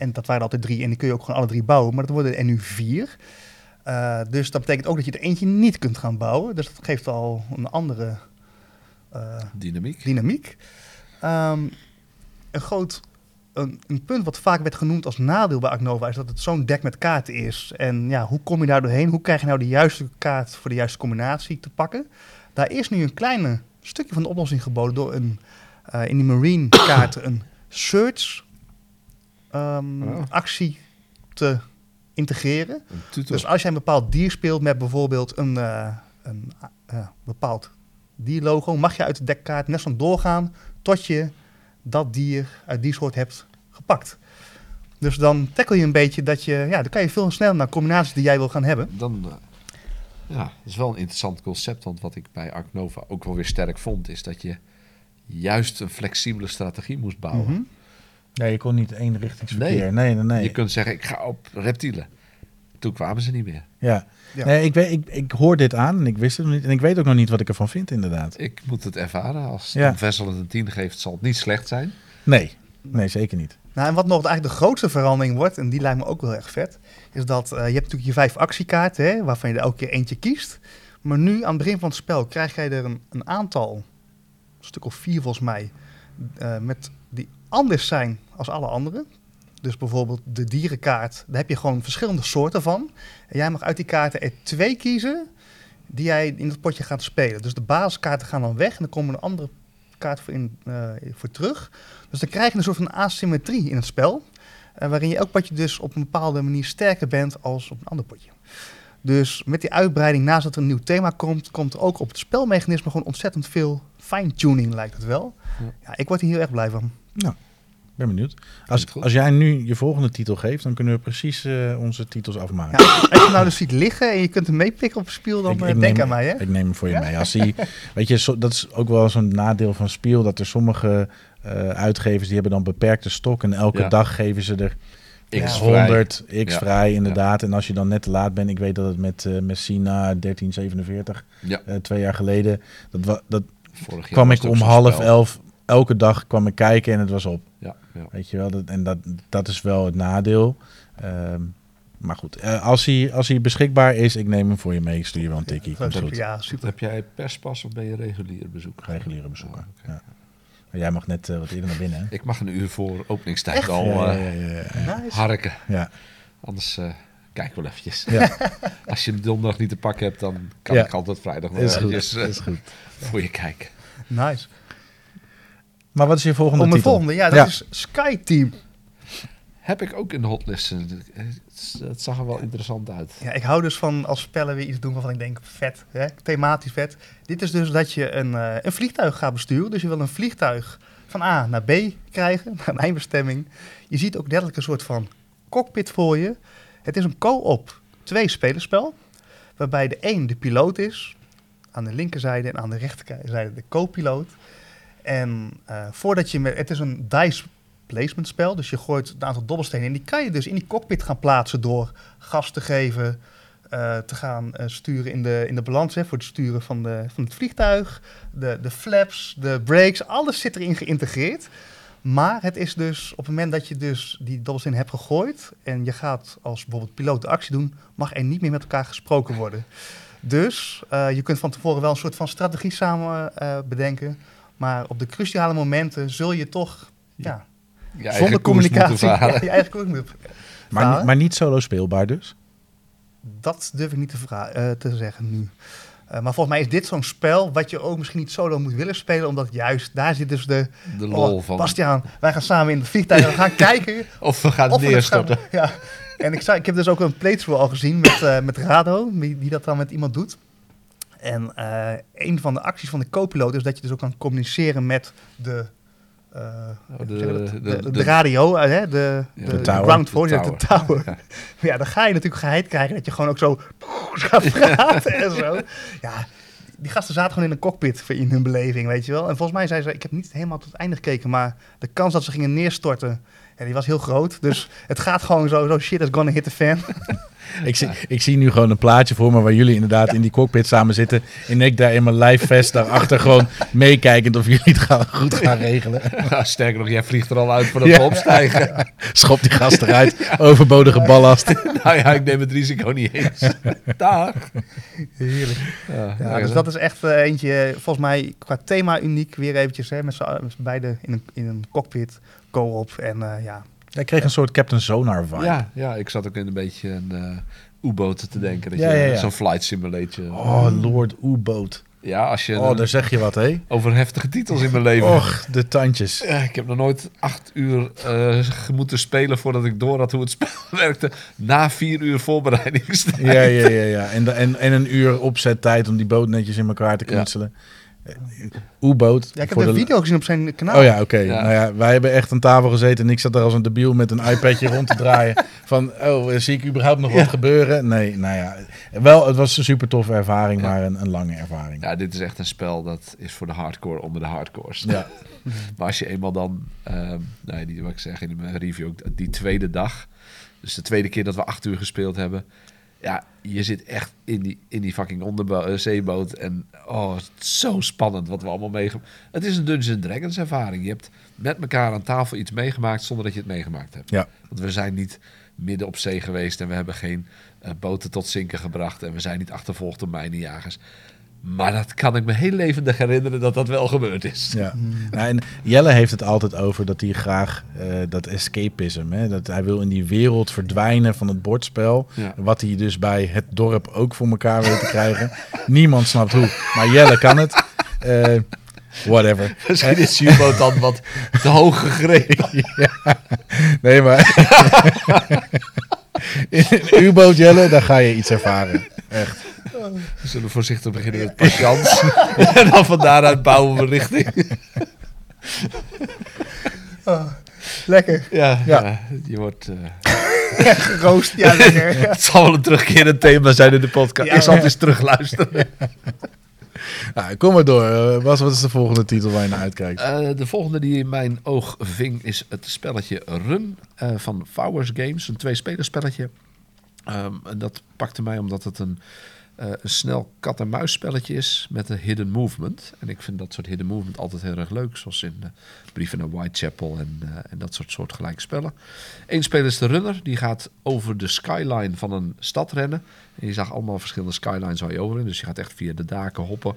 [SPEAKER 1] en dat waren altijd drie. En die kun je ook gewoon alle drie bouwen. Maar dat worden er nu vier. Eh, dus dat betekent ook dat je er eentje niet kunt gaan bouwen. Dus dat geeft al een andere eh,
[SPEAKER 3] Dynamiek.
[SPEAKER 1] dynamiek. Ehm, een groot een, een punt wat vaak werd genoemd als nadeel bij Agnova is dat het zo'n dek met kaarten is. En ja, hoe kom je daar doorheen? Hoe krijg je nou de juiste kaart voor de juiste combinatie te pakken? Daar is nu een kleine stukje van de oplossing geboden door een, eh, in die Marine kaart een search ehm,
[SPEAKER 3] Oh.
[SPEAKER 1] actie te integreren. Dus als jij een bepaald dier speelt met bijvoorbeeld een, eh, een eh, bepaald dierlogo, mag je uit de dekkaart net zo doorgaan tot je dat dier uit die soort hebt gepakt. Dus dan tackle je een beetje dat je, ja, dan kan je veel sneller naar combinaties die jij wil gaan hebben.
[SPEAKER 3] Dan, ja, dat is wel een interessant concept. Want wat ik bij Ark Nova ook wel weer sterk vond, is dat je juist een flexibele strategie moest bouwen.
[SPEAKER 1] Mhm.
[SPEAKER 2] Ja, je kon niet eenrichtingsverkeer. Nee, nee, nee.
[SPEAKER 3] Je kunt zeggen, ik ga op reptielen. Toen kwamen ze niet meer.
[SPEAKER 2] Ja.
[SPEAKER 1] Ja.
[SPEAKER 2] Nee, ik, weet, ik, ik hoor dit aan en ik wist het nog niet. En ik weet ook nog niet wat ik ervan vind, inderdaad.
[SPEAKER 3] Ik moet het ervaren. Als
[SPEAKER 2] Ja.
[SPEAKER 3] Tom Vessel het een 10 geeft, zal het niet slecht zijn.
[SPEAKER 2] Nee, nee zeker niet.
[SPEAKER 1] Nou, en wat nog eigenlijk de grootste verandering wordt, en die lijkt me ook wel erg vet, is dat eh, je hebt natuurlijk je vijf actiekaarten, hè, waarvan je er elke keer eentje kiest. Maar nu, aan het begin van het spel, krijg jij er een, een aantal, een stuk of vier volgens mij, eh, met, die anders zijn als alle anderen. Dus bijvoorbeeld de dierenkaart, daar heb je gewoon verschillende soorten van. En jij mag uit die kaarten er twee kiezen die jij in het potje gaat spelen. Dus de basiskaarten gaan dan weg en dan komen er andere kaarten voor, in, eh, voor terug. Dus dan krijg je een soort van asymmetrie in het spel. eh, waarin je elk potje dus op een bepaalde manier sterker bent als op een ander potje. Dus met die uitbreiding, naast dat er een nieuw thema komt, komt er ook op het spelmechanisme gewoon ontzettend veel fine-tuning, lijkt het wel.
[SPEAKER 3] Ja.
[SPEAKER 1] Ja, ik word hier heel erg blij van.
[SPEAKER 2] Ik ben benieuwd. Als, als jij nu je volgende titel geeft, dan kunnen we precies eh, onze titels afmaken.
[SPEAKER 1] Ja, als je hem nou dus ziet liggen en je kunt hem meepikken op spel, dan
[SPEAKER 2] Ik-
[SPEAKER 1] eh,
[SPEAKER 2] ik
[SPEAKER 1] denk
[SPEAKER 2] neem-
[SPEAKER 1] aan mij, hè?
[SPEAKER 2] Ik neem hem voor je
[SPEAKER 1] Ja?
[SPEAKER 2] mee. Als die, <laughs> weet je, zo- dat is ook wel zo'n nadeel van Spiel. Dat er sommige eh, uitgevers die hebben dan beperkte stok. En elke
[SPEAKER 3] Ja.
[SPEAKER 2] dag geven ze er
[SPEAKER 3] X
[SPEAKER 1] Ja.
[SPEAKER 2] 100 x
[SPEAKER 3] Ja.
[SPEAKER 2] vrij inderdaad. En als je dan net te laat bent. Ik weet dat het met Messina 1347,
[SPEAKER 3] Ja,
[SPEAKER 2] eh, twee jaar geleden. Dat, dat
[SPEAKER 3] vorig jaar
[SPEAKER 2] kwam ik om half elf. Elke dag kwam ik kijken en het was op.
[SPEAKER 3] Ja, ja.
[SPEAKER 2] Weet je wel, dat, en dat, dat is wel het nadeel. Ehm, maar goed, eh, als, hij, als hij beschikbaar is, ik neem hem voor je mee. Ik stuur je wel een tikkie. Goed.
[SPEAKER 1] Ja, super.
[SPEAKER 3] Heb jij perspas of ben je regulier bezoeker?
[SPEAKER 2] Reguliere bezoeker.
[SPEAKER 3] Oh,
[SPEAKER 2] ja. Maar jij mag net eh, wat eerder naar binnen. Hè?
[SPEAKER 3] Ik mag een uur voor openingstijd
[SPEAKER 1] Echt?
[SPEAKER 3] al
[SPEAKER 2] ja,
[SPEAKER 3] eh,
[SPEAKER 2] ja, ja, ja, ja.
[SPEAKER 1] Nice.
[SPEAKER 3] harken.
[SPEAKER 2] Ja.
[SPEAKER 3] Anders eh, kijk wel eventjes.
[SPEAKER 2] Ja. <laughs>
[SPEAKER 3] Als je hem donderdag niet te pakken hebt, dan kan
[SPEAKER 2] Ja.
[SPEAKER 3] ik altijd vrijdag nog
[SPEAKER 2] Is
[SPEAKER 3] eventjes
[SPEAKER 2] is goed.
[SPEAKER 3] voor je kijken.
[SPEAKER 1] Nice.
[SPEAKER 2] Maar wat is je volgende
[SPEAKER 1] Om mijn
[SPEAKER 2] titel?
[SPEAKER 1] volgende, ja, dat
[SPEAKER 2] Ja.
[SPEAKER 1] is Sky Team.
[SPEAKER 3] Heb ik ook in de hotlist. Het, zag er wel interessant uit.
[SPEAKER 1] Ja, ik hou dus van als spellen weer iets doen waarvan ik denk, vet, hè? thematisch vet. Dit is dus dat je een, eh, een vliegtuig gaat besturen. Dus je wil een vliegtuig van A naar B krijgen, <laughs> naar een eindbestemming. Je ziet ook letterlijk een soort van cockpit voor je. Het is een co-op twee-spelerspel, waarbij de een de piloot is, aan de linkerzijde en aan de rechterzijde de co-piloot. En eh, voordat je met, het is een dice placement spel, dus je gooit een aantal dobbelstenen in. Die kan je dus in die cockpit gaan plaatsen door gas te geven, eh, te gaan eh, sturen in de, in de balans, hè, voor het sturen van, de, van het vliegtuig. De, de flaps, de brakes, alles zit erin geïntegreerd. Maar het is dus op het moment dat je dus die dobbelsteen hebt gegooid en je gaat als bijvoorbeeld piloot de actie doen, mag er niet meer met elkaar gesproken worden. Dus je kunt van tevoren wel een soort van strategie samen bedenken. Maar op de cruciale momenten zul je toch ja,
[SPEAKER 3] Je eigen
[SPEAKER 1] zonder
[SPEAKER 3] koers moeten
[SPEAKER 1] communicatie <laughs> ja, je eigen koers moeten <laughs>
[SPEAKER 2] Maar, maar niet solo speelbaar dus?
[SPEAKER 1] Dat durf ik niet te, eh, te zeggen nu. Eh, maar volgens mij is dit zo'n spel wat je ook misschien niet solo moet willen spelen. Omdat juist daar zit dus de...
[SPEAKER 3] De lol
[SPEAKER 1] Oh,
[SPEAKER 3] van.
[SPEAKER 1] Bastiaan, wij gaan samen in het vliegtuig en we gaan <laughs> kijken
[SPEAKER 3] Of we gaan
[SPEAKER 1] of we
[SPEAKER 3] neerstorten.
[SPEAKER 1] gaan- Ja. En ik, zou, ik heb dus ook een playthrough al gezien met, eh, met Rado, die, die dat dan met iemand doet. En eh, een van de acties van de co-piloot is dat je dus ook kan communiceren met de... eh,
[SPEAKER 3] Oh, de- de-
[SPEAKER 1] de, de, radio, eh, hè, de,
[SPEAKER 3] Ja.
[SPEAKER 2] tower.
[SPEAKER 1] ground force, de
[SPEAKER 3] tower.
[SPEAKER 1] tower.
[SPEAKER 3] Ja. <laughs>
[SPEAKER 1] Ja, dan ga je natuurlijk geheid krijgen dat je gewoon ook zo <laughs> gaat praten en zo. Ja, die gasten zaten gewoon in een cockpit voor- in hun beleving, weet je wel. En volgens mij zei ze, ik heb niet helemaal tot het einde gekeken, maar de kans dat ze gingen neerstorten, ja, die was heel groot. Dus <laughs> het gaat gewoon zo, zo shit is gonna hit the fan.
[SPEAKER 2] Ik zie, ik zie nu gewoon een plaatje voor me waar jullie inderdaad in die cockpit samen zitten. En ik daar in mijn live vest daarachter gewoon meekijkend of jullie het gaan, goed gaan regelen.
[SPEAKER 3] Ja, sterker nog, jij vliegt er al uit voordat we
[SPEAKER 2] Ja.
[SPEAKER 3] opstijgen.
[SPEAKER 2] Schop die gast eruit. Overbodige ballast. <laughs>
[SPEAKER 3] nou ja, ik neem het risico niet eens. Dag.
[SPEAKER 1] Heerlijk.
[SPEAKER 3] Ja,
[SPEAKER 1] Ja, dus dat is echt eh, eentje, volgens mij qua thema uniek. Weer eventjes hè, met z'n met z'n beiden in een, in een cockpit, co-op. En eh, ja,
[SPEAKER 2] Hij kreeg een soort Captain Sonar vibe.
[SPEAKER 3] ja, ja, ik zat ook in een beetje een U-boot te denken. Dat
[SPEAKER 2] Ja,
[SPEAKER 3] je,
[SPEAKER 2] ja, ja.
[SPEAKER 3] Zo'n flight simulator.
[SPEAKER 2] Oh, Lord Oeboot.
[SPEAKER 3] Ja, als je
[SPEAKER 2] Oh, daar zeg je wat, hé.
[SPEAKER 3] over heftige titels in mijn leven.
[SPEAKER 2] Och, de tandjes.
[SPEAKER 3] Ja, ik heb nog nooit acht uur eh, moeten spelen voordat ik door had hoe het spel <laughs> werkte. Na vier uur voorbereidingstijd.
[SPEAKER 2] Ja, ja, ja. ja. En, de- en, en een uur opzettijd om die boot netjes in elkaar te
[SPEAKER 3] Ja.
[SPEAKER 2] knutselen. Eh, Oeboot.
[SPEAKER 1] ja ik heb
[SPEAKER 2] voor
[SPEAKER 1] een
[SPEAKER 2] de-
[SPEAKER 1] video gezien op zijn kanaal.
[SPEAKER 2] Oh ja, oké.
[SPEAKER 3] Ja.
[SPEAKER 2] Nou ja, wij hebben echt aan tafel gezeten en ik zat daar als een debiel met een iPadje rond te draaien. <laughs> Van, oh, zie ik überhaupt nog wat gebeuren? Nee, nou ja. Wel, het was een super toffe ervaring,
[SPEAKER 3] Ja.
[SPEAKER 2] maar een, een lange ervaring.
[SPEAKER 3] Ja, dit is echt een spel dat is voor de hardcore onder de hardcores.
[SPEAKER 2] Ja. <laughs>
[SPEAKER 3] Maar als je eenmaal dan, ehm nee, die wat ik zeg in mijn review ook, die tweede dag, dus de tweede keer dat we acht uur gespeeld hebben, ja, je zit echt in die, in die fucking onderzeeboot en oh, zo spannend wat we allemaal meegemaakt. Het is een Dungeons Dragons ervaring. Je hebt met elkaar aan tafel iets meegemaakt zonder dat je het meegemaakt hebt.
[SPEAKER 2] Ja.
[SPEAKER 3] Want we zijn niet midden op zee geweest en we hebben geen eh, boten tot zinken gebracht en we zijn niet achtervolgd door mijnenjagers. Maar dat kan ik me heel levendig herinneren dat dat wel gebeurd is.
[SPEAKER 2] Ja. Nou, en Jelle heeft het altijd over dat hij graag eh, dat escapism, hè, dat hij wil in die wereld verdwijnen van het bordspel.
[SPEAKER 3] Ja.
[SPEAKER 2] Wat hij dus bij het dorp ook voor elkaar weet te krijgen. <laughs> Niemand snapt hoe, maar Jelle kan het. Eh, whatever.
[SPEAKER 3] Misschien is Jubo dan wat te hoog gegrepen. <laughs>
[SPEAKER 2] Nee, maar. <laughs> In een U-boot Jelle, daar ga je iets ervaren. Echt.
[SPEAKER 3] We zullen voorzichtig beginnen met patiënt. <laughs> en dan van daaruit bouwen we richting. <laughs>
[SPEAKER 1] Lekker.
[SPEAKER 3] Ja,
[SPEAKER 2] Ja.
[SPEAKER 3] ja. je wordt... eh, <laughs>
[SPEAKER 1] Geroost. Ja, lekker.
[SPEAKER 3] het zal wel een terugkerend thema zijn in de podcast.
[SPEAKER 1] Ja.
[SPEAKER 3] ik zal het eens terugluisteren.
[SPEAKER 2] Nou, kom maar door. Eh, Bas, wat is de volgende titel waar je naar uitkijkt?
[SPEAKER 3] Eh, de volgende die in mijn oog ving is het spelletje Run eh, van Fowers Games. Een twee-spelerspelletje. Ehm, en dat pakte mij omdat het een, eh, een snel kat-en-muis spelletje is met een hidden movement. En ik vind dat soort hidden movement altijd heel erg leuk. Zoals in uh, Brieven naar Whitechapel en, eh, en dat soort soortgelijke spellen. Eén speler is de runner. Die gaat over de skyline van een stad rennen. En je zag allemaal verschillende skylines waar je over in. Dus je gaat echt via de daken hoppen.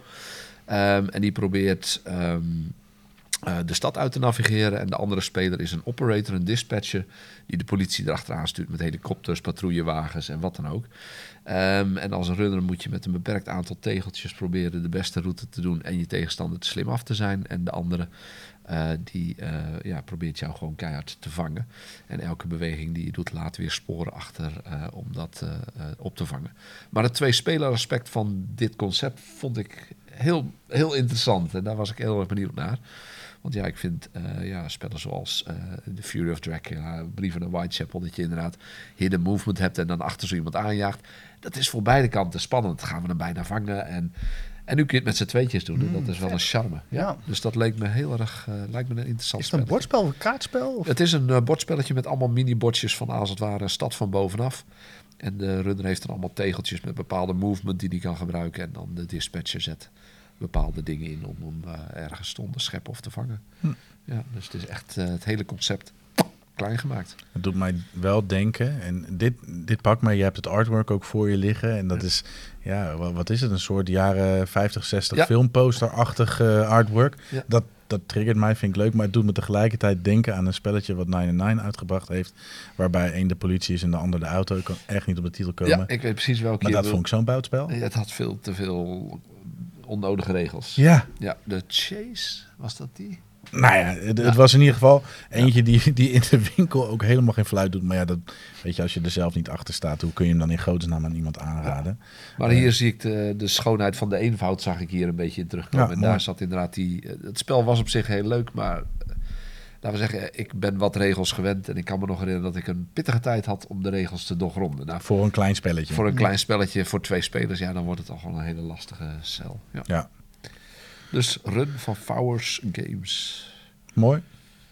[SPEAKER 3] Ehm, en die probeert ehm, eh, de stad uit te navigeren. En de andere speler is een operator, een dispatcher, die de politie erachteraan stuurt met helikopters, patrouillewagens en wat dan ook. Ehm, en als runner moet je met een beperkt aantal tegeltjes proberen de beste route te doen en je tegenstander te slim af te zijn. En de andere eh, die eh, ja, probeert jou gewoon keihard te vangen. En elke beweging die je doet laat weer sporen achter eh, om dat op te vangen. Maar het twee-speler aspect van dit concept vond ik heel, heel interessant. En daar was ik heel erg benieuwd naar. Want ja, ik vind eh, ja, spellen zoals eh The Fury of Dracula, Brieven naar Whitechapel, dat je inderdaad hidden movement hebt en dan achter zo iemand aanjaagt. Dat is voor beide kanten spannend. Gaan we hem bijna vangen en... En nu kun je het met z'n tweetjes doen. en dat is wel een charme. Ja.
[SPEAKER 1] Ja.
[SPEAKER 3] Dus dat leek me heel erg eh, lijkt me een interessant
[SPEAKER 1] Is het een bordspel of een kaartspel? Of?
[SPEAKER 3] Het is een bordspelletje met allemaal mini-bordjes van als het ware een stad van bovenaf. En de runner heeft dan allemaal tegeltjes met bepaalde movement die hij kan gebruiken. En dan de dispatcher zet bepaalde dingen in om hem eh, ergens te onderscheppen of te vangen.
[SPEAKER 2] Hm.
[SPEAKER 3] Ja, dus het is echt eh, het hele concept klein gemaakt.
[SPEAKER 2] Het doet mij wel denken. En dit, dit pakt mij. Je hebt het artwork ook voor je liggen. En dat is, ja, wa- wat is het? Een soort jaren 50, 60
[SPEAKER 3] Ja.
[SPEAKER 2] filmposter-achtig eh, artwork.
[SPEAKER 3] Ja.
[SPEAKER 2] Dat, dat triggert mij, vind ik leuk. Maar het doet me tegelijkertijd denken aan een spelletje wat 99 uitgebracht heeft. Waarbij één de politie is en de ander de auto. Ik kan echt niet op de titel komen.
[SPEAKER 3] Ja, ik weet precies welke
[SPEAKER 2] maar dat vond ik zo'n.
[SPEAKER 3] Ja, Het had veel te veel onnodige regels.
[SPEAKER 2] Ja,
[SPEAKER 3] Ja, de Chase, was dat die?
[SPEAKER 2] nou ja, het,
[SPEAKER 3] Ja.
[SPEAKER 2] was in ieder geval eentje die, die in de winkel ook helemaal geen fluit doet. Maar ja, dat, weet je, als je er zelf niet achter staat, hoe kun je hem dan in godesnaam aan iemand aanraden?
[SPEAKER 3] Maar hier zie ik de, de schoonheid van de eenvoud, zag ik hier een beetje in terugkomen. En
[SPEAKER 2] mooi.
[SPEAKER 3] daar zat inderdaad die. eh, Het spel was op zich heel leuk, maar. Laten we zeggen, ik ben wat regels gewend. En ik kan me nog herinneren dat ik een pittige tijd had om de regels te doorgronden. Nou,
[SPEAKER 2] Voor een klein spelletje.
[SPEAKER 3] voor een klein spelletje, voor twee spelers, ja, dan wordt het al gewoon een hele lastige cel. Ja.
[SPEAKER 2] Ja,
[SPEAKER 3] Dus Run van Fowers Games.
[SPEAKER 2] mooi.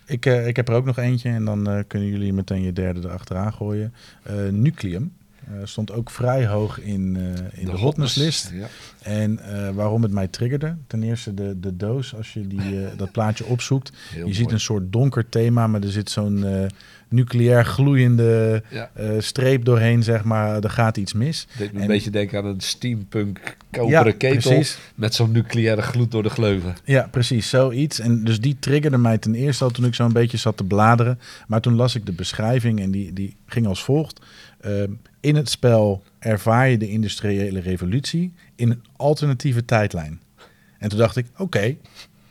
[SPEAKER 2] Ik, eh, ik heb er ook nog eentje en dan eh, kunnen jullie meteen je derde erachteraan gooien. Eh, Nucleum. Eh, stond ook vrij hoog in, eh, in de, hotnesslist.
[SPEAKER 3] Ja.
[SPEAKER 2] En eh, waarom het mij triggerde? Ten eerste de, de doos, als je die, <laughs> dat plaatje opzoekt.
[SPEAKER 3] Heel
[SPEAKER 2] je ziet een soort donker thema, maar er zit zo'n nucleair gloeiende
[SPEAKER 3] Ja.
[SPEAKER 2] streep doorheen, zeg maar. Er gaat iets mis.
[SPEAKER 3] Deed me
[SPEAKER 2] En-
[SPEAKER 3] een beetje denken aan een steampunk koperen ketel
[SPEAKER 2] precies.
[SPEAKER 3] met zo'n nucleaire gloed door de gleuven.
[SPEAKER 2] Ja, precies, zoiets. En dus die triggerde mij ten eerste al toen ik zo'n beetje zat te bladeren. Maar toen las ik de beschrijving en die, die ging als volgt. Ehm, in het spel ervaar je de industriële revolutie in een alternatieve tijdlijn. En toen dacht ik, oké,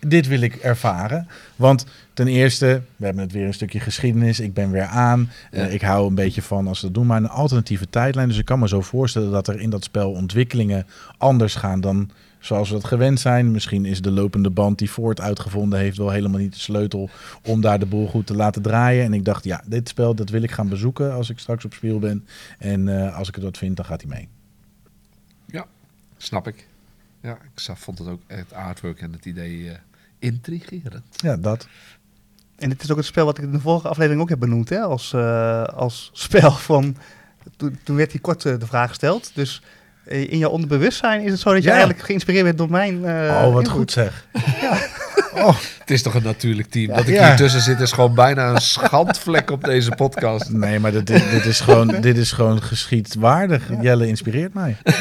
[SPEAKER 2] dit wil ik ervaren. Want ten eerste, we hebben het weer een stukje geschiedenis. Ik ben weer aan.
[SPEAKER 3] Ja.
[SPEAKER 2] Eh, ik hou een beetje van als ze dat doen. Maar een alternatieve tijdlijn. Dus ik kan me zo voorstellen dat er in dat spel ontwikkelingen anders gaan dan zoals we dat gewend zijn. Misschien is de lopende band die Ford uitgevonden heeft wel helemaal niet de sleutel om daar de boel goed te laten draaien. En ik dacht, ja, dit spel dat wil ik gaan bezoeken als ik straks op speel ben. En eh, als ik het wat vind, dan gaat hij mee.
[SPEAKER 3] Ja, snap ik. Ja, ik vond het ook het artwork en het idee eh, intrigerend.
[SPEAKER 2] Ja, dat.
[SPEAKER 1] En dit is ook het spel wat ik in de vorige aflevering ook heb benoemd, hè, als, eh, als spel van... Toen, toen werd hier kort de vraag gesteld. Dus in jouw onderbewustzijn is het zo dat je
[SPEAKER 2] Ja.
[SPEAKER 1] eigenlijk geïnspireerd bent door mijn eh,
[SPEAKER 2] oh, wat
[SPEAKER 1] input.
[SPEAKER 2] goed zeg. <laughs> <laughs> Oh,
[SPEAKER 3] Het is toch een natuurlijk team. Dat ik
[SPEAKER 2] Ja.
[SPEAKER 3] hier tussen zit is gewoon bijna een schandvlek op deze podcast.
[SPEAKER 2] nee, maar dit, is- dit, is gewoon, dit is gewoon geschiedwaardig. Jelle inspireert mij. <laughs>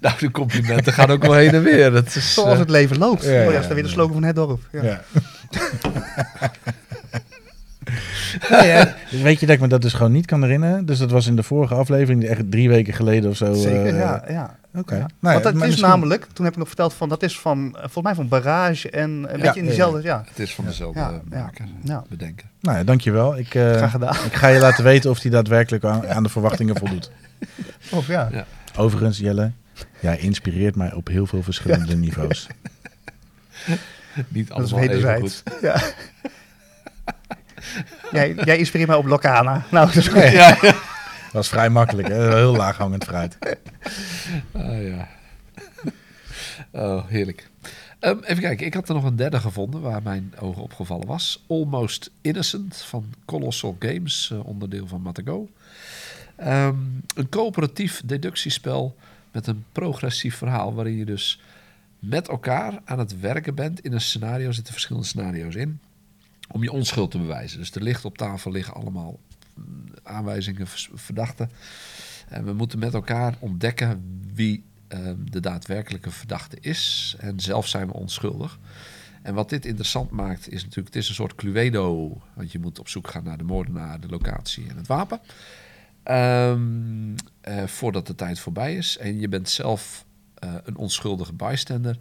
[SPEAKER 3] Nou, de complimenten gaan ook wel heen en weer. Dat is,
[SPEAKER 1] Zoals
[SPEAKER 3] eh,
[SPEAKER 1] het leven loopt.
[SPEAKER 2] ja,
[SPEAKER 1] ja,
[SPEAKER 2] ja,
[SPEAKER 1] dat is dan weer de
[SPEAKER 2] ja.
[SPEAKER 1] slogan van het dorp. Ja.
[SPEAKER 2] Ja. Nou ja, <laughs> weet je dat ik me dat dus gewoon niet kan herinneren? Dus dat was in de vorige aflevering, echt drie weken geleden of zo.
[SPEAKER 1] Zeker,
[SPEAKER 2] eh,
[SPEAKER 1] ja. ja.
[SPEAKER 2] Oké.
[SPEAKER 1] Ja.
[SPEAKER 2] Nou
[SPEAKER 1] Want dat
[SPEAKER 2] maar
[SPEAKER 1] is
[SPEAKER 2] misschien-
[SPEAKER 1] namelijk, toen heb ik nog verteld van, dat is van, eh, volgens mij van Barrage en een beetje in diezelfde, ja.
[SPEAKER 3] het is van dezelfde
[SPEAKER 1] Ja,
[SPEAKER 3] eh,
[SPEAKER 1] ja,
[SPEAKER 3] maker.
[SPEAKER 1] ja.
[SPEAKER 3] Bedenken.
[SPEAKER 2] Nou ja, dankjewel. Ik, eh,
[SPEAKER 1] Graag gedaan.
[SPEAKER 2] ik ga je laten weten of hij daadwerkelijk aan, aan de verwachtingen voldoet. <laughs>
[SPEAKER 1] Of ja.
[SPEAKER 3] Ja.
[SPEAKER 2] Overigens, Jelle, jij inspireert mij op heel veel verschillende niveaus. <laughs>
[SPEAKER 3] Niet
[SPEAKER 1] Dat is
[SPEAKER 3] allemaal even
[SPEAKER 1] wederzijds.
[SPEAKER 3] goed.
[SPEAKER 1] Ja. <laughs> jij, jij inspireert mij op Locana. Nou, dat is goed.
[SPEAKER 3] Ja, ja. <laughs>
[SPEAKER 2] Dat was vrij makkelijk, hè? heel laag hangend fruit.
[SPEAKER 3] Ah, ja. Oh, heerlijk. Ehm, even kijken, ik had er nog een derde gevonden waar mijn ogen opgevallen was. Almost Innocent van Colossal Games, eh, onderdeel van Matago. Ehm, een coöperatief deductiespel met een progressief verhaal waarin je dus met elkaar aan het werken bent. In een scenario Er zitten verschillende scenario's in. Om je onschuld te bewijzen. Dus er ligt op tafel liggen allemaal mm, aanwijzingen, verdachten. En we moeten met elkaar ontdekken wie ehm, de daadwerkelijke verdachte is. En zelf zijn we onschuldig. En wat dit interessant maakt, is natuurlijk, het is een soort Cluedo. Want je moet op zoek gaan naar de moordenaar, de locatie en het wapen. Ehm, eh, voordat de tijd voorbij is. En je bent zelf eh, een onschuldige bystander.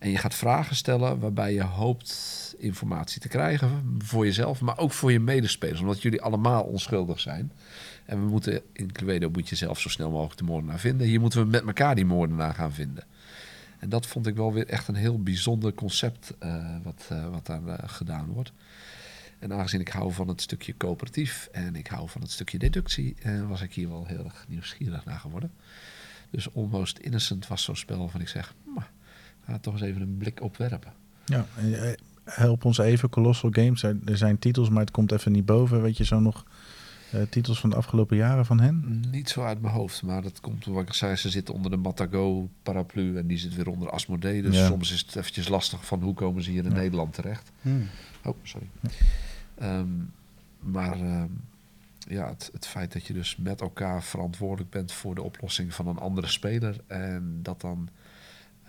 [SPEAKER 3] En je gaat vragen stellen waarbij je hoopt informatie te krijgen voor jezelf, maar ook voor je medespelers, omdat jullie allemaal onschuldig zijn. En we moeten in Cluedo moet je zelf zo snel mogelijk de moordenaar vinden. Hier moeten we met elkaar die moordenaar gaan vinden. En dat vond ik wel weer echt een heel bijzonder concept eh, wat, eh, wat daar eh, gedaan wordt. En aangezien ik hou van het stukje coöperatief en ik hou van het stukje deductie, was ik hier wel heel erg nieuwsgierig naar geworden. Dus Almost Innocent was zo'n spel waarvan ik zeg, "Maar, ga toch eens even een blik op werpen.
[SPEAKER 2] Ja, eh, help ons even, Colossal Games. Er er zijn titels, maar het komt even niet boven. Weet je zo nog eh, titels van de afgelopen jaren van hen?
[SPEAKER 3] Niet zo uit mijn hoofd, maar dat komt omdat ik zei, ze zitten onder de Matago paraplu en die zit weer onder Asmodee. Dus
[SPEAKER 2] Ja.
[SPEAKER 3] soms is het eventjes lastig van hoe komen ze hier in
[SPEAKER 2] Ja.
[SPEAKER 3] Nederland terecht.
[SPEAKER 1] Hmm.
[SPEAKER 3] Oh, sorry. Ehm, maar ehm, ja, het, het feit dat je dus met elkaar verantwoordelijk bent voor de oplossing van een andere speler en dat dan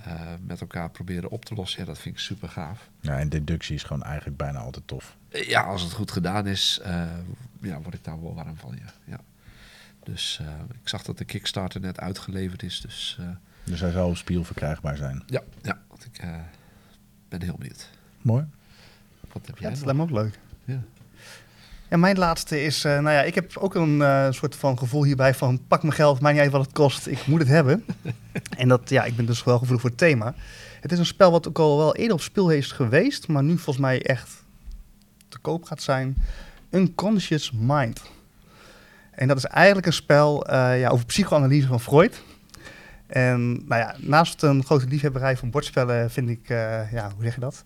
[SPEAKER 3] eh, met elkaar proberen op te lossen, ja, dat vind ik super gaaf.
[SPEAKER 2] Ja, en deductie is gewoon eigenlijk bijna altijd tof.
[SPEAKER 3] Eh, Ja, als het goed gedaan is, eh, ja, word ik daar wel warm van, ja. ja. Dus eh, ik zag dat de Kickstarter net uitgeleverd is, dus eh,
[SPEAKER 2] Dus hij zal op spiel verkrijgbaar zijn.
[SPEAKER 3] ja, ja want ik eh, ben heel benieuwd.
[SPEAKER 2] Mooi.
[SPEAKER 3] Wat heb
[SPEAKER 1] Ja,
[SPEAKER 3] jij
[SPEAKER 1] dat
[SPEAKER 3] nog?
[SPEAKER 1] lijkt me ook leuk.
[SPEAKER 3] Ja.
[SPEAKER 1] Ja, mijn laatste is, eh, nou ja, ik heb ook een eh, soort van gevoel hierbij van pak mijn geld, maakt niet uit wat het kost, ik moet het hebben. <laughs> en dat, ja, ik ben dus wel gevoelig voor het thema. Het is een spel wat ook al wel eerder op speel is geweest, maar nu volgens mij echt te koop gaat zijn. Unconscious Mind. En dat is eigenlijk een spel eh, ja, over psychoanalyse van Freud. En nou ja, naast een grote liefhebberij van bordspellen vind ik, ja, hoe zeg je dat?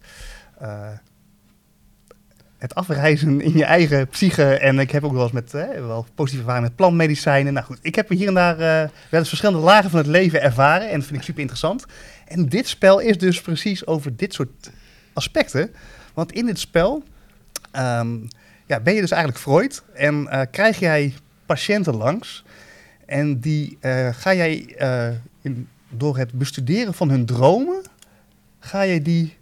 [SPEAKER 1] Het afreizen in je eigen psyche. En ik heb ook wel eens met wel positieve ervaringen met plantmedicijnen. Nou goed, ik heb hier en daar eh, wel eens verschillende lagen van het leven ervaren. En dat vind ik super interessant. En dit spel is dus precies over dit soort aspecten. Want in dit spel ehm, ja, ben je dus eigenlijk Freud. En eh, krijg jij patiënten langs. En die eh, ga jij in, door het bestuderen van hun dromen, ga je die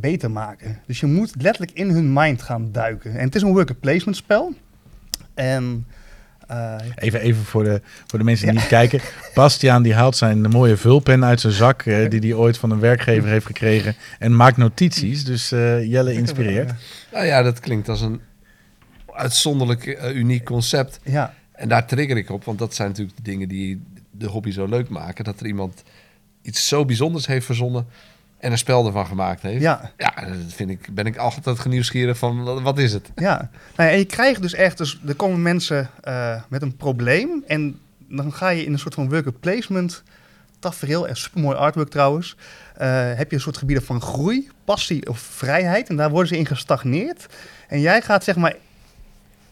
[SPEAKER 1] beter maken. Dus je moet letterlijk in hun mind gaan duiken. En het is een worker placement spel. En eh,
[SPEAKER 2] Even, even voor, de, voor de mensen die niet kijken. Bastiaan die haalt zijn mooie vulpen uit zijn zak, eh, die hij ooit van een werkgever heeft gekregen. En maakt notities. Dus eh, Jelle inspireert.
[SPEAKER 3] Nou ja, dat klinkt als een uitzonderlijk uniek concept.
[SPEAKER 1] ja,
[SPEAKER 3] En daar trigger ik op, want dat zijn natuurlijk de dingen die de hobby zo leuk maken. Dat er iemand iets zo bijzonders heeft verzonnen en een spel ervan gemaakt heeft.
[SPEAKER 1] ja,
[SPEAKER 3] Ja, dat vind ik, ben ik altijd genieuwsgierig van, wat- is het?
[SPEAKER 1] ja. Nou ja, en je krijgt dus echt, dus er komen mensen eh, met een probleem. En dan ga je in een soort van worker placement tafereel, en supermooi artwork trouwens, eh, heb je een soort gebieden van groei, passie of vrijheid. En daar worden ze in gestagneerd. En jij gaat zeg maar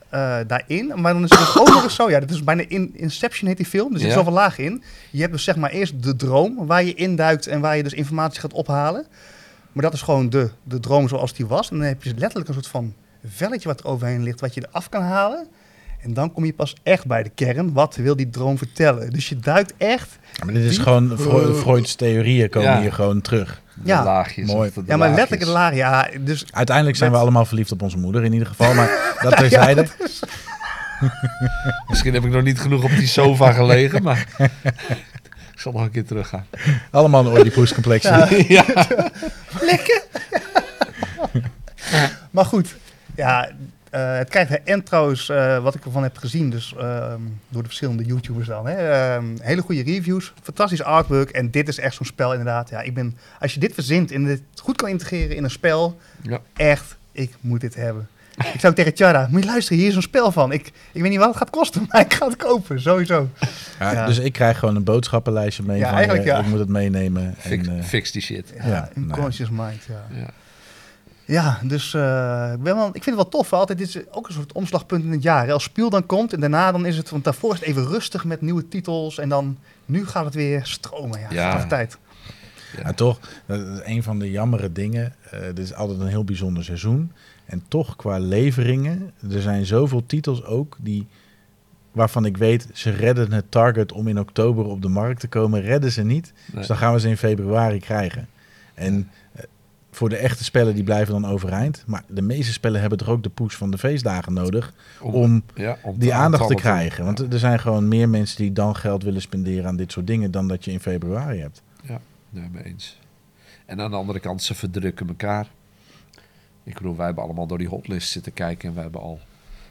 [SPEAKER 1] eh, daarin, maar dan is het dus ook nog eens zo, ja, dat is bijna in Inception heet die film, er zit
[SPEAKER 3] Ja.
[SPEAKER 1] zoveel lagen in. Je hebt dus zeg maar eerst de droom, waar je induikt en waar je dus informatie gaat ophalen. Maar dat is gewoon de, de droom zoals die was. En dan heb je letterlijk een soort van velletje wat er overheen ligt, wat je eraf kan halen. En dan kom je pas echt bij de kern. Wat wil die droom vertellen? Dus je duikt echt
[SPEAKER 2] Ja, maar dit is gewoon, Freud's theorieën komen
[SPEAKER 3] Ja.
[SPEAKER 2] hier gewoon terug.
[SPEAKER 3] De
[SPEAKER 1] Ja.
[SPEAKER 3] laagjes.
[SPEAKER 2] Mooi.
[SPEAKER 1] Ja, maar
[SPEAKER 3] laagjes.
[SPEAKER 1] letterlijk de laag. Ja, dus
[SPEAKER 2] Uiteindelijk zijn we allemaal verliefd op onze moeder in ieder geval. Maar <laughs> dat terzijde. <laughs>
[SPEAKER 3] Misschien heb ik nog niet genoeg op die sofa gelegen, maar <laughs> ik zal nog een keer teruggaan.
[SPEAKER 2] Allemaal een Oedipus complexie.
[SPEAKER 3] Ja.
[SPEAKER 1] lekker. maar goed, ja, eh, het krijgt en trouwens eh, wat ik ervan heb gezien, dus ehm, door de verschillende YouTubers dan, hè, ehm, hele goede reviews, fantastisch artwork en dit is echt zo'n spel inderdaad. Ja, ik ben, als je dit verzint en dit goed kan integreren in een spel,
[SPEAKER 3] Ja.
[SPEAKER 1] echt, ik moet dit hebben. Ik zou tegen Chara, moet je luisteren, hier is een spel van. Ik, ik weet niet wat het gaat kosten, <laughs> maar ik ga het kopen, sowieso.
[SPEAKER 2] Ja,
[SPEAKER 1] Ja.
[SPEAKER 2] Dus ik krijg gewoon een boodschappenlijstje mee.
[SPEAKER 1] Ja,
[SPEAKER 2] van,
[SPEAKER 1] eigenlijk ja.
[SPEAKER 2] Ik moet het meenemen.
[SPEAKER 3] Fix,
[SPEAKER 2] en, eh,
[SPEAKER 3] fix die shit.
[SPEAKER 1] Ja,
[SPEAKER 2] Ja,
[SPEAKER 1] een
[SPEAKER 2] nou.
[SPEAKER 1] conscious mind, ja.
[SPEAKER 3] Ja.
[SPEAKER 1] Dus eh, ik, ben wel, ik vind het wel tof. Altijd dit is ook een soort omslagpunt in het jaar. hè. Als Spiel dan komt en daarna dan is het... Want daarvoor is het even rustig met nieuwe titels. En dan nu gaat het weer stromen. Ja,
[SPEAKER 3] Ja.
[SPEAKER 1] ja. tijd.
[SPEAKER 2] Ja, toch, dat is een van de jammere dingen. Eh dit is altijd een heel bijzonder seizoen. En toch qua leveringen, er zijn zoveel titels ook die waarvan ik weet, ze redden het target om in oktober op de markt te komen, redden ze niet.
[SPEAKER 3] Nee.
[SPEAKER 2] Dus dan gaan we ze in februari krijgen. En voor de echte spellen, die blijven dan overeind. Maar de meeste spellen hebben toch ook de push van de feestdagen nodig om
[SPEAKER 3] ja, om
[SPEAKER 2] die aandacht te krijgen. Want
[SPEAKER 3] Ja.
[SPEAKER 2] er zijn gewoon meer mensen die dan geld willen spenderen aan dit soort dingen dan dat je in februari hebt.
[SPEAKER 3] Nee, mee eens. En aan de andere kant, ze verdrukken elkaar. Ik bedoel, wij hebben allemaal door die hotlist zitten kijken en we hebben al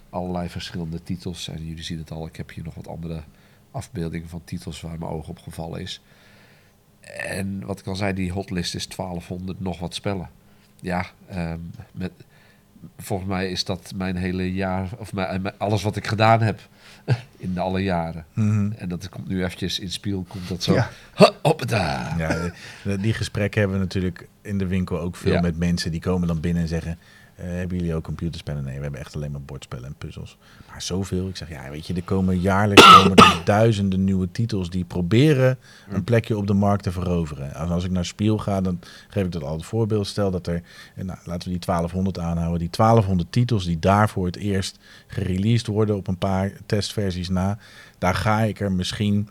[SPEAKER 3] allerlei verschillende titels. En jullie zien het al, ik heb hier nog wat andere afbeeldingen van titels waar mijn oog op gevallen is. En wat ik al zei, die hotlist is 1200 nog wat spellen. Ja, ehm, met, volgens mij is dat mijn hele jaar, of mijn, mijn- alles wat ik gedaan heb <laughs> in de alle jaren.
[SPEAKER 2] Mhm.
[SPEAKER 3] En dat komt nu eventjes in spiel, komt dat zo.
[SPEAKER 1] Ja. <laughs>
[SPEAKER 3] Ha, hoppata.
[SPEAKER 2] Ja, eh, die gesprekken hebben we natuurlijk in de winkel ook veel
[SPEAKER 3] Ja.
[SPEAKER 2] met mensen die komen dan binnen en zeggen: eh, Hebben jullie ook computerspellen? Nee, we hebben echt alleen maar bordspellen en puzzels. Maar zoveel. Ik zeg ja, weet je, er komen jaarlijks <coughs> komen er duizenden nieuwe titels die proberen een plekje op de markt te veroveren. En als ik naar Spiel ga, dan geef ik dat altijd voorbeeld. Stel dat er, eh, nou, laten we die 1200 aanhouden, die 1200 titels die daar voor het eerst gereleased worden op een paar testversies na, daar ga ik er misschien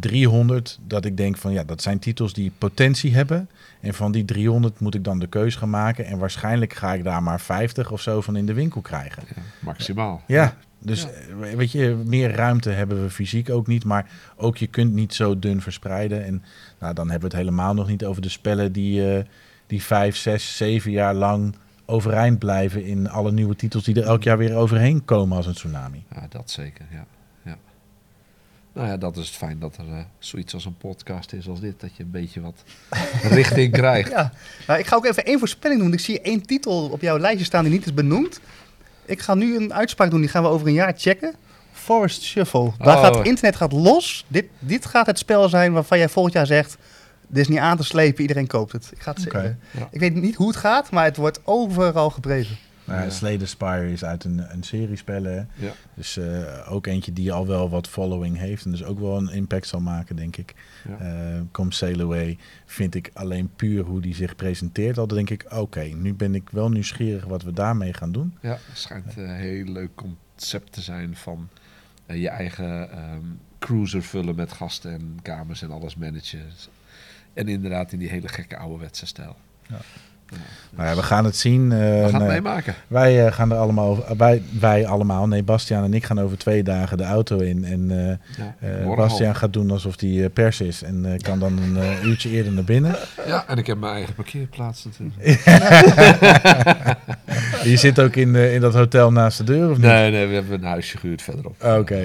[SPEAKER 2] 300 dat ik denk van ja, dat zijn titels die potentie hebben. En van die 300 moet ik dan de keus gaan maken. En waarschijnlijk ga ik daar maar 50 of zo van in de winkel krijgen.
[SPEAKER 3] Ja, maximaal.
[SPEAKER 2] Ja, dus
[SPEAKER 3] Ja.
[SPEAKER 2] eh, weet je, meer ruimte hebben we fysiek ook niet. Maar ook je kunt niet zo dun verspreiden. En nou, dan hebben we het helemaal nog niet over de spellen die, eh, die vijf, zes, zeven jaar lang overeind blijven in alle nieuwe titels die er elk jaar weer overheen komen als een tsunami.
[SPEAKER 3] Ja, dat zeker, ja. Nou ja, dat is het fijn dat er eh, zoiets als een podcast is als dit. Dat je een beetje wat <laughs> richting krijgt.
[SPEAKER 1] Ja, nou, ik ga ook even één voorspelling doen. Ik zie één titel op jouw lijstje staan die niet is benoemd. Ik ga nu een uitspraak doen, die gaan we over een jaar checken. Forest Shuffle. Daar
[SPEAKER 3] Oh.
[SPEAKER 1] gaat het internet gaat los. Dit, dit gaat het spel zijn waarvan jij volgend jaar zegt... Dit is niet aan te slepen, iedereen koopt het. Ik ga het.
[SPEAKER 3] Ja.
[SPEAKER 1] Ik weet niet hoe het gaat, maar het wordt overal gedreven.
[SPEAKER 2] Ja, the Spire is uit een, een serie spellen.
[SPEAKER 3] Ja.
[SPEAKER 2] Dus eh, ook eentje die al wel wat following heeft. En dus ook wel een impact zal maken, denk ik.
[SPEAKER 3] Ja.
[SPEAKER 2] Eh Come Sail Away vind ik alleen puur hoe die zich presenteert. Al denk ik, oké, nu ben ik wel nieuwsgierig wat we daarmee gaan doen.
[SPEAKER 3] Ja, het schijnt een heel leuk concept te zijn van eh, je eigen ehm, cruiser vullen met gasten en kamers en alles managen. En inderdaad in die hele gekke ouderwetse stijl.
[SPEAKER 2] Ja. Maar ja, we gaan het zien. eh,
[SPEAKER 3] we gaan het
[SPEAKER 2] nou
[SPEAKER 3] meemaken.
[SPEAKER 2] wij eh, gaan er allemaal over. Wij, wij allemaal. Nee, Bastiaan en ik gaan over twee dagen de auto in. En eh,
[SPEAKER 3] Ja,
[SPEAKER 2] Bastiaan gaat doen alsof hij pers is. En kan dan een uurtje eerder naar binnen.
[SPEAKER 3] Ja, en ik heb mijn eigen parkeerplaats natuurlijk. <laughs>
[SPEAKER 2] Je zit ook in, in dat hotel naast de deur, of niet?
[SPEAKER 3] Nee, nee, we hebben een huisje gehuurd verderop.
[SPEAKER 2] Oké,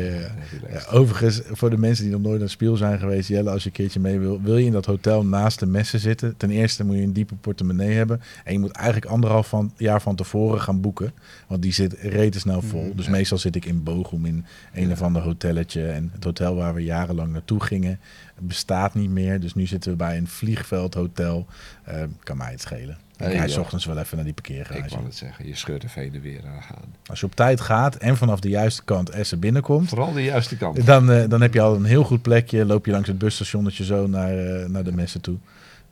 [SPEAKER 2] ja, overigens, voor de mensen die nog nooit naar het spiel zijn geweest, Jelle, als je een keertje mee wil, wil je in dat hotel naast de messen zitten. Ten eerste moet je een diepe portemonnee hebben. En je moet eigenlijk anderhalf van, jaar van tevoren gaan boeken. Want die zit rete snel vol.
[SPEAKER 1] Mm,
[SPEAKER 2] dus
[SPEAKER 3] ja.
[SPEAKER 2] meestal zit ik in Bochum in een
[SPEAKER 3] Ja.
[SPEAKER 2] of ander hotelletje. En het hotel waar we jarenlang naartoe gingen, bestaat niet meer. Dus nu zitten we bij een vliegveldhotel. Eh, kan mij het schelen. Ik 's
[SPEAKER 3] ja.
[SPEAKER 2] ochtends wel even naar die
[SPEAKER 3] Ik
[SPEAKER 2] parkeergarage.
[SPEAKER 3] wou het zeggen, je scheurt er en weer aan gaan.
[SPEAKER 2] Als je op tijd gaat en vanaf de juiste kant Essen binnenkomt,
[SPEAKER 3] Vooral de juiste kant.
[SPEAKER 2] dan, eh, dan heb je al een heel goed plekje. Loop je langs het busstationnetje zo naar, eh, naar de messen toe.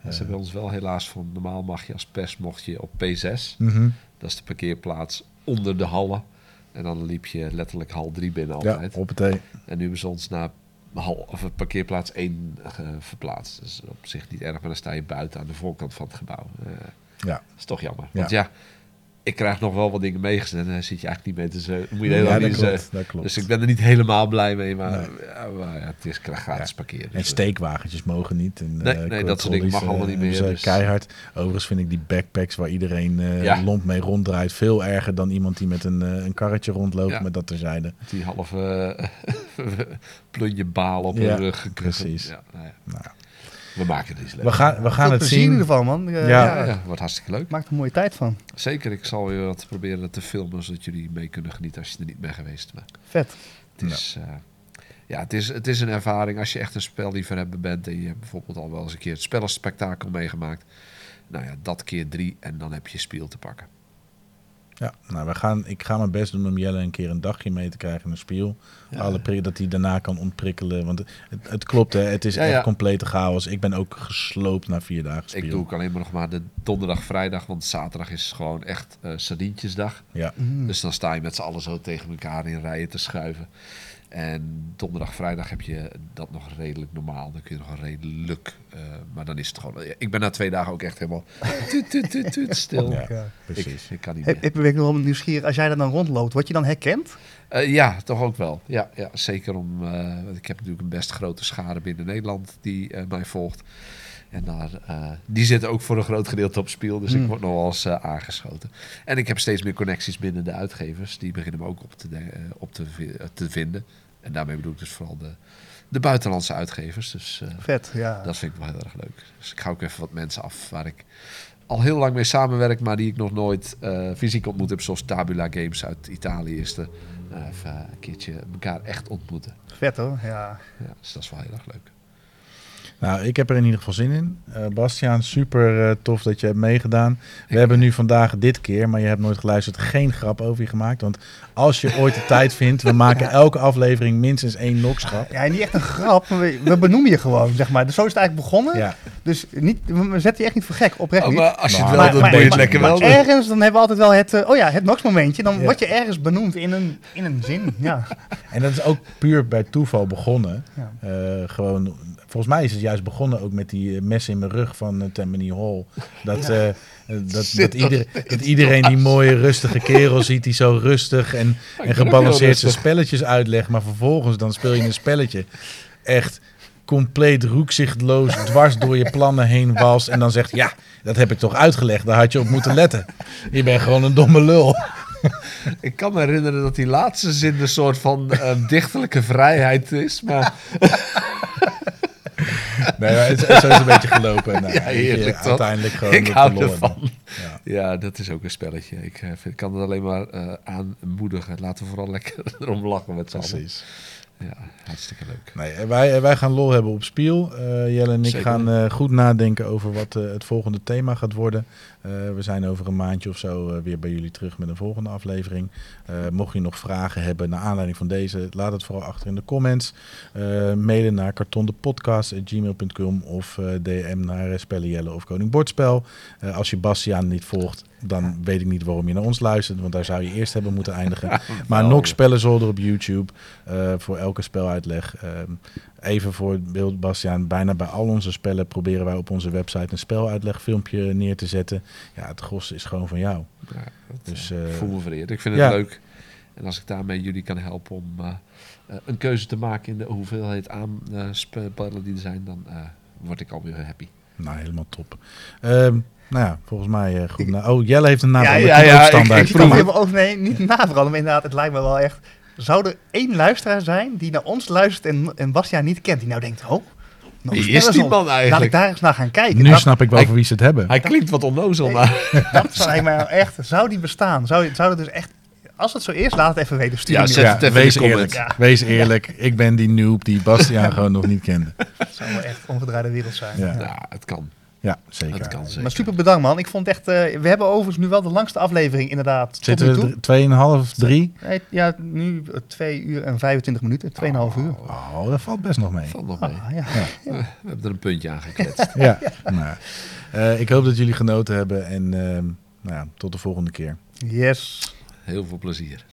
[SPEAKER 3] Ja, ze hebben ons wel helaas van normaal mag je als pers mocht je op P6.
[SPEAKER 2] Mhm.
[SPEAKER 3] Dat is de parkeerplaats onder de hallen. En dan liep je letterlijk hal 3 binnen
[SPEAKER 2] Ja,
[SPEAKER 3] altijd.
[SPEAKER 2] op het.
[SPEAKER 3] En nu hebben ze ons naar hal, of parkeerplaats 1 verplaatst. Dus op zich niet erg, maar dan sta je buiten aan de voorkant van het gebouw. Eh,
[SPEAKER 2] Ja.
[SPEAKER 3] Dat is toch jammer.
[SPEAKER 2] Ja.
[SPEAKER 3] Want ja, ik krijg nog wel wat dingen meegezet en daar zit je eigenlijk niet mee te. Moet je helemaal niet
[SPEAKER 2] klopt. Dat klopt.
[SPEAKER 3] Dus ik ben er niet helemaal blij mee, maar,
[SPEAKER 2] Nee.
[SPEAKER 3] ja, maar ja, het is gratis parkeren.
[SPEAKER 2] En
[SPEAKER 3] Dus,
[SPEAKER 2] steekwagentjes mogen niet. En,
[SPEAKER 3] Nee,
[SPEAKER 2] eh,
[SPEAKER 3] nee, dat soort dingen mag allemaal
[SPEAKER 2] eh,
[SPEAKER 3] niet meer, dus-
[SPEAKER 2] Keihard. Overigens vind ik die backpacks waar iedereen eh
[SPEAKER 3] Ja.
[SPEAKER 2] lomp mee ronddraait... veel erger dan iemand die met een, eh, een karretje rondloopt met dat terzijde.
[SPEAKER 3] Die halve <laughs> plunje baal op hun rug.
[SPEAKER 2] precies.
[SPEAKER 3] Ja, nou ja,
[SPEAKER 2] Nou,
[SPEAKER 3] we maken het iets
[SPEAKER 2] we
[SPEAKER 3] leuk.
[SPEAKER 2] gaan, we gaan het
[SPEAKER 1] plezier in
[SPEAKER 2] zien.
[SPEAKER 1] ieder geval, man. Eh,
[SPEAKER 2] Ja.
[SPEAKER 3] Ja, ja, wordt hartstikke leuk.
[SPEAKER 1] Maak er een mooie tijd van.
[SPEAKER 3] Zeker, ik zal weer wat proberen te filmen, zodat jullie mee kunnen genieten als je er niet bent geweest. Maar
[SPEAKER 1] Vet.
[SPEAKER 3] het is, eh, ja, het is, het is een ervaring als je echt een spelliefhebber bent en je hebt bijvoorbeeld al wel eens een keer het spellenspectakel meegemaakt. Nou ja, dat keer drie en dan heb je spiel te pakken.
[SPEAKER 2] Ja, nou, we gaan, ik ga mijn best doen om Jelle een keer een dagje mee te krijgen in een spiel.
[SPEAKER 3] Ja.
[SPEAKER 2] Alle prik- dat hij daarna kan ontprikkelen. Want het, het klopt, hè, het is
[SPEAKER 3] Ja,
[SPEAKER 2] echt
[SPEAKER 3] ja.
[SPEAKER 2] complete chaos. Ik ben ook gesloopt na vier dagen spiel.
[SPEAKER 3] Ik doe ook alleen maar nog maar de donderdag, vrijdag, want zaterdag is gewoon echt eh sardientjesdag.
[SPEAKER 2] Ja,
[SPEAKER 1] Mm.
[SPEAKER 3] Dus dan sta je met z'n allen zo tegen elkaar in rijen te schuiven. En donderdag, vrijdag heb je dat nog redelijk normaal. Dan kun je nog redelijk. eh, maar dan is het gewoon. Ik ben na twee dagen ook echt helemaal. <laughs> Tuut, tuut, tuut, tuut, stil.
[SPEAKER 2] Ja.
[SPEAKER 1] Ja.
[SPEAKER 2] precies.
[SPEAKER 3] Ik, ik kan niet meer.
[SPEAKER 1] heb, ben ik nog wel nieuwsgierig, als jij daar dan rondloopt, word je dan herkend?
[SPEAKER 3] Eh, ja, toch ook wel. Ja, ja zeker om. eh, want ik heb natuurlijk een best grote schade binnen Nederland die eh, mij volgt. En daar, eh, die zitten ook voor een groot gedeelte op spiel. Dus ik
[SPEAKER 1] Hmm.
[SPEAKER 3] word nog wel eens eh, aangeschoten. En ik heb steeds meer connecties binnen de uitgevers. Die beginnen me ook op te, eh, op te, te vinden. En daarmee bedoel ik dus vooral de, de buitenlandse uitgevers. Dus
[SPEAKER 1] Vet, ja.
[SPEAKER 3] dat vind ik wel heel erg leuk. Dus ik ga ook even wat mensen af waar ik al heel lang mee samenwerk, maar die ik nog nooit fysiek ontmoet heb. Zoals Tabula Games uit Italië is even een keertje elkaar echt ontmoeten.
[SPEAKER 1] Vet hoor, ja.
[SPEAKER 3] Ja, dus dat is wel heel erg leuk.
[SPEAKER 2] Nou, ik heb er in ieder geval zin in. Eh Bastiaan, super eh, tof dat je hebt meegedaan. We
[SPEAKER 3] Ik-
[SPEAKER 2] hebben nu vandaag dit keer, maar je hebt nooit geluisterd, geen grap over je gemaakt. Want als je ooit de tijd vindt, we maken <laughs> elke aflevering minstens één nokschap.
[SPEAKER 1] Ja, niet echt een grap, we, we benoemen je gewoon, zeg maar. Dus zo is het eigenlijk begonnen.
[SPEAKER 2] Ja,
[SPEAKER 1] Dus niet, we zetten je echt niet voor gek, oprecht
[SPEAKER 3] Oh,
[SPEAKER 1] niet.
[SPEAKER 3] maar als je het wel
[SPEAKER 2] maar-
[SPEAKER 3] doet,
[SPEAKER 2] maar-
[SPEAKER 3] moet je het
[SPEAKER 2] maar-
[SPEAKER 3] lekker
[SPEAKER 2] maar
[SPEAKER 3] wel.
[SPEAKER 1] Ergens, dan hebben we altijd wel het, eh, oh ja, het NOx-momentje. Dan
[SPEAKER 2] Ja.
[SPEAKER 1] word je ergens benoemd in een, in een zin, ja.
[SPEAKER 2] en dat is ook puur bij toeval begonnen.
[SPEAKER 1] ja.
[SPEAKER 2] Eh, gewoon, volgens mij is het juist begonnen ook met die eh, mes in mijn rug van uh, Tammany Hall. Dat, eh, dat, dat, ieder- iedereen die mooie rustige kerel ziet die zo rustig en, en gebalanceerd zijn spelletjes uitlegt. Maar vervolgens dan speel je een spelletje echt compleet roekzichtloos dwars door je plannen heen walst. En dan zegt, ja, dat heb ik toch uitgelegd. Daar had je op moeten letten. Je bent gewoon een domme lul. <laughs>
[SPEAKER 3] Ik kan me herinneren dat die laatste zin een soort van eh, dichterlijke vrijheid is. Maar <laughs> <laughs>
[SPEAKER 2] Nee, maar het, zo is een beetje gelopen. Nou,
[SPEAKER 3] Ja, heerlijk,
[SPEAKER 2] uiteindelijk gewoon
[SPEAKER 3] ik hou ervan.
[SPEAKER 2] Ja.
[SPEAKER 3] Ja, dat is ook een spelletje. Ik eh, vind, kan het alleen maar eh, aanmoedigen. Laten we vooral lekker <laughs> erom lachen met z'n allen.
[SPEAKER 2] Precies.
[SPEAKER 3] Ja, hartstikke leuk.
[SPEAKER 2] Nee, en wij, wij gaan lol hebben op Spiel. Eh, Jelle en ik
[SPEAKER 3] Zeker.
[SPEAKER 2] gaan eh, goed nadenken over wat eh, het volgende thema gaat worden. Eh, we zijn over een maandje of zo eh, weer bij jullie terug met een volgende aflevering. Eh, mocht je nog vragen hebben naar aanleiding van deze, laat het vooral achter in de comments. Mailen naar kartondepodcast.gmail.com of DM naar eh, Spellen Jelle of Koning Bordspel. Als je Bastiaan niet volgt, dan weet ik niet waarom je naar ons luistert, want daar zou je eerst hebben moeten eindigen. <laughs> Maar nog Spellenzolder op YouTube voor elke speluitleg. Even voor beeld, Bastiaan, bijna bij al onze spellen proberen wij op onze website een speluitlegfilmpje neer te zetten. Ja, het gros is gewoon van jou.
[SPEAKER 3] Ja, dat,
[SPEAKER 2] Dus,
[SPEAKER 3] eh,
[SPEAKER 2] eh,
[SPEAKER 3] ik voel me vereerd. Ik vind
[SPEAKER 2] ja.
[SPEAKER 3] het leuk. En als ik daarmee jullie kan helpen om eh, een keuze te maken in de hoeveelheid aan eh, spellen die er zijn, dan eh, word ik alweer happy.
[SPEAKER 2] Nou, helemaal top. Ehm, nou ja, volgens mij eh, goed. na- oh, Jelle heeft een naam.
[SPEAKER 1] Ja, ja,
[SPEAKER 3] ja, ik-
[SPEAKER 2] standaard.
[SPEAKER 1] Ik over, nee, niet naveranderen, maar inderdaad, het lijkt me wel echt... Zou er één luisteraar zijn die naar ons luistert en, en Bastiaan niet kent, die nou denkt, oh, nog
[SPEAKER 3] Wie is die man
[SPEAKER 1] Laat ik
[SPEAKER 3] eigenlijk?
[SPEAKER 1] daar eens naar gaan kijken.
[SPEAKER 2] Nu
[SPEAKER 1] dat,
[SPEAKER 2] snap ik wel voor wie ze het hebben.
[SPEAKER 3] Hij klinkt wat onnozel, maar... <laughs>
[SPEAKER 1] dat zou mij echt, zou die bestaan? Zou, zou dat dus echt, als het zo is, laat het even weten. Stuur
[SPEAKER 3] Ja, zet
[SPEAKER 1] in.
[SPEAKER 3] het even in
[SPEAKER 2] wees
[SPEAKER 3] de
[SPEAKER 2] eerlijk.
[SPEAKER 1] Ja.
[SPEAKER 2] Wees eerlijk. Ik ben die noob die Bastiaan <laughs> gewoon nog niet kende.
[SPEAKER 1] Het zou wel echt omgedraaide wereld zijn.
[SPEAKER 2] Ja,
[SPEAKER 3] Ja, het kan.
[SPEAKER 2] Ja zeker.
[SPEAKER 3] Het kan zeker.
[SPEAKER 1] Maar super bedankt man. Ik vond echt, eh, we hebben overigens nu wel de langste aflevering inderdaad. tot
[SPEAKER 2] Zitten
[SPEAKER 1] nu
[SPEAKER 2] we
[SPEAKER 1] toe.
[SPEAKER 2] er 2,5, 3?
[SPEAKER 1] Nee, ja, nu 2 uur en 25 minuten, 2,5 uur.
[SPEAKER 2] Oh, dat valt best nog mee.
[SPEAKER 3] Valt nog mee.
[SPEAKER 1] Ah, ja. <laughs>
[SPEAKER 3] We hebben er een puntje aan gekletst. <laughs>
[SPEAKER 2] Ja. Nou, eh, ik hoop dat jullie genoten hebben en ehm, nou ja, tot de volgende keer.
[SPEAKER 1] Yes.
[SPEAKER 3] Heel veel plezier.